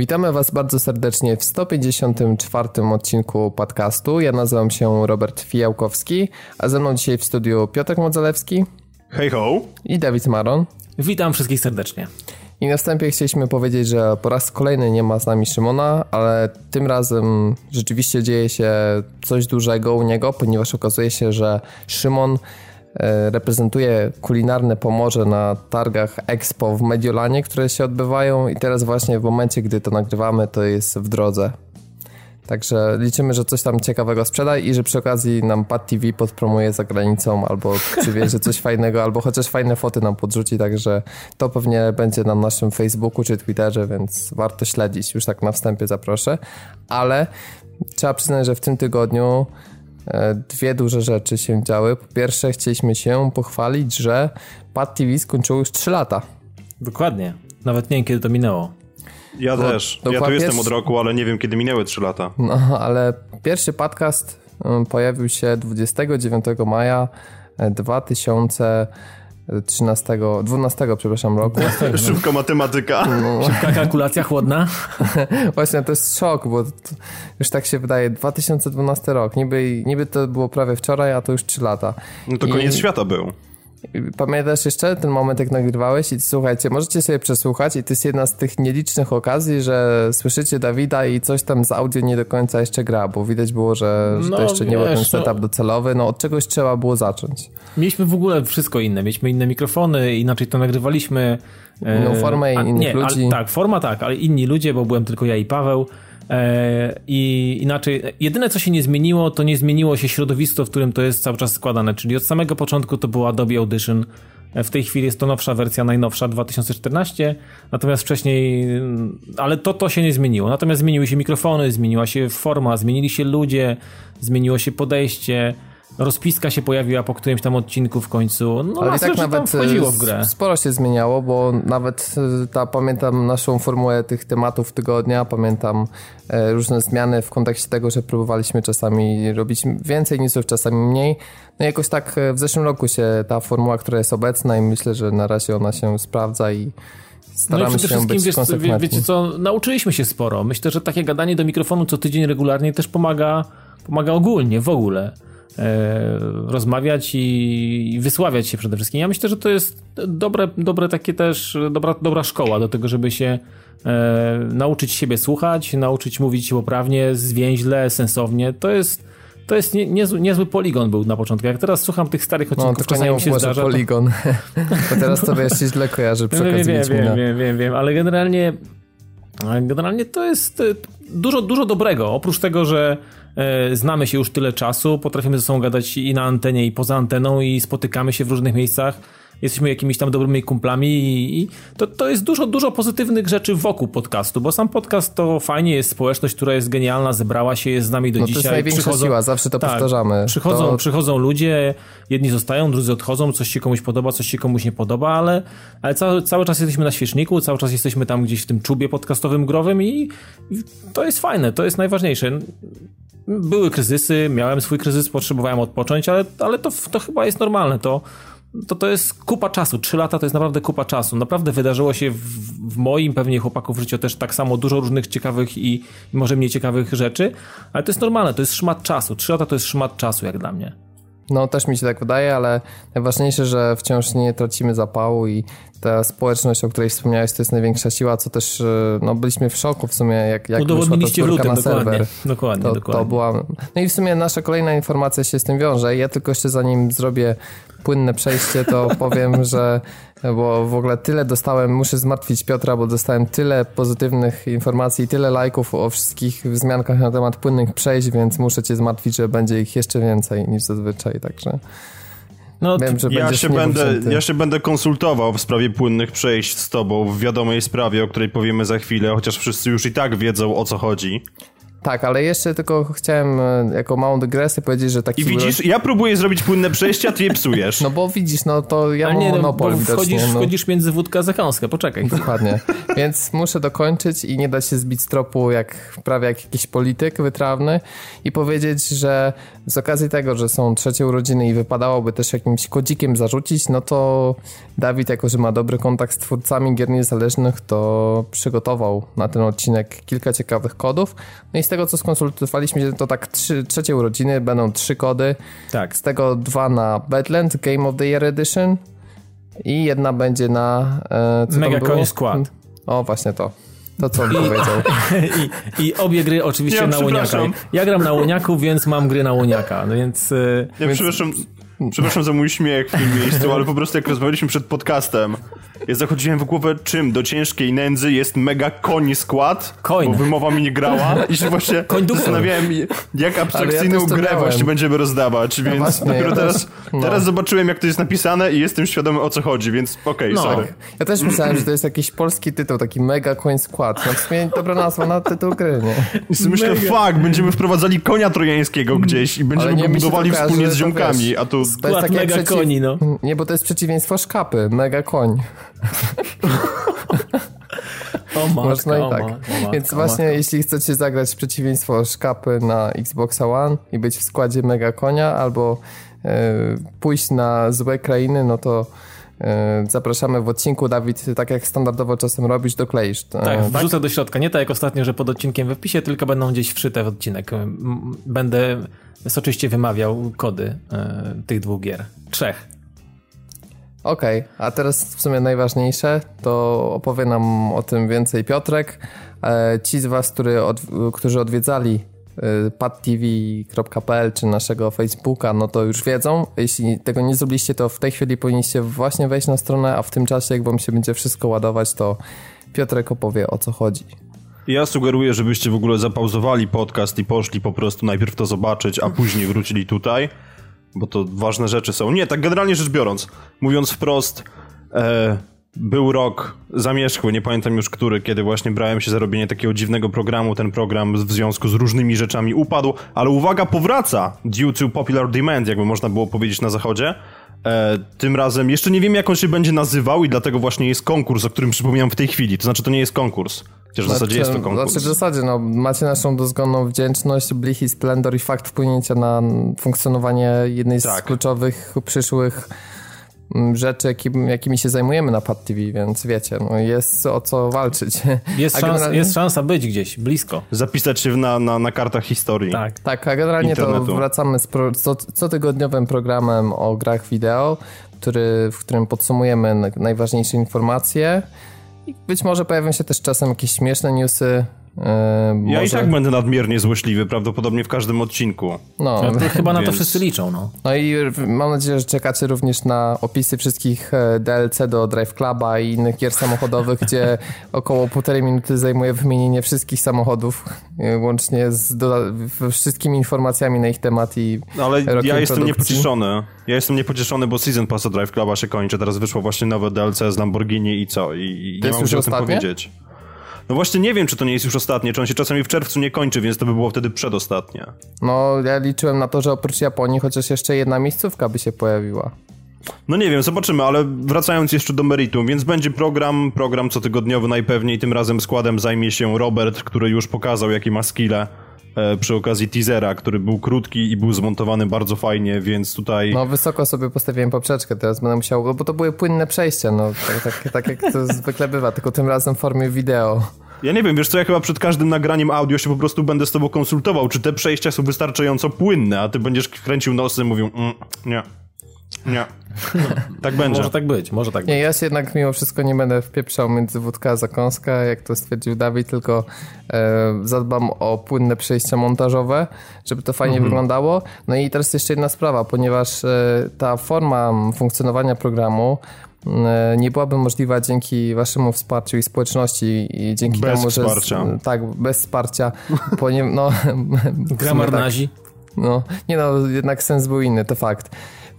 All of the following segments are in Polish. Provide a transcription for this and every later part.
Witamy Was bardzo serdecznie w 154 odcinku podcastu. Ja nazywam się Robert Fijałkowski, a ze mną dzisiaj w studiu Piotr Modzelewski. Hej ho! I Dawid Maron. Witam wszystkich serdecznie. I na wstępie chcieliśmy powiedzieć, że po raz kolejny nie ma z nami Szymona, ale tym razem rzeczywiście dzieje się coś dużego u niego, ponieważ okazuje się, że Szymon reprezentuje kulinarne Pomorze na targach Expo w Mediolanie, które się odbywają i teraz właśnie w momencie, gdy to nagrywamy, to jest w drodze. Także liczymy, że coś tam ciekawego sprzeda i że przy okazji nam Pad TV podpromuje za granicą albo przywiezie coś fajnego, albo chociaż fajne foty nam podrzuci, także to pewnie będzie na naszym Facebooku czy Twitterze, więc warto śledzić. Już tak na wstępie zaproszę. Ale trzeba przyznać, że w tym tygodniu e, E, dwie duże rzeczy się działy. Po pierwsze, chcieliśmy się pochwalić, że Pad TV skończyło już 3 lata. Dokładnie. Nawet nie wiem, kiedy to minęło. Ja no, też. Ja tu jestem od roku, ale nie wiem, kiedy minęły 3 lata. No, ale pierwszy podcast e, pojawił się 29 maja e, 2000 13, 12, przepraszam, roku. Szybka matematyka. No. Szybka kalkulacja chłodna. Właśnie, to jest szok, bo już tak się wydaje, 2012 rok, niby, niby to było prawie wczoraj, a to już 3 lata. No to I... koniec świata był. Pamiętasz jeszcze ten moment, jak nagrywałeś? I słuchajcie, możecie sobie przesłuchać i to jest jedna z tych nielicznych okazji, że słyszycie Dawida i coś tam z audio nie do końca jeszcze gra, bo widać było, że, że no, to jeszcze wiesz, nie był ten no. setup no, docelowy. No od czegoś trzeba było zacząć. Mieliśmy w ogóle wszystko inne. Mieliśmy inne mikrofony, inaczej to nagrywaliśmy. Inną formę, innych nie, ludzi. Ale, tak, forma tak, ale inni ludzie, bo byłem tylko ja i Paweł. E, I inaczej, jedyne co się nie zmieniło, to nie zmieniło się środowisko, w którym to jest cały czas składane, czyli od samego początku to była Adobe Audition. E, w tej chwili jest to nowsza wersja, najnowsza 2014, natomiast wcześniej, ale to, to się nie zmieniło. Natomiast zmieniły się mikrofony, zmieniła się forma, zmienili się ludzie, zmieniło się podejście rozpiska się pojawiła po którymś tam odcinku w końcu. No, Ale i tak nawet wchodziło w grę. sporo się zmieniało, bo nawet e, ta, pamiętam naszą formułę tych tematów tygodnia, pamiętam e, różne zmiany w kontekście tego, że próbowaliśmy czasami robić więcej newsów, czasami mniej. No jakoś tak e, w zeszłym roku się ta formuła, która jest obecna i myślę, że na razie ona się sprawdza i staramy no i przede się być wiesz, wie, wiecie co, nauczyliśmy się sporo. Myślę, że takie gadanie do mikrofonu co tydzień regularnie też pomaga, pomaga ogólnie, w ogóle. E, rozmawiać i, wysławiać się przede wszystkim. Ja myślę, że to jest dobre, dobre takie też, dobra, dobra szkoła do tego, żeby się e, nauczyć siebie słuchać, nauczyć mówić poprawnie, zwięźle, sensownie. To jest to jest nie, niezły, niezły poligon był na początku. Jak teraz słucham tych starych no, odcinków, no, czasami mi się zdarza... poligon, to... teraz to wiesz, się źle kojarzy przy okazji wiem, wiem, wiem, wiem, wiem, ale generalnie generalnie to jest dużo, dużo dobrego. Oprócz tego, że E, znamy się już tyle czasu, potrafimy ze sobą gadać i na antenie, i poza anteną, i spotykamy się w różnych miejscach. Jesteśmy jakimiś tam dobrymi kumplami i, i to, to jest dużo, dużo pozytywnych rzeczy wokół podcastu, bo sam podcast to fajnie jest społeczność, która jest genialna, zebrała się, jest z nami do no dzisiaj. To jest największa przychodzą, siła, zawsze to tak, powtarzamy. Przychodzą, to... przychodzą ludzie, jedni zostają, drudzy odchodzą, coś się komuś podoba, coś się komuś nie podoba, ale, ale cały, cały czas jesteśmy na świeczniku, cały czas jesteśmy tam gdzieś w tym czubie podcastowym growym i, i to jest fajne, to jest najważniejsze były kryzysy, miałem swój kryzys, potrzebowałem odpocząć, ale, ale to, to chyba jest normalne. To, to, to jest kupa czasu. Trzy lata to jest naprawdę kupa czasu. Naprawdę wydarzyło się w, w moim, pewnie chłopaków w życiu też tak samo dużo różnych ciekawych i, może mniej ciekawych rzeczy, ale to jest normalne, to jest szmat czasu. Trzy lata to jest szmat czasu, jak dla mnie. No, też mi się tak wydaje, ale najważniejsze, że wciąż nie tracimy zapału i ta społeczność, o której wspomniałeś, to jest największa siła, co też, e, no, byliśmy w szoku w sumie, jak, jak Udowodniliście wyszła ta na dokładnie, serwer. Dokładnie, to, dokładnie. To była... No i w sumie nasza kolejna informacja się z tym wiąże. Ja tylko jeszcze zanim zrobię płynne przejście, to powiem, że bo w ogóle tyle dostałem, muszę zmartwić Piotra, bo dostałem tyle pozytywnych informacji, tyle lajków o wszystkich wzmiankach na temat płynnych przejść, więc muszę cię zmartwić, że będzie ich jeszcze więcej niż zazwyczaj, także... No, Wiem, że ja, się będę, ja się będę konsultował w sprawie płynnych przejść z tobą w wiadomej sprawie, o której powiemy za chwilę, chociaż wszyscy już i tak wiedzą o co chodzi. Tak, ale jeszcze tylko chciałem e, jako małą dygresję powiedzieć, że taki... I widzisz, ja próbuję zrobić płynne przejście, a ty je psujesz. No bo widzisz, no to ja mam nie, no, monopol no, wchodzisz, no. wchodzisz między wódkę a zakąskę, poczekaj. Dokładnie. Więc muszę dokończyć i nie dać się zbić z tropu jak prawie jak jakiś polityk wytrawny i powiedzieć, że z okazji tego, że są trzecie urodziny i wypadałoby też jakimś kodzikiem zarzucić, no to Dawid, jako że ma dobry kontakt z twórcami gier niezależnych, to przygotował na ten odcinek kilka ciekawych kodów. No i z tego, co skonsultowaliśmy, to tak trzy, trzecie urodziny, będą trzy kody. Tak. Z tego dwa na Badlands Game of the Year Edition i jedna będzie na... E, Mega Coin Squad. O, właśnie to. To co on I, powiedział. I, I, obie gry oczywiście ja, na łoniaka. Ja gram na łoniaku, więc mam gry na łoniaka, no więc... E, ja więc... przepraszam, Przepraszam za mój śmiech w tym miejscu, ale po prostu jak rozmawialiśmy przed podcastem, ja zachodziłem w głowę czym do ciężkiej nędzy jest mega koń skład, Coin. bo wymowa mi nie grała i się właśnie zastanawiałem, jak abstrakcyjną ja grę właśnie będziemy rozdawać, no więc właśnie, dopiero ja teraz, no. teraz zobaczyłem jak to jest napisane i jestem świadomy o co chodzi, więc okej, okay, no. sorry. Ja też myślałem, że to jest jakiś polski tytuł, taki mega koń skład. No w sumie dobra nazwa na tytuł gry, nie? I myślę, fuck, będziemy wprowadzali konia trojańskiego gdzieś i będziemy go budowali wspólnie z ziomkami, a tu skład to jest mega przeciw... koni, no. Nie, bo to jest przeciwieństwo szkapy, mega koń. O matka, Można i tak. O matka, Więc właśnie jeśli chcecie zagrać przeciwieństwo szkapy na Xbox One i być w składzie mega konia albo e, pójść na złe krainy, no to e, zapraszamy w odcinku. Dawid, tak jak standardowo czasem robisz, dokleisz. Tak, tak, wrzucę do środka. Nie tak jak ostatnio, że pod odcinkiem w wpisie, tylko będą gdzieś wszyte w odcinek. Będę soczyście wymawiał kody e, tych dwóch gier. Trzech. Okej, okay, a teraz w sumie najważniejsze, to opowie nam o tym więcej Piotrek. E, ci z Was, który od, którzy odwiedzali e, padtv.pl czy naszego Facebooka, no to już wiedzą. Jeśli tego nie zrobiliście, to w tej chwili powinniście właśnie wejść na stronę, a w tym czasie, jak Wam się będzie wszystko ładować, to Piotrek opowie o co chodzi. Ja sugeruję, żebyście w ogóle zapauzowali podcast i poszli po prostu najpierw to zobaczyć, a później wrócili tutaj, bo to ważne rzeczy są. Nie, tak generalnie rzecz biorąc, mówiąc wprost, e, był rok zamierzchły, nie pamiętam już który, kiedy właśnie brałem się za robienie takiego dziwnego programu. Ten program w związku z różnymi rzeczami upadł, ale uwaga, powraca due to popular demand, jakby można było powiedzieć na zachodzie. E, tym razem jeszcze nie wiem, jak on się będzie nazywał i dlatego właśnie jest konkurs, o którym przypominam w tej chwili. To znaczy, to nie jest konkurs. Chociaż w zasadzie znaczy, jest to konkurs. Znaczy w zasadzie, no, macie naszą dozgonną wdzięczność, blich i splendor i fakt wpłynięcia na funkcjonowanie jednej z tak. kluczowych przyszłych rzeczy, jakim, jakimi się zajmujemy na Pad TV, więc wiecie, no jest o co walczyć. Jest, szans, generalnie... jest szansa być gdzieś, blisko. Zapisać się na, na, na kartach historii. Tak, tak a generalnie internetu. to wracamy z pro, co, cotygodniowym programem o grach wideo, który, w którym podsumujemy najważniejsze informacje i być może pojawią się też czasem jakieś śmieszne newsy. Yy, ja i tak będę nadmiernie złośliwy, prawdopodobnie w każdym odcinku. No, no to chyba na to wszyscy liczą, no. No i mam nadzieję, że czekacie również na opisy wszystkich e, DLC do Drive Cluba i innych gier samochodowych, gdzie około półtorej minuty zajmuje wymienienie wszystkich samochodów, e, łącznie z wszystkimi informacjami na ich temat i no, Ale ja jestem produkcji. niepocieszony. Ja jestem niepocieszony, bo Season Pass do Drive Cluba się kończy. Teraz wyszło właśnie nowe DLC z Lamborghini i co? I, i nie mam już o tym powiedzieć. No właśnie nie wiem, czy to nie jest już ostatnie, czy on się czasami w czerwcu nie kończy, więc to by było wtedy przedostatnie. No, ja liczyłem na to, że oprócz Japonii chociaż jeszcze jedna miejscówka by się pojawiła. No nie wiem, zobaczymy, ale wracając jeszcze do meritum, więc będzie program, program cotygodniowy najpewniej, tym razem składem zajmie się Robert, który już pokazał, jakie ma skille przy okazji teasera, który był krótki i był zmontowany bardzo fajnie, więc tutaj... No wysoko sobie postawiłem poprzeczkę, teraz będę musiał, bo to były płynne przejścia, no tak, tak, tak jak to zwykle bywa, tylko tym razem w formie wideo. Ja nie wiem, wiesz co, ja chyba przed każdym nagraniem audio się po prostu będę z tobą konsultował, czy te przejścia są wystarczająco płynne, a ty będziesz kręcił nosem i mówił, mm, nie, nie. Tak będzie. Może tak być, może tak nie, być. Ja się jednak mimo wszystko nie będę wpieprzał między wódka a zakąska, jak to stwierdził Dawid, tylko e, zadbam o płynne przejścia montażowe, żeby to fajnie mhm. wyglądało. No i teraz jeszcze jedna sprawa, ponieważ e, ta forma funkcjonowania programu e, nie byłaby możliwa dzięki waszemu wsparciu i społeczności i dzięki bez temu, że... Wsparcia. Z, tak, bez wsparcia. Ponieważ, no, Gramar tak, no, nie no, jednak sens był inny, to fakt.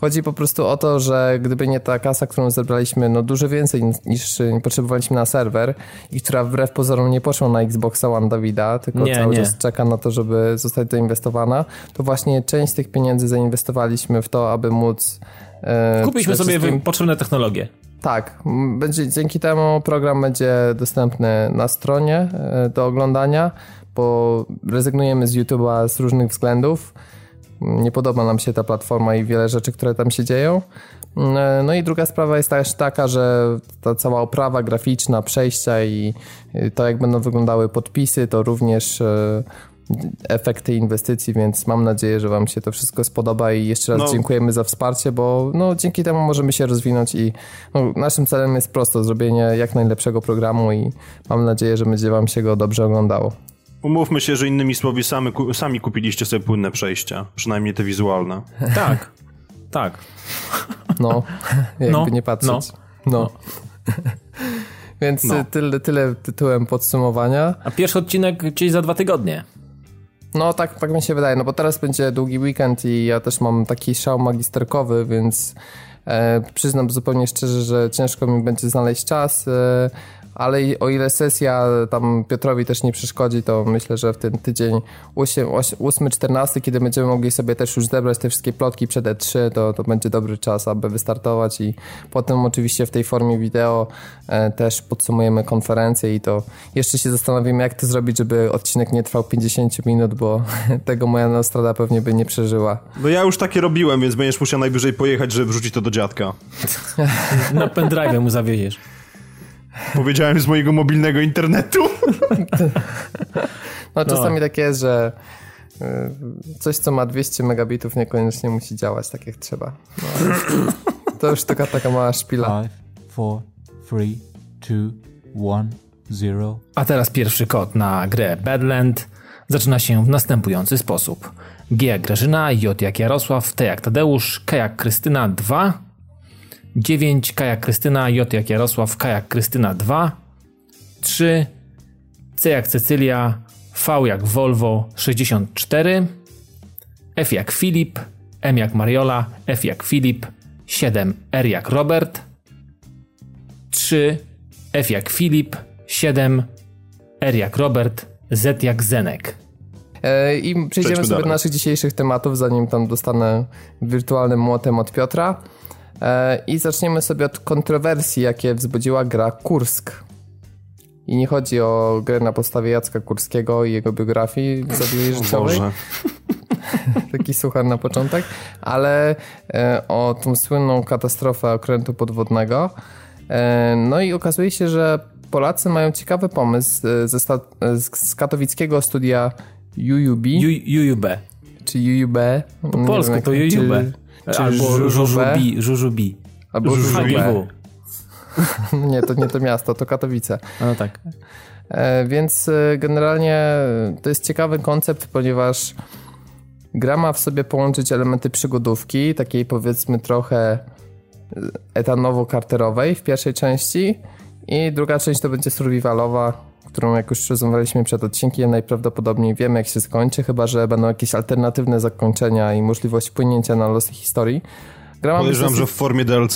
Chodzi po prostu o to, że gdyby nie ta kasa, którą zebraliśmy, no dużo więcej niż potrzebowaliśmy na serwer i która wbrew pozorom nie poszła na Xboxa One Dawida, tylko nie, cały nie. czas czeka na to, żeby zostać doinwestowana, to właśnie część tych pieniędzy zainwestowaliśmy w to, aby móc... E, Kupiliśmy sobie wszystkim... potrzebne technologie. Tak, będzie, dzięki temu program będzie dostępny na stronie e, do oglądania, bo rezygnujemy z YouTube'a z różnych względów. Nie podoba nam się ta platforma i wiele rzeczy, które tam się dzieją. E, no i druga sprawa jest też taka, że ta cała oprawa graficzna, przejścia i to, jak będą wyglądały podpisy, to również e, efekty inwestycji, więc mam nadzieję, że Wam się to wszystko spodoba i jeszcze raz no. dziękujemy za wsparcie, bo no, dzięki temu możemy się rozwinąć i no, naszym celem jest prosto zrobienie jak najlepszego programu i mam nadzieję, że będzie Wam się go dobrze oglądało. Umówmy się, że innymi słowy sami, sami kupiliście sobie płynne przejścia, przynajmniej te wizualne. Tak, tak. No, jakby no, nie patrzeć. No. no. Więc no. Tyle, tyle tytułem podsumowania. A pierwszy odcinek gdzieś za dwa tygodnie. No tak, tak mi się wydaje, no bo teraz będzie długi weekend i ja też mam taki szał magisterkowy, więc e, przyznam zupełnie szczerze, że ciężko mi będzie znaleźć czas. E, ale o ile sesja tam Piotrowi też nie przeszkodzi, to myślę, że w ten tydzień 8-14, kiedy będziemy mogli sobie też już zebrać te wszystkie plotki przed E3, to, to będzie dobry czas, aby wystartować i potem oczywiście w tej formie wideo e, też podsumujemy konferencję i to jeszcze się zastanowimy, jak to zrobić, żeby odcinek nie trwał 50 minut, bo tego moja Nostrada pewnie by nie przeżyła. No ja już takie robiłem, więc będziesz musiał najwyżej pojechać, żeby wrzucić to do dziadka. Na pendrive mu zawieziesz. Powiedziałem z mojego mobilnego internetu. No czasami no. tak jest, że y, coś, co ma 200 megabitów niekoniecznie musi działać tak jak trzeba. No, to już taka, taka mała szpila. 5, 4, 3, 2, 1, 0. A teraz pierwszy kod na grę Badland zaczyna się w następujący sposób. G jak Grażyna, J jak Jarosław, T jak Tadeusz, K jak Krystyna 2, 9 Kajak Krystyna, J jak Jarosław, Kajak Krystyna 2, 3 C jak Cecylia, V jak Volvo 64, F jak Filip, M jak Mariola, F jak Filip, 7 R jak Robert, 3 F jak Filip, 7 R jak Robert, Z jak Zenek. E, I przejdziemy Przejdźmy sobie dalej. do naszych dzisiejszych tematów, zanim tam dostanę wirtualnym młotem od Piotra. E, I zaczniemy sobie od kontrowersji, jakie wzbudziła gra Kursk. I nie chodzi o grę na podstawie Jacka Kurskiego i jego biografii w zabiegu życiowej. Taki suchar na początek, ale e, o tą słynną katastrofę okrętu podwodnego. E, no i okazuje się, że Polacy mają ciekawy pomysł ze z katowickiego studia UUB. UUB. Czy UUB? Po polsku to UUB. Albo Żużubi. Żużubi. Albo Żużubi. nie, to nie to miasto, to Katowice. No tak. E, więc e, generalnie to jest ciekawy koncept, ponieważ gra ma w sobie połączyć elementy przygodówki, takiej powiedzmy trochę etanowo-karterowej w pierwszej części i druga część to będzie survivalowa, którą jak już rozmawialiśmy przed odcinkiem, najprawdopodobniej wiemy jak się skończy, chyba że będą jakieś alternatywne zakończenia i możliwość wpłynięcia na losy historii. Podejrzewam, dosyć... że w formie DLC.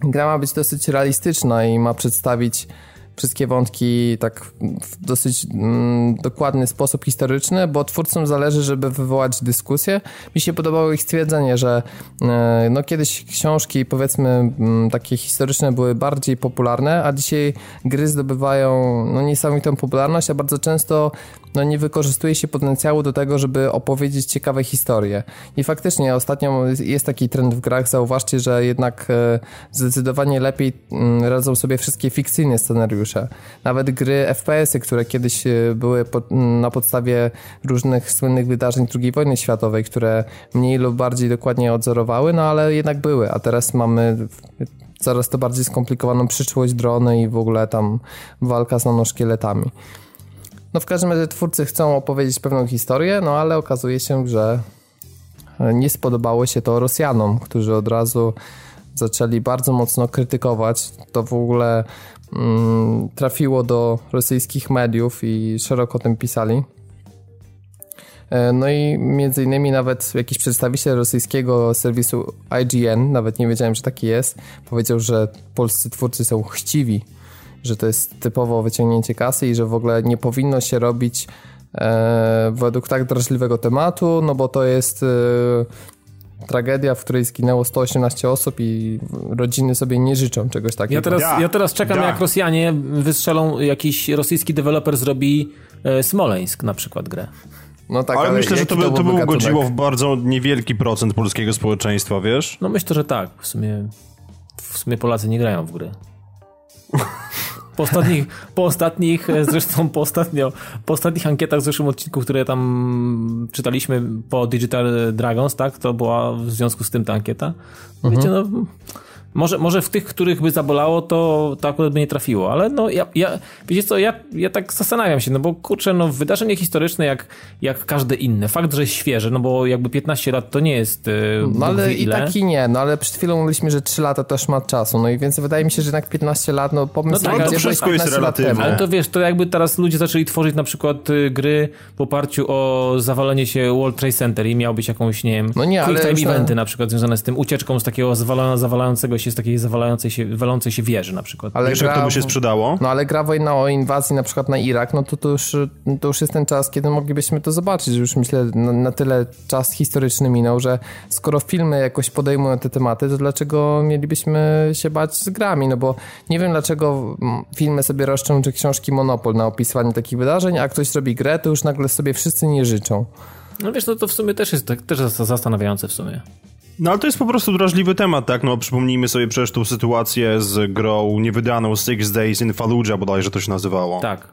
Gra ma być dosyć realistyczna i ma przedstawić wszystkie wątki tak w dosyć mm, dokładny sposób historyczny, bo twórcom zależy, żeby wywołać dyskusję. Mi się podobało ich stwierdzenie, że e, no kiedyś książki powiedzmy mm, takie historyczne były bardziej popularne, a dzisiaj gry zdobywają no niesamowitą popularność, a bardzo często no nie wykorzystuje się potencjału do tego, żeby opowiedzieć ciekawe historie. I faktycznie ostatnio jest taki trend w grach, zauważcie, że jednak e, zdecydowanie lepiej mm, radzą sobie wszystkie fikcyjne scenariusze. Nawet gry FPS-y, które kiedyś e, były mm, na podstawie różnych słynnych wydarzeń II wojny światowej, które mniej lub bardziej dokładnie odzorowały, no ale jednak były, a teraz mamy coraz to bardziej skomplikowaną przyszłość, drony i w ogóle tam walka z nanoszkieletami. No w każdym razie twórcy chcą opowiedzieć pewną historię, no ale okazuje się, że nie spodobało się to Rosjanom, którzy od razu zaczęli bardzo mocno krytykować. To w ogóle mm, trafiło do rosyjskich mediów i szeroko o tym pisali. E, no i między innymi nawet jakiś przedstawiciel rosyjskiego serwisu IGN, nawet nie wiedziałem, że taki jest, powiedział, że polscy twórcy są chciwi, że to jest typowo wyciągnięcie kasy i że w ogóle nie powinno się robić e, według tak drażliwego tematu, no bo to jest e, tragedia, w której zginęło 118 osób i rodziny sobie nie życzą czegoś takiego. Ja teraz, ja teraz czekam, Da. jak Rosjanie wystrzelą, jakiś rosyjski deweloper zrobi e, Smoleńsk na przykład grę. No tak, Ale myślę, że to, by, to by ugodziło w bardzo niewielki procent polskiego społeczeństwa, wiesz? No myślę, że tak. W sumie, w sumie Polacy nie grają w gry. Po ostatnich, po ostatnich, e, zresztą po, ostatnio, po ostatnich ankietach w zeszłym odcinku, które tam czytaliśmy po Digital Dragons, tak, to była w związku z tym ta ankieta. Wiecie, no, może, może w tych, których by zabolało, to, to akurat by nie trafiło, ale no ja, ja wiecie co, ja, ja tak zastanawiam się, no bo kurczę, no wydarzenie historyczne jak, jak każde inne. Fakt, że jest świeże, no bo jakby 15 lat to nie jest e, No ale i ile. tak i nie, no ale przed chwilą mówiliśmy, że 3 lata to szmat czasu, no i więc wydaje mi się, że jednak 15 lat, no pomysł No tak, ale gdzie to wszystko jest 15 lat relatywne. temu. Ale to wiesz, to jakby teraz ludzie zaczęli tworzyć na przykład y, gry w oparciu o zawalenie się World Trade Center i miał być jakąś, nie wiem, No nie, quick ale time na- eventy na przykład związane z tym ucieczką z takiego zawala, zawalającego się, z takiej zawalającej się, walącej się wieży na przykład. Ale Wiesz, jak to by się sprzedało? No ale gra wojna o inwazji na przykład na Irak, no to, to, już, to już jest ten czas, kiedy moglibyśmy to zobaczyć. Już myślę, na, na tyle czas historyczny minął, że skoro filmy jakoś podejmują te tematy, to dlaczego mielibyśmy się bać z grami? No bo nie wiem, dlaczego filmy sobie roszczą, czy książki monopol na opisywanie takich wydarzeń, a ktoś zrobi grę, to już nagle sobie wszyscy nie życzą. No wiesz, no to w sumie też jest tak, też zas- zastanawiające w sumie. No ale to jest po prostu drażliwy temat, tak? No przypomnijmy sobie przecież tą sytuację z grą niewydaną Six Days in Fallujah bodajże to się nazywało. Tak.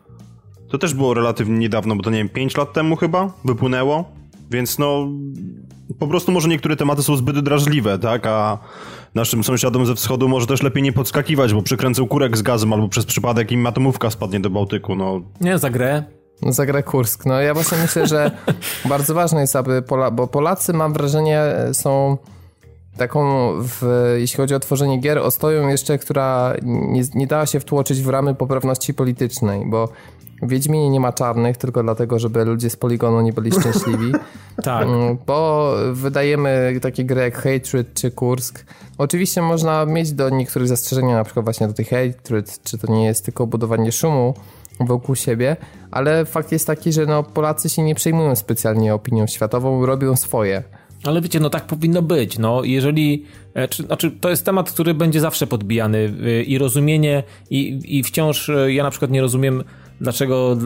To też było relatywnie niedawno, bo to nie wiem, 5 lat temu chyba wypłynęło, więc no po prostu może niektóre tematy są zbyt drażliwe, tak? A naszym sąsiadom ze wschodu może też lepiej nie podskakiwać, bo przykręcą kurek z gazem albo przez przypadek im atomówka spadnie do Bałtyku, no. Nie, za grę. No, za grę Kursk. No ja właśnie myślę, że bardzo ważne jest, aby Pola, bo Polacy mam wrażenie są taką, w, jeśli chodzi o tworzenie gier, ostoją jeszcze, która nie, nie dała się wtłoczyć w ramy poprawności politycznej, bo w Wiedźminie nie ma czarnych, tylko dlatego, żeby ludzie z poligonu nie byli szczęśliwi. Tak. Mm, Bo wydajemy takie gry jak Hatred czy Kursk. Oczywiście można mieć do niektórych zastrzeżenia, na przykład właśnie do tych Hatred, czy to nie jest tylko budowanie szumu wokół siebie, ale fakt jest taki, że no, Polacy się nie przejmują specjalnie opinią światową, robią swoje. Ale wiecie, no tak powinno być. No, jeżeli. e, Czy, znaczy, to jest temat, który będzie zawsze podbijany y, i rozumienie, i, i wciąż y, ja na przykład nie rozumiem, dlaczego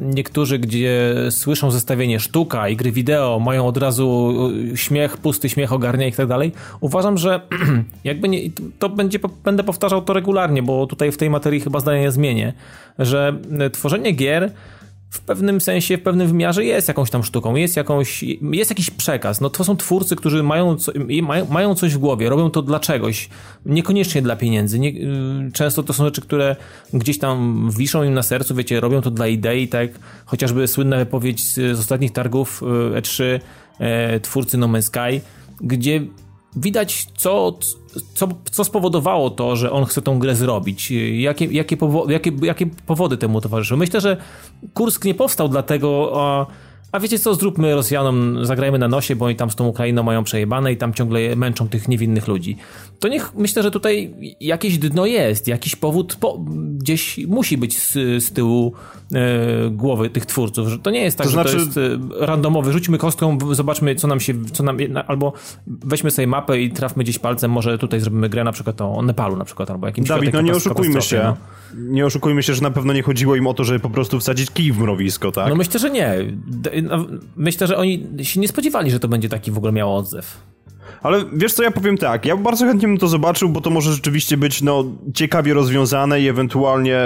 niektórzy, gdzie słyszą zestawienie sztuka i gry wideo, mają od razu y, śmiech, pusty śmiech, ogarnia i tak dalej. Uważam, że jakby nie, to będzie, będę powtarzał to regularnie, bo tutaj w tej materii chyba zdania nie zmienię, że y, tworzenie gier w pewnym sensie, w pewnym wymiarze jest jakąś tam sztuką, jest, jakąś, jest jakiś przekaz. No to są twórcy, którzy mają, co, mają, mają coś w głowie, robią to dla czegoś, niekoniecznie dla pieniędzy. Nie, y, często to są rzeczy, które gdzieś tam wiszą im na sercu, wiecie, robią to dla idei, tak? Chociażby słynna wypowiedź z, z ostatnich targów y, E3 e, twórcy No Man's Sky, gdzie widać, co, co, co spowodowało to, że on chce tą grę zrobić. Jakie, jakie, powo- jakie, jakie powody temu towarzyszyły. Myślę, że Kursk nie powstał dlatego, a, a wiecie co, zróbmy Rosjanom, zagrajmy na nosie, bo oni tam z tą Ukrainą mają przejebane i tam ciągle męczą tych niewinnych ludzi. To niech, myślę, że tutaj jakieś dno jest, jakiś powód po, gdzieś musi być z, z tyłu e, głowy tych twórców, że to nie jest tak, To że znaczy- to jest e, randomowy, rzućmy kostką, zobaczmy co nam się, co nam, albo weźmy sobie mapę i trafmy gdzieś palcem, może tutaj zrobimy grę na przykład o Nepalu na przykład, albo jakimś Dawid, no nie oszukujmy katastrofie, się. Nie oszukujmy się, że na pewno nie chodziło im o to, żeby po prostu wsadzić kij w mrowisko, tak? No myślę, że nie. No, Myślę, że oni się nie spodziewali, że to będzie taki w ogóle miało odzew. Ale wiesz co, ja powiem tak, ja bardzo chętnie bym to zobaczył, bo to może rzeczywiście być, no, ciekawie rozwiązane i ewentualnie,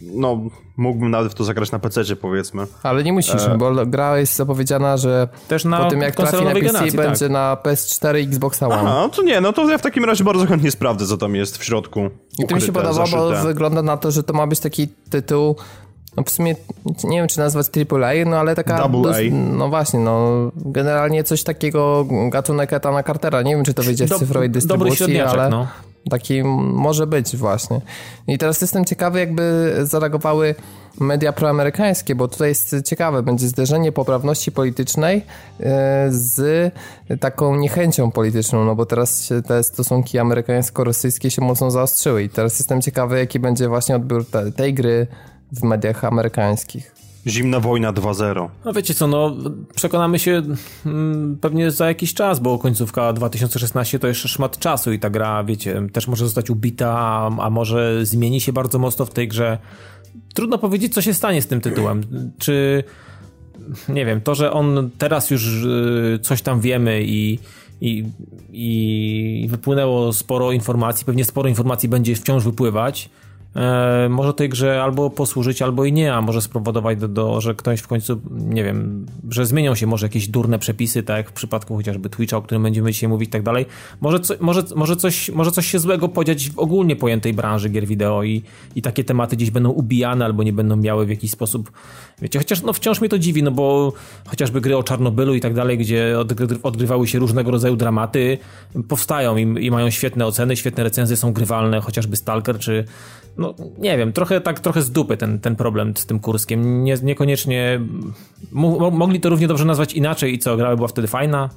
no, mógłbym nawet w to zagrać na PC, powiedzmy. Ale nie musisz, bo gra jest zapowiedziana, że Też na po tym jak trafi na PC generacji, będzie tak. na PS4 i Xbox One. A, no to nie, no to ja w takim razie bardzo chętnie sprawdzę, co tam jest w środku. I to mi się podoba, bo zaszyte. wygląda na to, że to ma być taki tytuł, no w sumie nie wiem, czy nazwać AAA, no ale taka... Double dos- A. No właśnie, no generalnie coś takiego gatunek Etana Cartera. Nie wiem, czy to wyjdzie w Do- cyfrowej dystrybucji, ale... no. Taki może być właśnie. I teraz jestem ciekawy, jakby zareagowały media proamerykańskie, bo tutaj jest ciekawe, będzie zderzenie poprawności politycznej e, z taką niechęcią polityczną, no bo teraz te stosunki amerykańsko-rosyjskie się mocno zaostrzyły i teraz jestem ciekawy, jaki będzie właśnie odbiór te, tej gry w mediach amerykańskich. Zimna wojna 2.0. No wiecie co, no przekonamy się mm, pewnie za jakiś czas, bo końcówka 2016 to jeszcze szmat czasu i ta gra, wiecie, też może zostać ubita, a, a może zmieni się bardzo mocno w tej grze. Trudno powiedzieć, co się stanie z tym tytułem. Czy, nie wiem, to, że on teraz już y, coś tam wiemy i, i, i wypłynęło sporo informacji, pewnie sporo informacji będzie wciąż wypływać, e, może tej grze albo posłużyć, albo i nie, a może spowodować do, do, że ktoś w końcu, nie wiem, że zmienią się może jakieś durne przepisy, tak jak w przypadku chociażby Twitcha, o którym będziemy dzisiaj mówić i tak dalej. Może, co, może, może, coś, może coś się złego podziać w ogólnie pojętej branży gier wideo i, i takie tematy gdzieś będą ubijane albo nie będą miały w jakiś sposób, wiecie, chociaż no wciąż mnie to dziwi, no bo chociażby gry o Czarnobylu i tak dalej, gdzie odgry, odgrywały się różnego rodzaju dramaty, powstają i, i mają świetne oceny, świetne recenzje, są grywalne, chociażby Stalker czy no nie wiem, trochę tak trochę z dupy ten, ten problem z tym Kurskiem. Nie, niekoniecznie mogli to równie dobrze nazwać inaczej i co, gra była wtedy fajna,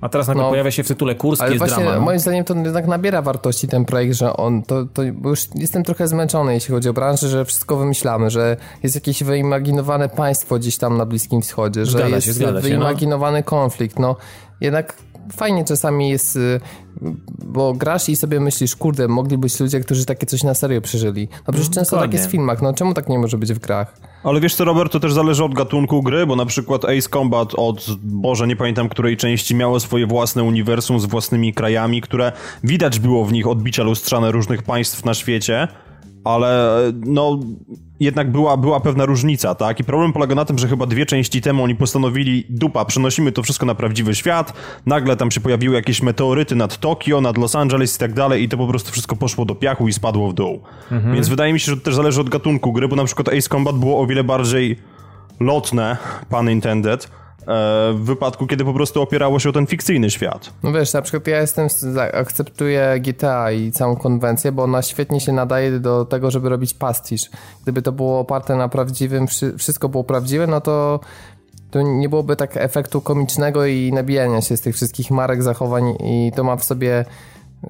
a teraz nagle no, pojawia się w tytule Kurski, ale jest właśnie drama. No. moim zdaniem to jednak nabiera wartości ten projekt, że on, to, to już jestem trochę zmęczony, jeśli chodzi o branżę, że wszystko wymyślamy, że jest jakieś wyimaginowane państwo gdzieś tam na Bliskim Wschodzie, że zgadza jest się, wyimaginowany się, no. konflikt, no jednak fajnie czasami jest, y, bo grasz i sobie myślisz, kurde, mogli być ludzie, którzy takie coś na serio przeżyli. No przecież często tak jest w filmach, no czemu tak nie może być w grach? Ale wiesz co, Robert, to też zależy od gatunku gry, bo na przykład Ace Combat od, Boże, nie pamiętam której części, miało swoje własne uniwersum z własnymi krajami, które widać było w nich odbicia lustrzane różnych państw na świecie, ale no jednak była, była pewna różnica, tak? I problem polega na tym, że chyba dwie części temu oni postanowili, dupa, przenosimy to wszystko na prawdziwy świat, nagle tam się pojawiły jakieś meteoryty nad Tokio, nad Los Angeles i tak dalej i to po prostu wszystko poszło do piachu i spadło w dół. Mhm. Więc wydaje mi się, że to też zależy od gatunku gry, bo na przykład Ace Combat było o wiele bardziej lotne, pun intended, w wypadku, kiedy po prostu opierało się o ten fikcyjny świat. No wiesz, na przykład ja jestem, akceptuję GTA i całą konwencję, bo ona świetnie się nadaje do tego, żeby robić pastisz. Gdyby to było oparte na prawdziwym, wszystko było prawdziwe, no to to nie byłoby tak efektu komicznego i nabijania się z tych wszystkich marek, zachowań i to ma w sobie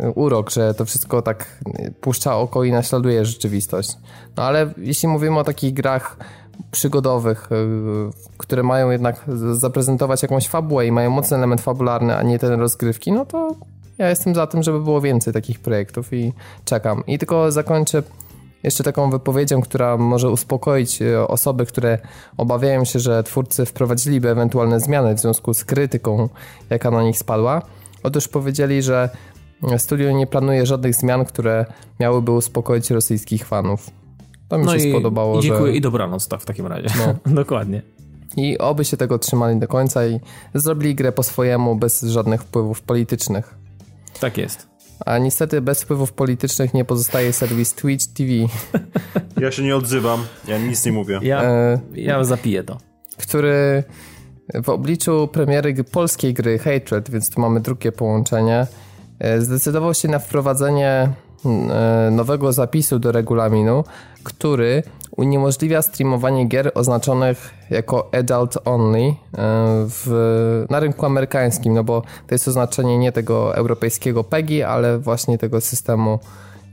e, urok, że to wszystko tak puszcza oko i naśladuje rzeczywistość. No ale jeśli mówimy o takich grach przygodowych, y, które mają jednak zaprezentować jakąś fabułę i mają mocny element fabularny, a nie ten rozgrywki, no to ja jestem za tym, żeby było więcej takich projektów i czekam. I tylko zakończę jeszcze taką wypowiedzią, która może uspokoić y, osoby, które obawiają się, że twórcy wprowadziliby ewentualne zmiany w związku z krytyką, jaka na nich spadła. Otóż powiedzieli, że studio nie planuje żadnych zmian, które miałyby uspokoić rosyjskich fanów. To mi no się i, spodobało. I dziękuję że... i dobranoc, tak w takim razie. No. Dokładnie. I oby się tego trzymali do końca i zrobili grę po swojemu, bez żadnych wpływów politycznych. Tak jest. A niestety bez wpływów politycznych nie pozostaje serwis Twitch TV. Ja się nie odzywam, ja nic nie mówię. Ja, e, ja zapiję to. Który w obliczu premiery polskiej gry Hatred, więc tu mamy drugie połączenie, e, zdecydował się na wprowadzenie nowego zapisu do regulaminu, który uniemożliwia streamowanie gier oznaczonych jako adult only e, w, na rynku amerykańskim, no bo to jest oznaczenie nie tego europejskiego PEGI, ale właśnie tego systemu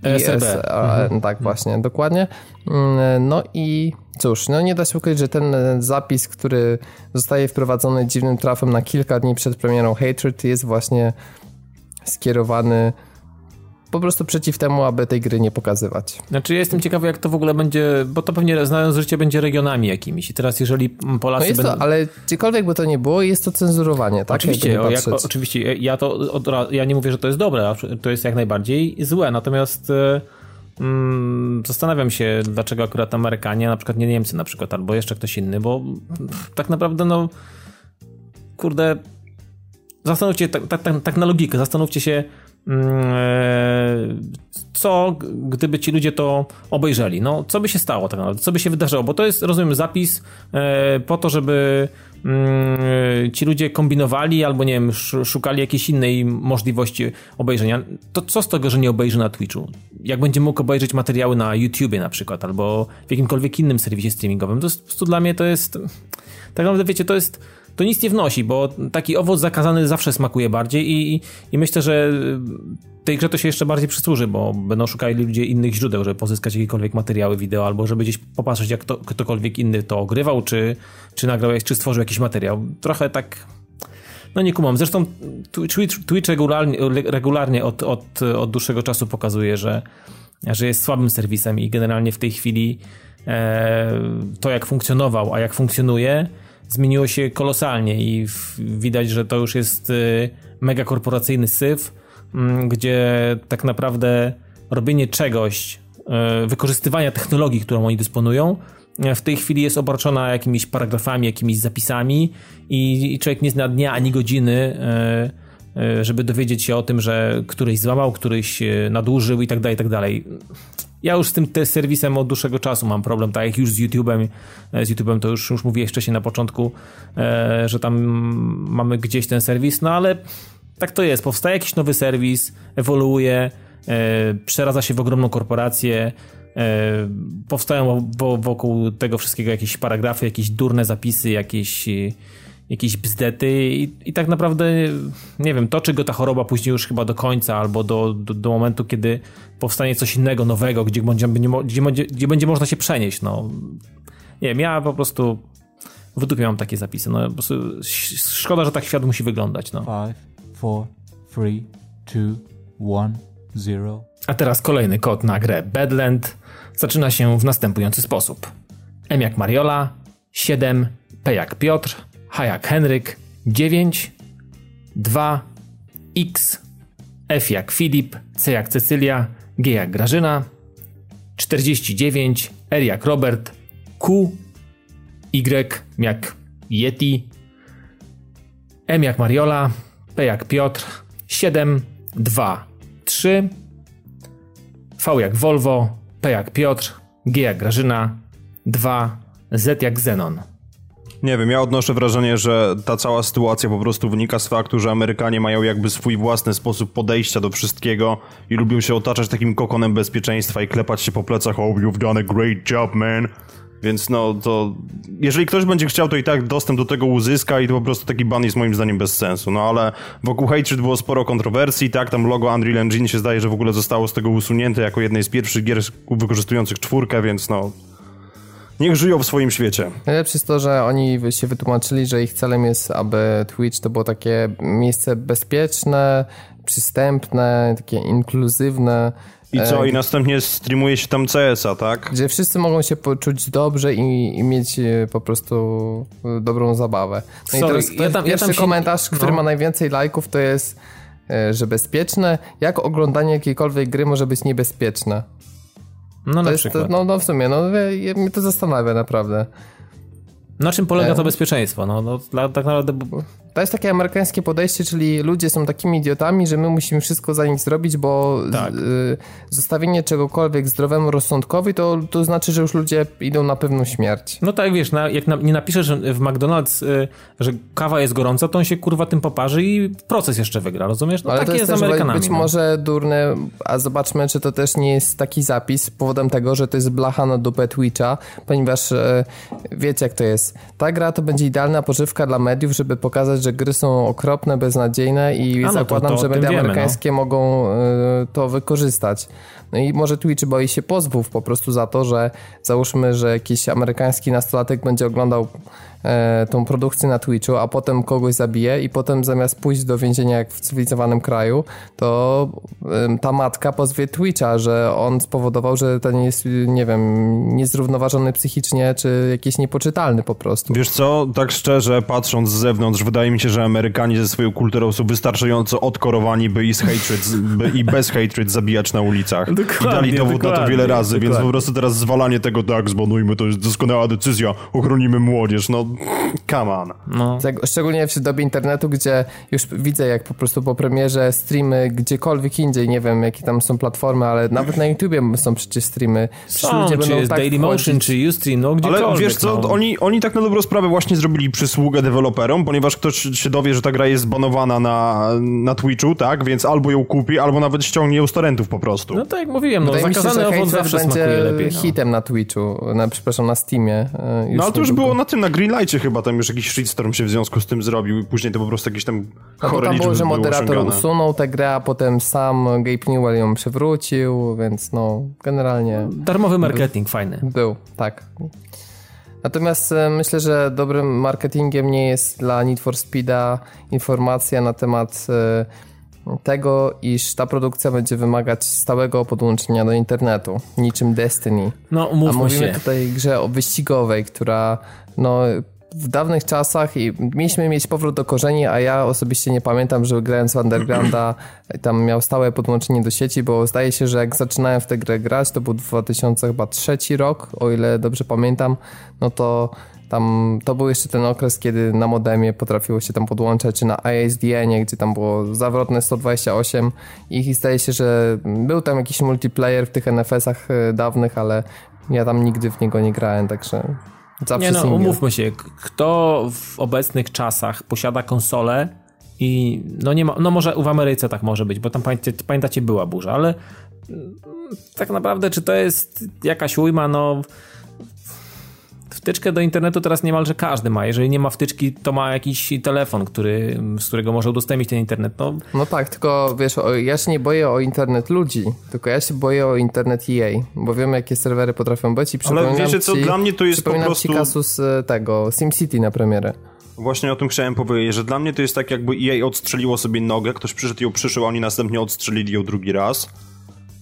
ESRB. IS, mhm. Tak, właśnie, dokładnie. Mm, no i cóż, no nie da się ukryć, że ten zapis, który zostaje wprowadzony dziwnym trafem na kilka dni przed premierą Hatred jest właśnie skierowany po prostu przeciw temu, aby tej gry nie pokazywać. Znaczy ja jestem ciekawy, jak to w ogóle będzie, bo to pewnie znając życie będzie regionami jakimiś i teraz jeżeli Polacy no jest będą... to, ale gdziekolwiek by to nie było, jest to cenzurowanie, tak? Oczywiście, o, jak, oczywiście, ja to od, ja nie mówię, że to jest dobre, to jest jak najbardziej złe, natomiast e, mm, zastanawiam się, dlaczego akurat Amerykanie, na przykład nie Niemcy na przykład, albo jeszcze ktoś inny, bo tak naprawdę no kurde zastanówcie tak, tak, tak, tak na logikę, zastanówcie się co gdyby ci ludzie to obejrzeli? No, co by się stało tak naprawdę? Co by się wydarzyło? Bo to jest, rozumiem, zapis po to, żeby mm, ci ludzie kombinowali albo, nie wiem, szukali jakiejś innej możliwości obejrzenia. To co z tego, że nie obejrzy na Twitchu? Jak będzie mógł obejrzeć materiały na YouTubie na przykład, albo w jakimkolwiek innym serwisie streamingowym? To jest, po prostu dla mnie to jest... Tak naprawdę, wiecie, to jest to nic nie wnosi, bo taki owoc zakazany zawsze smakuje bardziej i, i myślę, że tej grze to się jeszcze bardziej przysłuży, bo będą szukali ludzie innych źródeł, żeby pozyskać jakiekolwiek materiały wideo, albo żeby gdzieś popatrzeć, jak to, ktokolwiek inny to ogrywał, czy, czy nagrał, czy stworzył jakiś materiał. Trochę tak... No nie kumam. Zresztą Twitch, Twitch regularnie, regularnie od, od, od dłuższego czasu pokazuje, że, że jest słabym serwisem i generalnie w tej chwili e, to jak funkcjonował, a jak funkcjonuje zmieniło się kolosalnie i widać, że to już jest y, mega korporacyjny syf, mm, gdzie tak naprawdę robienie czegoś, y, wykorzystywania technologii, którą oni dysponują, y, w tej chwili jest obarczona jakimiś paragrafami, jakimiś zapisami i, człowiek nie zna dnia ani godziny, żeby dowiedzieć się o tym, że któryś złamał, któryś nadużył i tak dalej, i tak dalej ja już z tym serwisem od dłuższego czasu mam problem, tak jak już z YouTube'em, e, z YouTube'em to już, już mówiłeś wcześniej na początku, e, że tam mamy gdzieś ten serwis, no ale tak to jest, powstaje jakiś nowy serwis, ewoluuje, e, przeradza się w ogromną korporację, powstają wokół tego wszystkiego jakieś paragrafy, jakieś durne zapisy, jakieś jakieś bzdety i, i tak naprawdę, nie wiem, toczy go ta choroba później już chyba do końca albo do, do, do momentu, kiedy powstanie coś innego, nowego, gdzie będzie, gdzie, będzie, gdzie będzie można się przenieść, no. Nie wiem, ja po prostu w dupie mam takie zapisy, no po prostu szkoda, że tak świat musi wyglądać, no. Five, four, three, two, one, zero. A teraz kolejny kod na grę Badland zaczyna się w następujący sposób. M jak Mariola, 7, P jak Piotr, H jak Henryk, 9, 2, X, F jak Filip, C jak Cecylia, G jak Grażyna, 49, R jak Robert, Q, Y jak Yeti, M jak Mariola, P jak Piotr, 7, 2, 3, V jak Volvo, P jak Piotr, G jak Grażyna, 2, Z jak Zenon. Nie wiem, ja odnoszę wrażenie, że ta cała sytuacja po prostu wynika z faktu, że Amerykanie mają jakby swój własny sposób podejścia do wszystkiego i lubią się otaczać takim kokonem bezpieczeństwa i klepać się po plecach, oh, you've done a great job, man. Więc no to, jeżeli ktoś będzie chciał, to i tak dostęp do tego uzyska i to po prostu taki ban jest moim zdaniem bez sensu. No ale wokół Hatred było sporo kontrowersji, tak, tam logo Unreal Engine się zdaje, że w ogóle zostało z tego usunięte jako jednej z pierwszych gier wykorzystujących czwórkę, więc no Niech żyją w swoim świecie. Najlepsze jest to, że oni się wytłumaczyli, że ich celem jest, aby Twitch to było takie miejsce bezpieczne, przystępne, takie inkluzywne. I co? I e, następnie streamuje się tam CS-a, tak? Gdzie wszyscy mogą się poczuć dobrze i, i mieć e, po prostu dobrą zabawę. No Sorry, i teraz ja tam, pierwszy ja tam się... komentarz, który no. ma najwięcej lajków, to jest, e, że bezpieczne. Jak oglądanie jakiejkolwiek gry może być niebezpieczne? No na jest, przykład. No, no w sumie, no mnie to zastanawia naprawdę. Na czym polega to bezpieczeństwo? No, no tak naprawdę to jest takie amerykańskie podejście, czyli ludzie są takimi idiotami, że my musimy wszystko za nich zrobić, bo tak. y, zostawienie czegokolwiek zdrowemu rozsądkowi to, to znaczy, że już ludzie idą na pewną śmierć. No tak, wiesz, na, jak na, nie napiszesz w McDonald's, y, że kawa jest gorąca, to on się kurwa tym poparzy i proces jeszcze wygra, rozumiesz? No Ale tak to jest, jest z Amerykanami. Być no. może durne, a zobaczmy, czy to też nie jest taki zapis powodem tego, że to jest blacha na dupę Twitcha, ponieważ y, wiecie jak to jest. Ta gra to będzie idealna pożywka dla mediów, żeby pokazać, że gry są okropne, beznadziejne i no zakładam, to, to że media wiemy, amerykańskie no. mogą y, to wykorzystać. No i może Twitch boi się pozwów po prostu za to, że załóżmy, że jakiś amerykański nastolatek będzie oglądał e, tą produkcję na Twitchu, a potem kogoś zabije i potem zamiast pójść do więzienia jak w cywilizowanym kraju, to e, ta matka pozwie Twitcha, że on spowodował, że ten jest, nie wiem, niezrównoważony psychicznie, czy jakiś niepoczytalny po prostu. Wiesz co, tak szczerze, patrząc z zewnątrz, wydaje mi się, że Amerykanie ze swoją kulturą są wystarczająco odkorowani, by i, z hatred, by i bez hatred zabijać na ulicach. i dali dowód na to dokładnie, wiele razy, więc dokładnie. po prostu teraz zwalanie tego, tak, zbanujmy, to jest doskonała decyzja, ochronimy młodzież, no, come on. No. Szczególnie w dobie internetu, gdzie już widzę, jak po prostu po premierze streamy gdziekolwiek indziej, nie wiem jakie tam są platformy, ale nawet na YouTubie są przecież streamy. Przecież Są, ludzie czy jest tak Dailymotion, wchodzić- czy Ustream, no gdziekolwiek. Ale wiesz co, no. oni, oni tak na dobrą sprawę właśnie zrobili przysługę deweloperom, ponieważ ktoś się dowie, że ta gra jest zbanowana na, na Twitchu, tak, więc albo ją kupi, albo nawet ściągnie ją z torrentów po prostu. No tak jak mówiłem, no Wydaje się, zakazany że owoc zawsze będzie lepiej. No. hitem na Twitchu, na, przepraszam, na Steamie. e, No ale to już było na tym, na Greenlightie chyba, tam już jakiś shitstorm się w związku z tym zrobił i później to po prostu jakieś tam No bo chore tam liczby było, że moderator osiągane. usunął tę grę, a potem sam Gabe Newell ją przewrócił, więc no, generalnie Darmowy marketing, fajny. był, tak. Natomiast e, myślę, że dobrym marketingiem nie jest dla Need for Speeda informacja na temat e, tego, iż ta produkcja będzie wymagać stałego podłączenia do internetu, niczym Destiny. No A umówmy mówimy się. tutaj grze o wyścigowej, która no, w dawnych czasach i mieliśmy mieć powrót do korzeni, a ja osobiście nie pamiętam, że grając w Undergrounda tam miał stałe podłączenie do sieci, bo zdaje się, że jak zaczynałem w tę grę grać, to był 2003 rok, o ile dobrze pamiętam, no to tam to był jeszcze ten okres, kiedy na modemie potrafiło się tam podłączać, czy na ISDN, gdzie tam było zawrotne 128 i zdaje się, że był tam jakiś multiplayer w tych NFS-ach e, dawnych, ale ja tam nigdy w niego nie grałem, także zawsze Nie no, umówmy się, kto w obecnych czasach posiada konsolę i no nie ma, no może w Ameryce tak może być, bo tam pamiętacie, pamiętacie była burza, ale mm, tak naprawdę czy to jest jakaś ujma, no wtyczkę do internetu teraz niemalże każdy ma, jeżeli nie ma wtyczki, to ma jakiś telefon, który, z którego może udostępnić ten internet, no No tak, tylko wiesz, o, ja się nie boję o internet ludzi, tylko ja się boję o internet EA, bo wiem jakie serwery potrafią być i przypominam wiecie co, ci, dla mnie to jest po przypominam prostu- ci kasus e, tego SimCity na premierę. Właśnie o tym chciałem powiedzieć, że dla mnie to jest tak jakby EA odstrzeliło sobie nogę, ktoś przyszedł ją przyszył, a oni następnie odstrzelili ją drugi raz.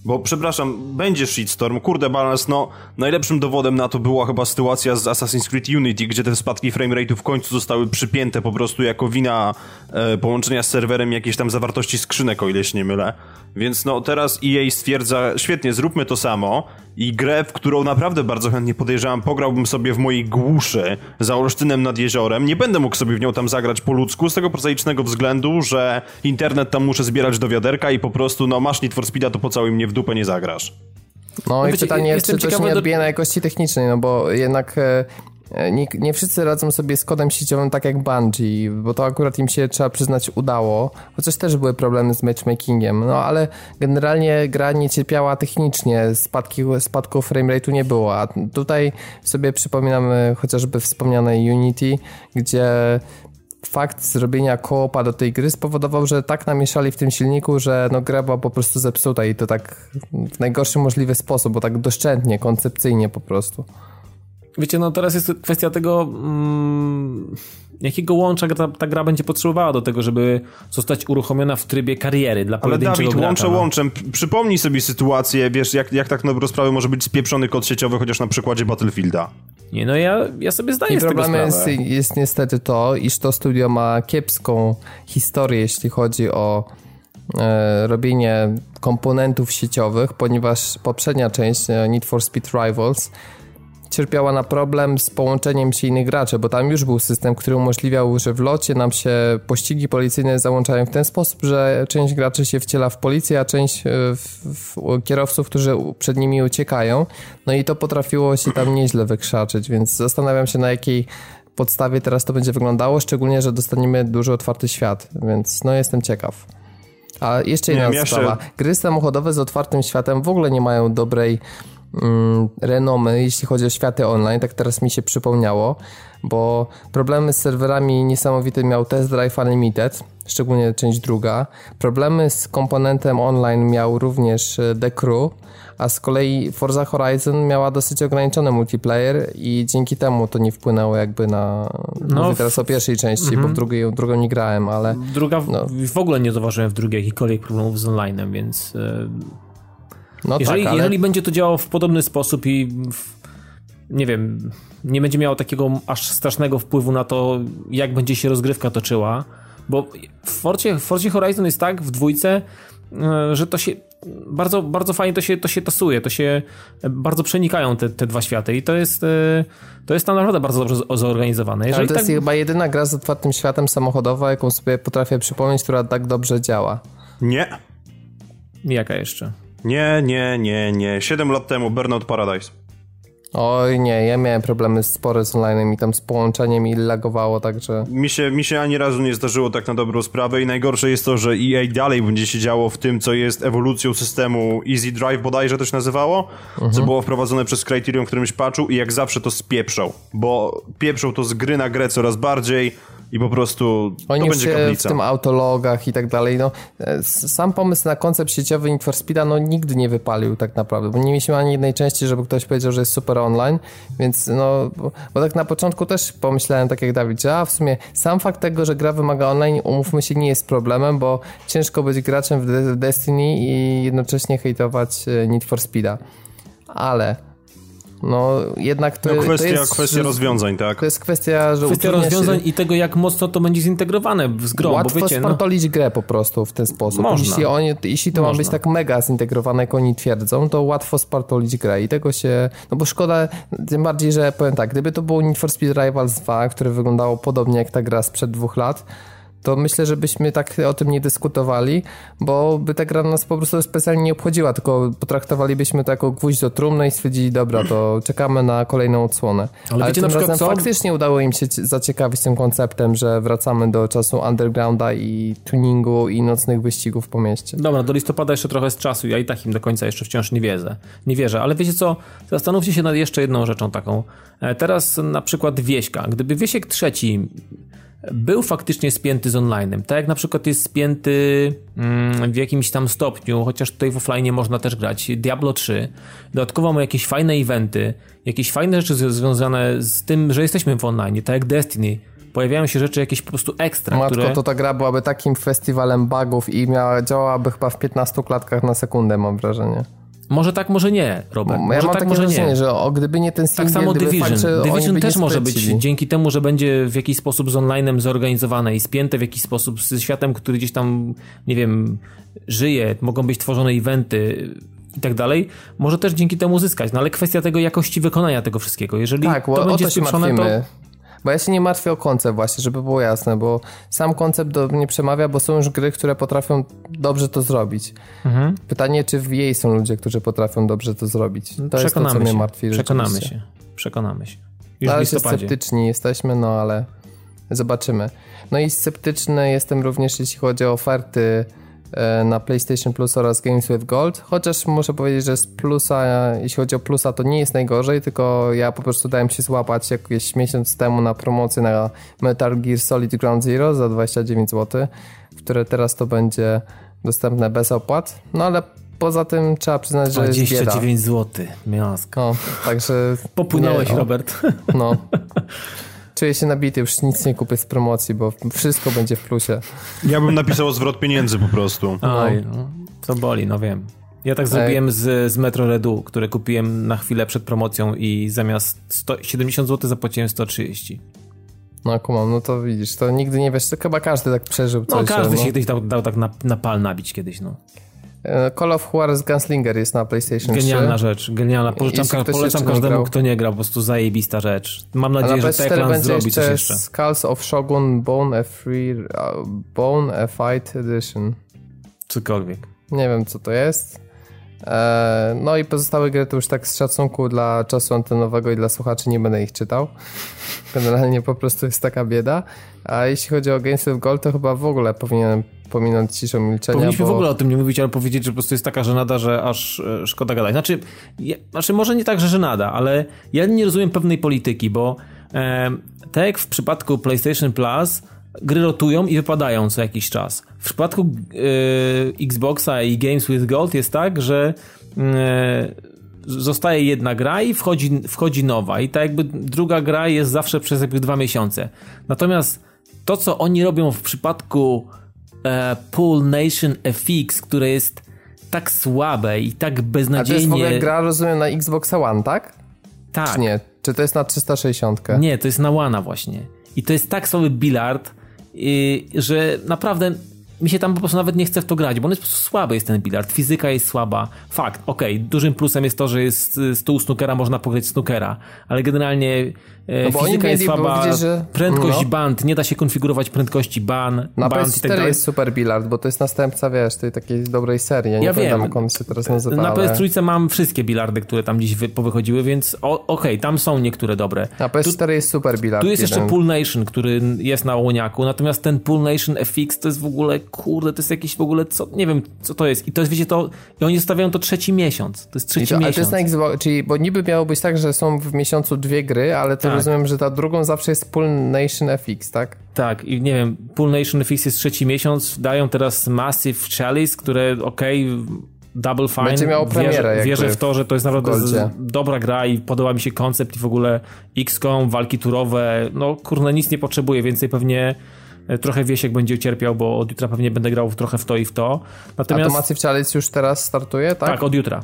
Bo przepraszam, będzie shitstorm, kurde balans, no najlepszym dowodem na to była chyba sytuacja z Assassin's Creed Unity, gdzie te spadki framerate'u w końcu zostały przypięte po prostu jako wina e, połączenia z serwerem jakiejś tam zawartości skrzynek, o ile się nie mylę. Więc no teraz EA stwierdza, świetnie, zróbmy to samo i grę, w którą naprawdę bardzo chętnie podejrzewam, pograłbym sobie w mojej głuszy za Olsztynem nad jeziorem. Nie będę mógł sobie w nią tam zagrać po ludzku z tego prozaicznego względu, że internet tam muszę zbierać do wiaderka i po prostu, no masz Need for Speeda, to po całuj mnie w dupę nie zagrasz. No i wiecie, pytanie, jestem czy to się nie do- odbije na jakości technicznej, no bo jednak e, nie, nie wszyscy radzą sobie z kodem sieciowym tak jak Bungie, bo to akurat im się, trzeba przyznać, udało, chociaż też były problemy z matchmakingiem, no ale generalnie gra nie cierpiała technicznie, spadki, spadków framerate'u nie było, a tutaj sobie przypominamy chociażby wspomniane Unity, gdzie fakt zrobienia koopa do tej gry spowodował, że tak namieszali w tym silniku, że no gra była po prostu zepsuta i to tak w najgorszy możliwy sposób, bo tak doszczętnie, koncepcyjnie po prostu. Wiecie, no teraz jest kwestia tego, mm, jakiego łącza ta, ta gra będzie potrzebowała do tego, żeby zostać uruchomiona w trybie kariery dla Ale pojedynczego Dawid, gracza. łączę no. łączem. Przypomnij sobie sytuację, wiesz, jak, jak tak na dobrą sprawę może być spieprzony kod sieciowy, chociaż na przykładzie Battlefielda. Nie, no ja, ja sobie zdaję I z tego problemem sprawę. jest, jest niestety to, iż to studio ma kiepską historię, jeśli chodzi o e, robienie komponentów sieciowych, ponieważ poprzednia część e, Need for Speed Rivals cierpiała na problem z połączeniem się innych graczy, bo tam już był system, który umożliwiał, że w locie nam się pościgi policyjne załączają w ten sposób, że część graczy się wciela w policję, a część e, w, w kierowców, którzy przed nimi uciekają. No i to potrafiło się tam nieźle wykrzaczyć, więc zastanawiam się na jakiej podstawie teraz to będzie wyglądało, szczególnie, że dostaniemy duży otwarty świat, więc no jestem ciekaw. A jeszcze Nie jedna jeszcze- sprawa. Gry samochodowe z otwartym światem w ogóle nie mają dobrej renomy, jeśli chodzi o światy online, tak teraz mi się przypomniało, bo problemy z serwerami niesamowite miał Test Drive Unlimited, szczególnie część druga. Problemy z komponentem online miał również e, The Crew, a z kolei Forza Horizon miała dosyć ograniczony multiplayer i dzięki temu to nie wpłynęło jakby na... No, mówię teraz o pierwszej części, bo w drugiej, drugą nie grałem, ale... Druga, w- No. w ogóle nie zauważyłem w drugiej jakichkolwiek problemów z onlinem, więc e, No jeżeli, tak, ale... jeżeli będzie to działało w podobny sposób i w, nie wiem, nie będzie miało takiego aż strasznego wpływu na to, jak będzie się rozgrywka toczyła, bo w Forcie, w Forcie Horizon jest tak w dwójce, e, że to się bardzo, bardzo fajnie to się, to się tasuje, to się bardzo przenikają te, te dwa światy i to jest, e, to jest tam naprawdę bardzo dobrze zorganizowane. Ale Jeżeli to jest tak, chyba jedyna gra z otwartym światem samochodowa, jaką sobie potrafię przypomnieć, która tak dobrze działa. Nie, Jaka jeszcze? Nie, nie, nie, nie. Siedem lat temu Burnout Paradise. Oj nie, ja miałem problemy spore z online i tam z połączeniem i lagowało, także... Mi się, mi się ani razu nie zdarzyło tak na dobrą sprawę i najgorsze jest to, że EA dalej będzie się działo w tym, co jest ewolucją systemu Easy Drive bodajże to się nazywało, co było wprowadzone przez Criterion w którymś patchu i jak zawsze to spieprzą, bo pieprzą to z gry na grę coraz bardziej i po prostu Oni to będzie się w kaplica. tym autologach i tak dalej, no e, sam pomysł na koncept sieciowy Need for Speeda no nigdy nie wypalił tak naprawdę, bo nie mieliśmy ani jednej części, żeby ktoś powiedział, że jest super online, więc no, bo, tak na początku też pomyślałem tak jak Dawid, że a w sumie sam fakt tego, że gra wymaga online, umówmy się, nie jest problemem, bo ciężko być graczem w Destiny i jednocześnie hejtować e, Need for Speeda, ale no jednak to, No kwestia, to jest... kwestia rozwiązań, tak? To jest kwestia, że Kwestia utrudnia się- rozwiązań i tego, jak mocno to będzie zintegrowane z grą, Łatwo bo wiecie, no, spartolić grę po prostu w ten sposób. Można. Jeśli, oni, jeśli to ma Można. być tak mega zintegrowane, jak oni twierdzą, to łatwo spartolić grę i tego się... No bo szkoda, tym bardziej, że powiem tak, gdyby to było Need for Speed Rivals 2, które wyglądało podobnie jak ta gra sprzed dwóch lat, to myślę, że byśmy tak o tym nie dyskutowali, bo by ta gra nas po prostu specjalnie nie obchodziła, tylko potraktowalibyśmy to jako gwóźdź do trumny i stwierdzili, dobra, to czekamy na kolejną odsłonę. Ale wiecie tym razem co? faktycznie udało im się zaciekawić tym konceptem, że wracamy do czasu undergrounda i tuningu i nocnych wyścigów po mieście. Dobra, do listopada jeszcze trochę z czasu, ja i tak im do końca jeszcze wciąż nie wierzę. Nie wierzę, ale wiecie co, zastanówcie się nad jeszcze jedną rzeczą taką. E, Teraz na przykład Wieśka. Gdyby Wiesiek trzeci był faktycznie spięty z online'em, tak jak na przykład jest spięty mm, w jakimś tam stopniu, chociaż tutaj w offline można też grać, Diablo 3, dodatkowo ma jakieś fajne eventy, jakieś fajne rzeczy związane z tym, że jesteśmy w online, tak jak Destiny, pojawiają się rzeczy jakieś po prostu ekstra, Matko, które... to ta gra byłaby takim festiwalem bugów i miała, działałaby chyba w 15 klatkach na sekundę, mam wrażenie. Może tak, może nie, Robert. ja może mam tak, może nie. że o, gdyby nie ten Tak single, samo gdyby Division. oni Division też może być dzięki temu, że będzie w jakiś sposób z online'em zorganizowane i spięte w jakiś sposób z światem, który gdzieś tam, nie wiem, żyje, mogą być tworzone eventy i tak dalej, może też dzięki temu zyskać. No ale kwestia tego jakości wykonania tego wszystkiego. Jeżeli Tak, to będzie spieprzone, to. Bo ja się nie martwię o koncept właśnie, żeby było jasne, bo sam koncept do mnie przemawia, bo są już gry, które potrafią dobrze to zrobić. Mhm. Pytanie, czy w jej są ludzie, którzy potrafią dobrze to zrobić. To jest to, co przekonamy mnie się. martwi Przekonamy się. Przekonamy się. Już w razie listopadzie. sceptyczni jesteśmy, no ale zobaczymy. No i sceptyczny jestem również, jeśli chodzi o oferty na PlayStation Plus oraz Games with Gold, chociaż muszę powiedzieć, że z plusa, jeśli chodzi o plusa, to nie jest najgorzej, tylko ja po prostu dałem się złapać jakieś miesiąc temu na promocję na Metal Gear Solid Ground Zero za 29 zł, które teraz to będzie dostępne bez opłat, no ale poza tym trzeba przyznać, że jest bieda. 29 zł. Miasko. No, także... Popłynąłeś, nie, o. Robert. No. Czuję się nabity, już nic nie kupię z promocji, bo wszystko będzie w plusie. Ja bym napisał zwrot pieniędzy po prostu. Oj, no, to boli, no wiem. Ja tak zrobiłem z, z Metro Redu, które kupiłem na chwilę przed promocją i zamiast 100, 70 zł zapłaciłem 130. No kumam, no to widzisz, to nigdy nie wiesz, to chyba każdy tak przeżył No coś. każdy że, się kiedyś dał, dał tak na, na pal nabić kiedyś, no. E, Call of Juarez Gunslinger jest na PlayStation 3. Genialna rzecz, genialna. Polecam, ka- polecam każdemu, kto nie grał, po prostu zajebista rzecz. Mam A na nadzieję, że PS4 Techland zrobi jeszcze, coś jeszcze. Skulls of Shogun Bone a Free, Bone a Fight Edition. Cokolwiek. Nie wiem co to jest. E, no i pozostałe gry to już tak z szacunku dla czasu antenowego i dla słuchaczy nie będę ich czytał. Generalnie po prostu jest taka bieda. A jeśli chodzi o Games with Gold, to chyba w ogóle powinienem pominąć ciszą milczenia. Powinniśmy bo... w ogóle o tym nie mówić, ale powiedzieć, że po prostu jest taka żenada, że aż e, szkoda gadać. Znaczy, je, znaczy może nie tak, że żenada, ale ja nie rozumiem pewnej polityki, bo e, tak jak w przypadku PlayStation Plus gry rotują i wypadają co jakiś czas. W przypadku e, Xboxa i Games with Gold jest tak, że e, zostaje jedna gra i wchodzi, wchodzi nowa i tak jakby druga gra jest zawsze przez jakby dwa miesiące. Natomiast to, co oni robią w przypadku e, Pool Nation FX, które jest tak słabe i tak A to jest w beznadziejnie... ogóle gra, rozumiem, na Xbox One, tak? tak. Czy nie? Czy to jest na 360? Nie, to jest na łana właśnie. I to jest tak słaby bilard, y, że naprawdę mi się tam po prostu nawet nie chce w to grać, bo on jest po prostu słaby jest ten bilard, fizyka jest słaba. Fakt, okej, dużym plusem jest to, że jest y, stół snookera, można pograć snookera, ale generalnie No bo oni fizyka jest słaba, że- prędkość no. band, nie da się konfigurować prędkości ban, Na band i tak PS4 dalej. jest super bilard, bo to jest następca, wiesz, tej takiej dobrej serii. Ja nie Ja wiem. jak on się teraz nazywa, Na ale... PS3 mam wszystkie bilardy, które tam gdzieś wy, powychodziły, więc okej, tam są niektóre dobre. Na PS4 jest super bilard. Tu jest jeszcze. Pool Nation, który jest na łoniaku, natomiast ten Pool Nation FX to jest w ogóle, kurde, to jest jakiś w ogóle, co, nie wiem, co to jest. I to jest, wiecie, to, i oni zostawiają to trzeci miesiąc. To jest I trzeci to, ale to miesiąc. jest na Xbox, czyli, bo niby miało być tak, że są w miesiącu dwie gry, ale to Tak. Rozumiem, że ta drugą zawsze jest Pool Nation FX, tak? Tak, i nie wiem, Pool Nation FX jest trzeci miesiąc, dają teraz Massive Chalice, które, okej, double fine. Będzie miało premierę Wierzę, wierzę w to, że to jest naprawdę z, dobra gra i podoba mi się koncept i w ogóle XCOM, walki turowe, no kurde, nic nie potrzebuję, więcej pewnie e, trochę Wiesiek będzie ucierpiał, bo od jutra pewnie będę grał trochę w to i w to. A Natomiast... to Massive Chalice już teraz startuje, tak? Tak, od jutra.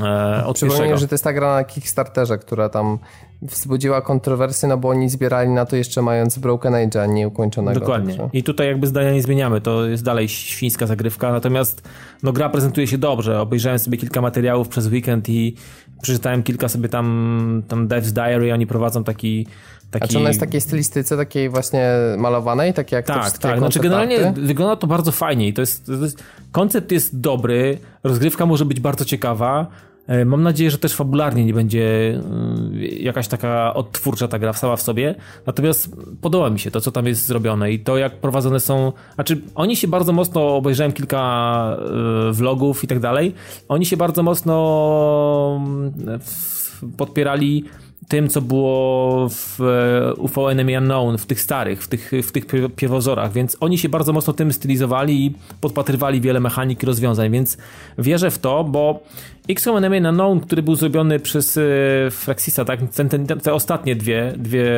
E, od że to jest ta gra na Kickstarterze, która tam wzbudziła kontrowersję, no bo oni zbierali na to jeszcze mając Broken Age'a nieukończonego. Dokładnie. także- I tutaj jakby zdania nie zmieniamy. To jest dalej świńska zagrywka. Natomiast no, gra prezentuje się dobrze. Obejrzałem sobie kilka materiałów przez weekend i przeczytałem kilka sobie tam, tam Dev's Diary. Oni prowadzą taki. taki... A czy ona jest w takiej stylistyce, takiej właśnie malowanej, takie jak Tak, tak. Znaczy generalnie arty? wygląda to bardzo fajnie i to jest, to jest. Koncept jest dobry, rozgrywka może być bardzo ciekawa. E, Mam nadzieję, że też fabularnie nie będzie y, jakaś taka odtwórcza ta gra sama w sobie. Natomiast podoba mi się to, co tam jest zrobione i to, jak prowadzone są. Znaczy, oni się bardzo mocno, obejrzałem kilka y, vlogów i tak dalej. Oni się bardzo mocno mm, podpierali tym, co było w e, UFO Enemy Unknown, w tych starych, w tych, w tych pie- pierwozorach, więc oni się bardzo mocno tym stylizowali i podpatrywali wiele mechanik i rozwiązań, więc wierzę w to, bo XCOM Enemy Unknown, który był zrobiony przez e, Fraxisa, tak, ten, te ostatnie dwie, dwie,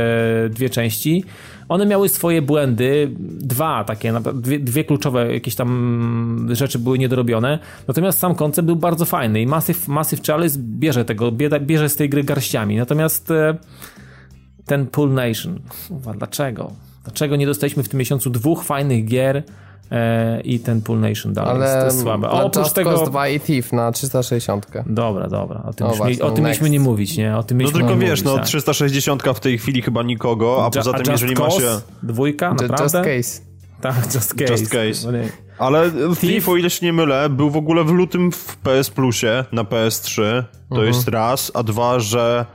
dwie części, one miały swoje błędy, dwa takie, dwie, dwie kluczowe jakieś tam rzeczy były niedorobione, natomiast sam koncept był bardzo fajny i Massive, Massive Chalice bierze tego, bie- bierze z tej gry garściami, natomiast e, ten Pool Nation, dlaczego? Dlaczego nie dostaliśmy w tym miesiącu dwóch fajnych gier e, i ten Pool Nation dalej jest, to Ale jest słabe. A oprócz Just tego... Cause 2 i Thief na 360. Dobra, dobra, o tym, O, już właśnie, mi, o tym mieliśmy nie mówić, nie? O tym No tylko nie wiesz, mówić, no tak. 360 w tej chwili chyba nikogo, a poza tym Just jeżeli masz... Cause? Dwójka, naprawdę? Just Case. Tak, Just Case. Just Case. No. Ale Thief, o ile się nie mylę, był w ogóle w lutym w PS Plusie na PS3. To Mhm. jest raz, a dwa, że...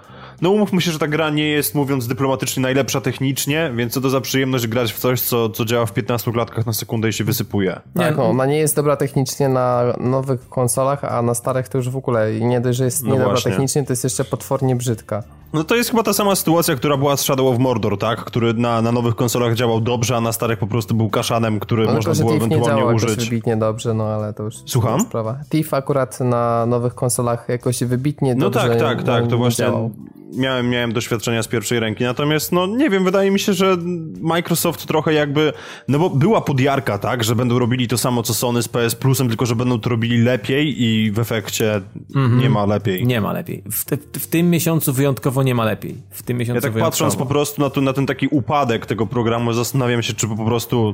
No umówmy się, że ta gra nie jest, mówiąc dyplomatycznie, najlepsza technicznie, więc co to za przyjemność grać w coś, co, co działa w 15 klatkach na sekundę i się wysypuje. Tak, no. ona nie jest dobra technicznie na nowych konsolach, a na starych to już w ogóle i nie dość, że jest No niedobra właśnie. technicznie, to jest jeszcze potwornie brzydka. No to jest chyba ta sama sytuacja, która była z Shadow of Mordor, tak? Który na, na nowych konsolach działał dobrze, a na starych po prostu był kaszanem, który No można było Thief nie ewentualnie działa jakoś użyć. wybitnie dobrze, no ale to już Słucham? sprawa. Thief akurat na nowych konsolach jakoś wybitnie No dobrze tak, tak, nie- tak, to nie właśnie działał. miałem, miałem doświadczenia z pierwszej ręki, natomiast no nie wiem, wydaje mi się, że Microsoft trochę jakby, no bo była podjarka, tak, że będą robili to samo co Sony z PS Plusem, tylko że będą to robili lepiej i w efekcie nie ma lepiej. Nie ma lepiej. W, te, w tym miesiącu wyjątkowo nie ma lepiej. W tym miesiącu Ja tak wyjątkowo. patrząc po prostu na, to, na ten taki upadek tego programu, zastanawiam się, czy po prostu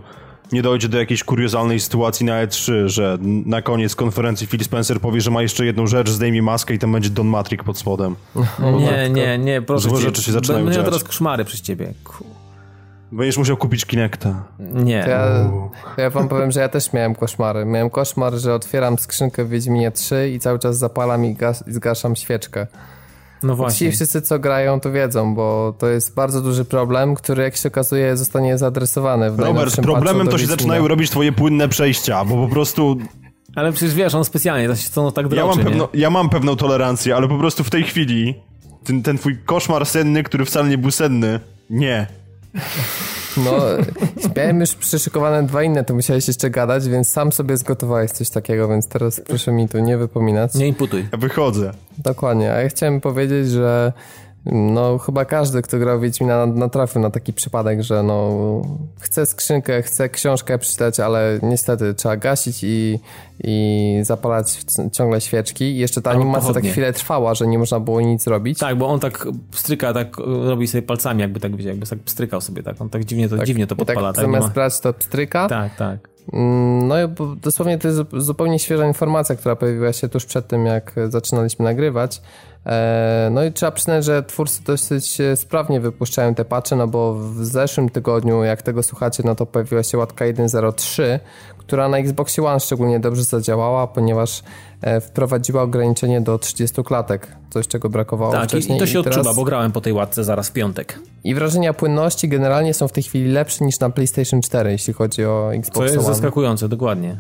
nie dojdzie do jakiejś kuriozalnej sytuacji na E3, że na koniec konferencji Phil Spencer powie, że ma jeszcze jedną rzecz, zdejmie maskę i tam będzie Don Matrix pod spodem. Nie, nie, nie, proszę Złe cię. rzeczy się zaczynają Będę miał teraz koszmary przez ciebie. Ku- Będziesz musiał kupić Kinecta. Nie. Ja, ja wam powiem, że ja też miałem koszmary. Miałem koszmar, że otwieram skrzynkę w Wiedźminie 3 i cały czas zapalam i gas, i zgaszam świeczkę. No Ci właśnie. wszyscy, co grają, to wiedzą, bo to jest bardzo duży problem, który, jak się okazuje, zostanie zaadresowany w Robert, problemem to się zaczynają robić twoje płynne przejścia, bo po prostu Ale przecież wiesz, on specjalnie, to się co no tak ja droczy, mam, nie? pewno, ja mam pewną tolerancję, ale po prostu w tej chwili ten, ten twój koszmar senny, który wcale nie był senny, nie. No, miałem już przyszykowane dwa inne, to musiałeś jeszcze gadać, więc sam sobie zgotowałeś coś takiego, więc teraz proszę mi tu nie wypominać. Nie imputuj. Ja wychodzę. Dokładnie, a ja chciałem powiedzieć, że no chyba każdy, kto grał w Wiedźmina natrafił na taki przypadek, że no chce skrzynkę, chce książkę przeczytać, ale niestety trzeba gasić i, i zapalać ciągle świeczki. I jeszcze ta Albo animacja tak pochodnie. chwilę trwała, że nie można było nic zrobić. Tak, bo on tak pstryka, tak robi sobie palcami, jakby tak wiecie, jakby tak pstrykał sobie, tak. On tak dziwnie to, dziwnie to tak podpala. Tak, nie zamiast ma... brać to pstryka, tak, tak. Mm, No i dosłownie to jest zu- zupełnie świeża informacja, która pojawiła się tuż przed tym, jak zaczynaliśmy nagrywać. E, No i trzeba przyznać, że twórcy dosyć e, sprawnie wypuszczają te patche, no bo w zeszłym tygodniu, jak tego słuchacie, no to pojawiła się łatka 1.03, która na Xboxie One szczególnie dobrze zadziałała, ponieważ e, wprowadziła ograniczenie do 30 klatek, coś czego brakowało Tak, i, wcześniej. i to się teraz- odczuwa, bo grałem po tej łatce zaraz w piątek. I wrażenia płynności generalnie są w tej chwili lepsze niż na PlayStation 4, jeśli chodzi o Co Xbox jest One. zaskakujące, dokładnie.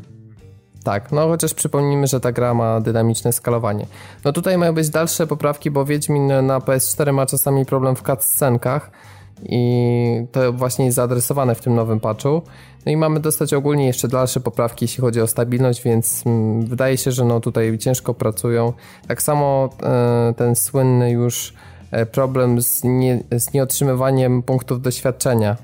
Tak, no chociaż przypomnijmy, że ta gra ma dynamiczne skalowanie. No tutaj mają być dalsze poprawki, bo Wiedźmin na PS4 ma czasami problem w cutscenkach i to właśnie jest zaadresowane w tym nowym patchu. No i mamy dostać ogólnie jeszcze dalsze poprawki, jeśli chodzi o stabilność, więc mm, wydaje się, że no tutaj ciężko pracują. Tak samo e, ten słynny już e, problem z, nie, z nieotrzymywaniem punktów doświadczenia.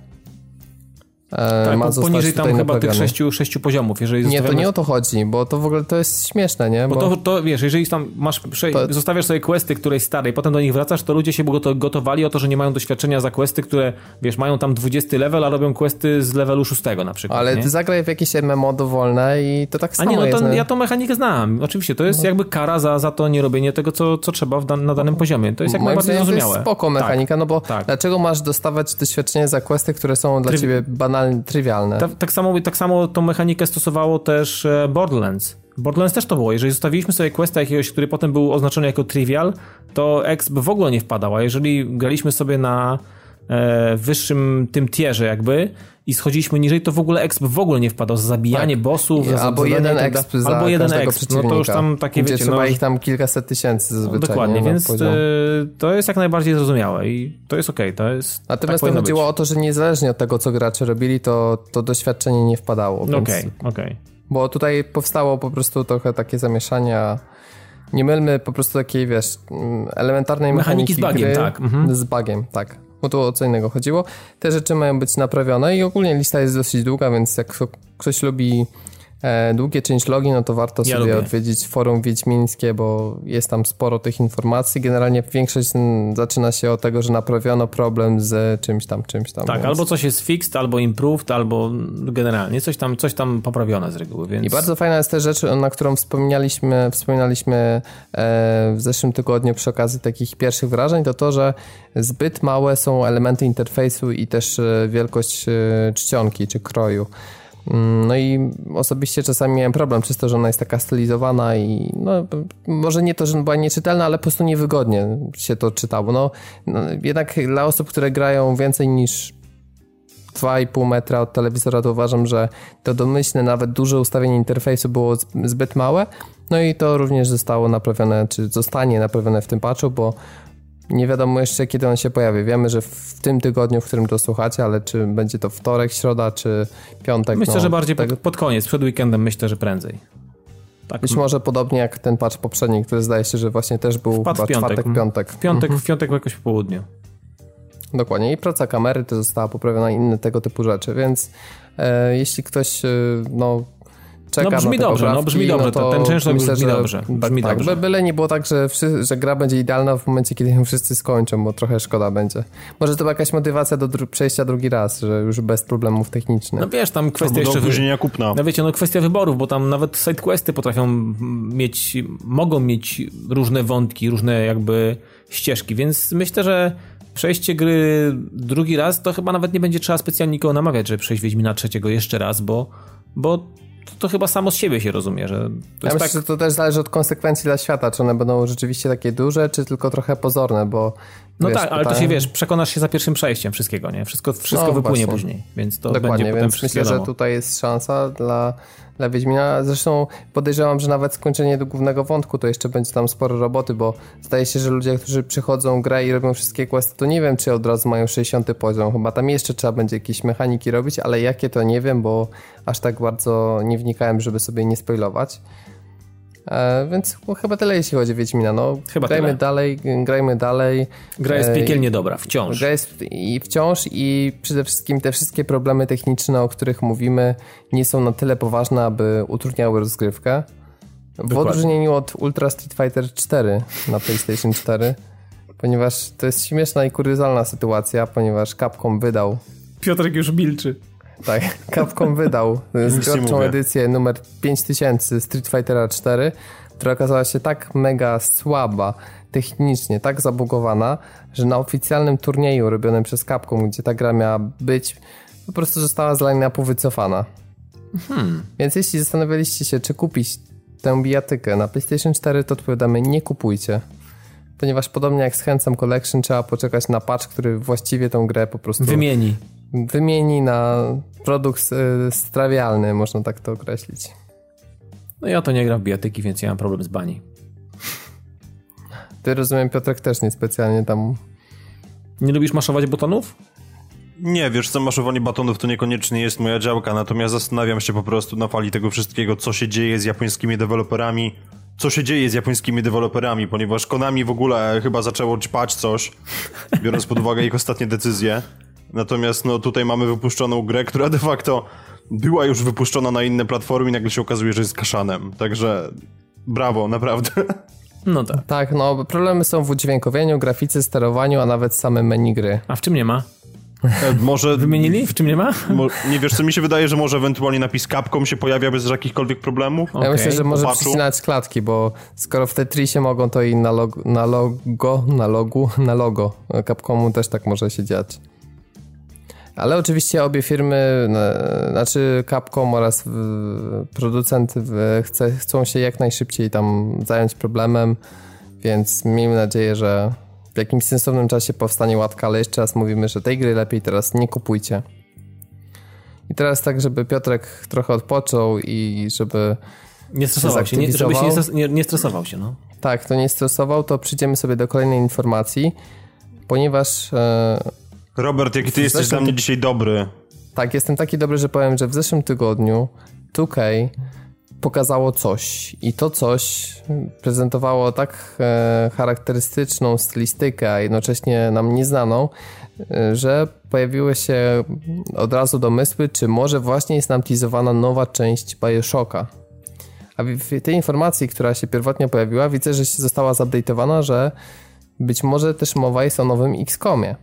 E, Tak, ma zostać poniżej tam chyba tych sześciu, sześciu poziomów. Jeżeli Nie, to nie o to chodzi, bo to w ogóle to jest śmieszne, nie? Bo to, to wiesz, jeżeli tam masz, prze... To- zostawiasz sobie questy którejś starej, potem do nich wracasz, to ludzie się goto- gotowali o to, że nie mają doświadczenia za questy, które, wiesz, mają tam 20 level, a robią questy z levelu 6 na przykład. Ale nie? ty zagraj w jakieś MMO dowolne i to tak A samo nie, no jest. to, no. ja tą mechanikę znam. Oczywiście, to jest jakby kara za, za to nierobienie tego, co, co trzeba dan- na danym poziomie. To jest jak Moim najbardziej zdaniem to zrozumiałe. jest spoko mechanika, no bo tak. dlaczego masz dostawać doświadczenie za questy, które są dla Trywi- ciebie banalnie, trywialne? Tak, tak, samo, tak samo tą mechanikę stosowało też e, Borderlands. Borderlands też to było. Jeżeli zostawiliśmy sobie questa jakiegoś, który potem był oznaczony jako trivial, to exp w ogóle nie wpadał, a jeżeli graliśmy sobie na e, wyższym tym tierze jakby i schodziliśmy niżej, to w ogóle exp w ogóle nie wpadał. Za zabijanie Tak. bossów, za Albo jeden tak exp za Albo jeden exp. No to już tam takie gdzie wiecie, trzeba no, ich tam kilkaset tysięcy zazwyczaj. Dokładnie, nie? Na więc poziom. e, to jest jak najbardziej zrozumiałe i to jest okej, to jest Natomiast tak to chodziło być. o to, że niezależnie od tego, co gracze robili, to, to doświadczenie nie wpadało. No Okej, okej. Bo tutaj powstało po prostu trochę takie zamieszania. Nie mylmy po prostu takiej, wiesz, mm, elementarnej Mechaniki mechaniki z bugiem, gry tak, mhm. Z bugiem, tak. Bo tu o co innego chodziło. Te rzeczy mają być naprawione i ogólnie lista jest dosyć długa, więc jak kto- ktoś lubi długie changelogi, no to warto Ja sobie lubię. odwiedzić forum wiedźmińskie, bo jest tam sporo tych informacji. Generalnie większość zaczyna się od tego, że naprawiono problem z czymś tam, czymś tam. Tak, więc... albo coś jest fixed, albo improved, albo generalnie coś tam, coś tam poprawione z reguły, więc... I bardzo fajna jest też rzecz, na którą wspominaliśmy, wspominaliśmy e, w zeszłym tygodniu przy okazji takich pierwszych wrażeń, to to, że zbyt małe są elementy interfejsu i też e, wielkość e, czcionki czy kroju. Mm, No i osobiście czasami miałem problem przez to, że ona jest taka stylizowana i no, może nie to, że była nieczytelna, ale po prostu niewygodnie się to czytało. No, no, jednak dla osób, które grają więcej niż 2,5 metra od telewizora, to uważam, że to domyślne, nawet duże ustawienie interfejsu było zbyt małe. No i to również zostało naprawione, czy zostanie naprawione w tym patchu, bo nie wiadomo jeszcze kiedy on się pojawi. Wiemy, że w tym tygodniu, w którym to słuchacie, ale czy będzie to wtorek, środa, czy piątek. Myślę, no, że bardziej tego- pod, pod koniec, przed weekendem myślę, że prędzej. Tak, Być może podobnie jak ten patch poprzedni, który zdaje się, że właśnie też był Wpadł chyba piątek. czwartek, piątek. w piątek, w piątek jakoś po południu. Dokładnie. I praca kamery to została poprawiona inne tego typu rzeczy, więc e, jeśli ktoś e, no, czeka No brzmi na te dobrze, no poprawki, brzmi dobrze, to ten często myślę, brzmi dobrze, brzmi tak, dobrze. by- Byle nie było tak, że, że gra będzie idealna w momencie, kiedy ją wszyscy skończą, bo trochę szkoda będzie. Może to była jakaś motywacja do dru- przejścia drugi raz, że już bez problemów technicznych. No wiesz, tam kwestia Albo do jeszcze... Wy... opóźnienia kupna. No wiecie, no kwestia wyborów, bo tam nawet sidequesty potrafią mieć, mogą mieć różne wątki, różne jakby ścieżki, więc myślę, że przejście gry drugi raz, to chyba nawet nie będzie trzeba specjalnie nikogo namawiać, żeby przejść Wiedźmina trzeciego jeszcze raz, bo, bo to, to chyba samo z siebie się rozumie, że to Ja jest myślę, tak... że to też zależy od konsekwencji dla świata, czy one będą rzeczywiście takie duże, czy tylko trochę pozorne, bo No wiesz, tak, ale to się wiesz, przekonasz się za pierwszym przejściem wszystkiego, nie? Wszystko, wszystko No wypłynie właśnie. później, więc to Dokładnie, będzie potem więc myślę, że wiadomo. tutaj jest szansa dla, dla Wiedźmina. Zresztą podejrzewam, że nawet skończenie do głównego wątku to jeszcze będzie tam sporo roboty, bo zdaje się, że ludzie, którzy przychodzą, grają i robią wszystkie questy, to nie wiem, czy od razu mają 60 poziom. Chyba tam jeszcze trzeba będzie jakieś mechaniki robić, ale jakie to nie wiem, bo aż tak bardzo nie wnikałem, żeby sobie nie spoilować. E, więc chyba tyle, jeśli chodzi o Wiedźmina. No, Chyba grajmy tyle. dalej, grajmy dalej. Gra jest E, piekielnie dobra, wciąż. Gra jest i wciąż i przede wszystkim te wszystkie problemy techniczne, o których mówimy, nie są na tyle poważne, aby utrudniały rozgrywkę. W Dokładnie. odróżnieniu od Ultra Street Fighter 4 na PlayStation 4, ponieważ to jest śmieszna i kuriozalna sytuacja, ponieważ Capcom wydał Piotrek już milczy. Tak, Capcom wydał zbiorczą edycję numer 5000 Street Fightera 4, która okazała się tak mega słaba technicznie, tak zabugowana, że na oficjalnym turnieju robionym przez Capcom, gdzie ta gra miała być, po prostu została z line-upu wycofana. Więc jeśli zastanawialiście się, czy kupić tę bijatykę na PlayStation 4, to odpowiadamy nie kupujcie. Ponieważ podobnie jak z Handsome Collection trzeba poczekać na patch, który właściwie tą grę po prostu Wymieni. Wymieni na produkt y, strawialny, można tak to określić. No ja to nie gram w bijatyki, więc ja mam problem z bani. Ty rozumiem, Piotrek też niespecjalnie tam. Nie lubisz maszować butonów? Nie, wiesz co, maszowanie batonów to niekoniecznie jest moja działka, natomiast zastanawiam się po prostu na fali tego wszystkiego, co się dzieje z japońskimi deweloperami, co się dzieje z japońskimi deweloperami, ponieważ Konami w ogóle chyba zaczęło ćpać coś, biorąc pod uwagę ich ostatnie decyzje. Natomiast no tutaj mamy wypuszczoną grę, która de facto była już wypuszczona na inne platformy i nagle się okazuje, że jest kaszanem. Także brawo, naprawdę. No tak. Tak, no problemy są w udźwiękowieniu, grafice, sterowaniu, a nawet samym menu gry. A w czym nie ma? E, Może Wymienili? W czym nie ma? Mo, nie wiesz, co mi się wydaje, że może ewentualnie napis Capcom się pojawia bez jakichkolwiek problemów? Ja Okej, myślę, że może popaczu. przycinać klatki, bo skoro w Tetrisie mogą, to i na, log, na logo, na logu, na logo Capcomu też tak może się dziać. Ale oczywiście obie firmy, e, znaczy Capcom oraz producent chce, chcą się jak najszybciej tam zająć problemem, więc miejmy nadzieję, że w jakimś sensownym czasie powstanie łatka, ale jeszcze raz mówimy, że tej gry lepiej teraz nie kupujcie. I teraz tak, żeby Piotrek trochę odpoczął i żeby Nie stresował się, nie, żeby się nie, stres, nie, nie stresował się, no. tak, to nie stresował, to przyjdziemy sobie do kolejnej informacji, ponieważ e, Robert, jaki ty jesteś dla mnie dzisiaj dobry. tak, jestem taki dobry, że powiem, że w zeszłym tygodniu 2K pokazało coś i to coś prezentowało tak e, charakterystyczną stylistykę, a jednocześnie nam nieznaną, e, że pojawiły się od razu domysły, czy może właśnie jest nam teasowana nowa część Bioshocka. A w, w tej informacji, która się pierwotnie pojawiła, widzę, że się została zupdate'owana, że być może też mowa jest o nowym XCOMie.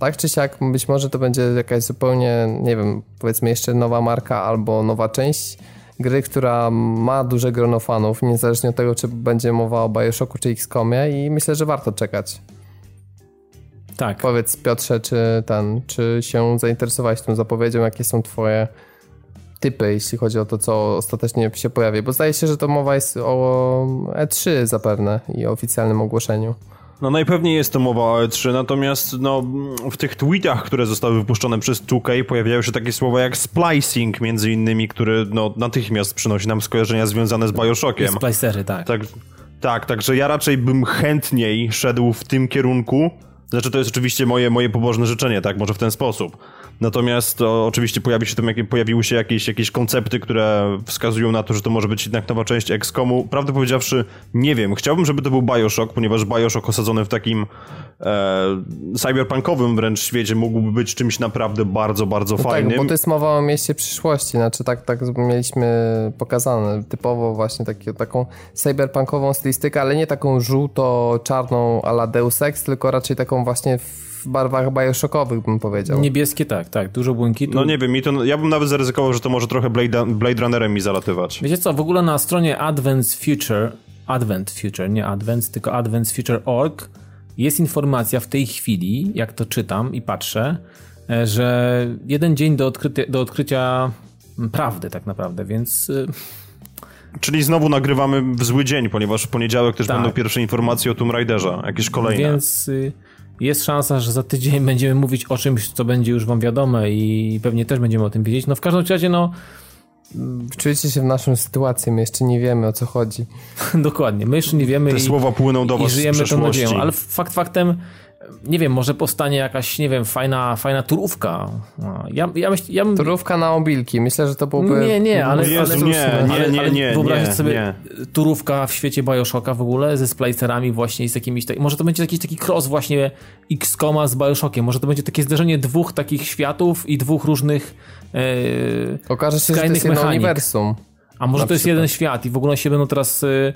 Tak czy siak, być może to będzie jakaś zupełnie, nie wiem, powiedzmy jeszcze nowa marka albo nowa część gry, która ma duże grono fanów, niezależnie od tego, czy będzie mowa o Bioshocku czy XCOMie i myślę, że warto czekać. Tak. Powiedz Piotrze, czy ten, czy się zainteresowałeś tą zapowiedzią, jakie są twoje typy, jeśli chodzi o to, co ostatecznie się pojawi, bo zdaje się, że to mowa jest o E3 zapewne i o oficjalnym ogłoszeniu. No najpewniej jest to mowa o E3, natomiast no, w tych tweetach, które zostały wypuszczone przez 2K pojawiają się takie słowa jak splicing między innymi, który no, natychmiast przynosi nam skojarzenia związane z Bioshockiem. Splicery, tak. Tak, tak, także ja raczej bym chętniej szedł w tym kierunku. Znaczy, to jest oczywiście moje, moje pobożne życzenie, tak, może w ten sposób. Natomiast to, oczywiście pojawi się tam, pojawiły się jakieś, jakieś koncepty, które wskazują na to, że to może być jednak nowa część XCOMu. Prawdę powiedziawszy, nie wiem. Chciałbym, żeby to był Bioshock, ponieważ Bioshock osadzony w takim e, cyberpunkowym wręcz świecie mógłby być czymś naprawdę bardzo, bardzo No fajnym. tak, bo to jest mowa o mieście przyszłości, znaczy tak, tak mieliśmy pokazane, typowo właśnie taki, taką cyberpunkową stylistykę, ale nie taką żółto-czarną a la Deus Ex, tylko raczej taką właśnie w barwach bioshockowych bym powiedział. Niebieskie, tak, tak. Dużo błękitu. No nie wiem, mi to, ja bym nawet zaryzykował, że to może trochę Blade, Blade Runnerem mi zalatywać. Wiecie co, w ogóle na stronie Advance Future, Advent Future, nie Advance, tylko advancefuture.org jest informacja w tej chwili, jak to czytam i patrzę, e, że jeden dzień do, odkryty, do odkrycia prawdy tak naprawdę, więc y, Czyli znowu nagrywamy w zły dzień, ponieważ w poniedziałek też Tak. będą pierwsze informacje o Tomb Raiderze, jakieś kolejne. Więc y, jest szansa, że za tydzień będziemy mówić o czymś, co będzie już wam wiadome i pewnie też będziemy o tym wiedzieć. No w każdym razie, no Czujecie się w naszą sytuację, my jeszcze nie wiemy o co chodzi. dokładnie, my jeszcze nie wiemy Te i, słowa płyną do i was z żyjemy tą nadzieją. Ale fakt faktem, nie wiem, może powstanie jakaś, nie wiem, fajna, fajna turówka. No, Ja, ja, myśl, ja bym- Turówka na obilki, myślę, że to byłby... Nie, nie, ale, Jezu, ale, nie, ale, nie, nie, ale nie, wyobraźcie nie, sobie nie. turówka w świecie Bioshocka w ogóle ze splicerami właśnie i z jakimiś, tak- może to będzie jakiś taki cross właśnie X-Koma z Bioshockiem, może to będzie takie zderzenie dwóch takich światów i dwóch różnych e, Okaże się, że to jest mechanik. uniwersum. a może to jest przykład. jeden świat i w ogóle się będą teraz y,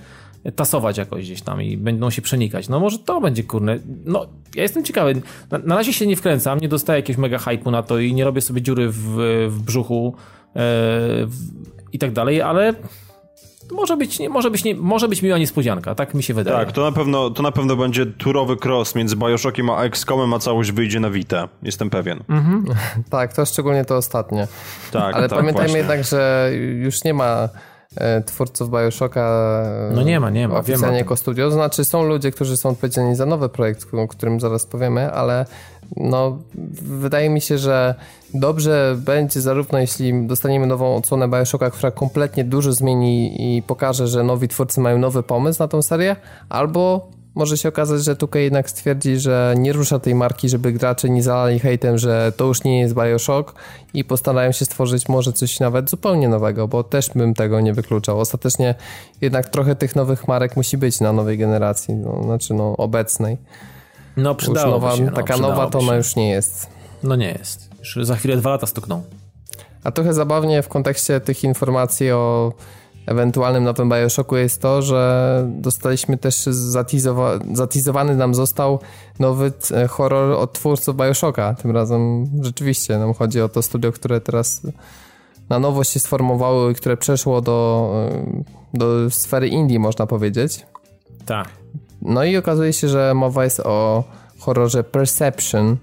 tasować jakoś gdzieś tam i będą się przenikać. No może to będzie kurne. No ja jestem ciekawy. Na, na razie się nie wkręcam, nie dostaję jakiegoś mega hypu na to i nie robię sobie dziury w, w brzuchu e, w, i tak dalej, ale może być, nie, może, być nie, może być miła niespodzianka, tak mi się wydaje. Tak, to na pewno, to na pewno będzie turowy cross między Bioshockiem a XCOMem, a całość wyjdzie na Vita. Jestem pewien. Tak, to szczególnie to ostatnie. Tak, Ale tak, pamiętajmy właśnie. jednak, że już nie ma twórców Bioshocka e, No nie ma, nie ma, oficjalnie jako studio. Znaczy są ludzie, którzy są odpowiedzialni za nowy projekt, o którym zaraz powiemy, ale no, wydaje mi się, że dobrze będzie zarówno jeśli dostaniemy nową odsłonę Bioshocka, która kompletnie dużo zmieni i pokaże, że nowi twórcy mają nowy pomysł na tą serię, albo może się okazać, że tutaj jednak stwierdzi, że nie rusza tej marki, żeby gracze nie zalali hejtem, że to już nie jest Bioshock i postarają się stworzyć może coś nawet zupełnie nowego, bo też bym tego nie wykluczał. Ostatecznie jednak trochę tych nowych marek musi być na nowej generacji, no, znaczy no obecnej. No przydałoby nowa, się. No, taka nowa to ona już nie jest. No nie jest. Już za chwilę dwa lata stukną. A trochę zabawnie w kontekście tych informacji o ewentualnym nowym Bioshocku jest to, że dostaliśmy też zatizowa- zatizowany nam został nowy e, horror od twórców Bioshocka. Tym razem rzeczywiście nam chodzi o to studio, które teraz na nowo się sformowało i które przeszło do, e, do sfery indie, można powiedzieć. Tak. No i okazuje się, że mowa jest o horrorze Perception,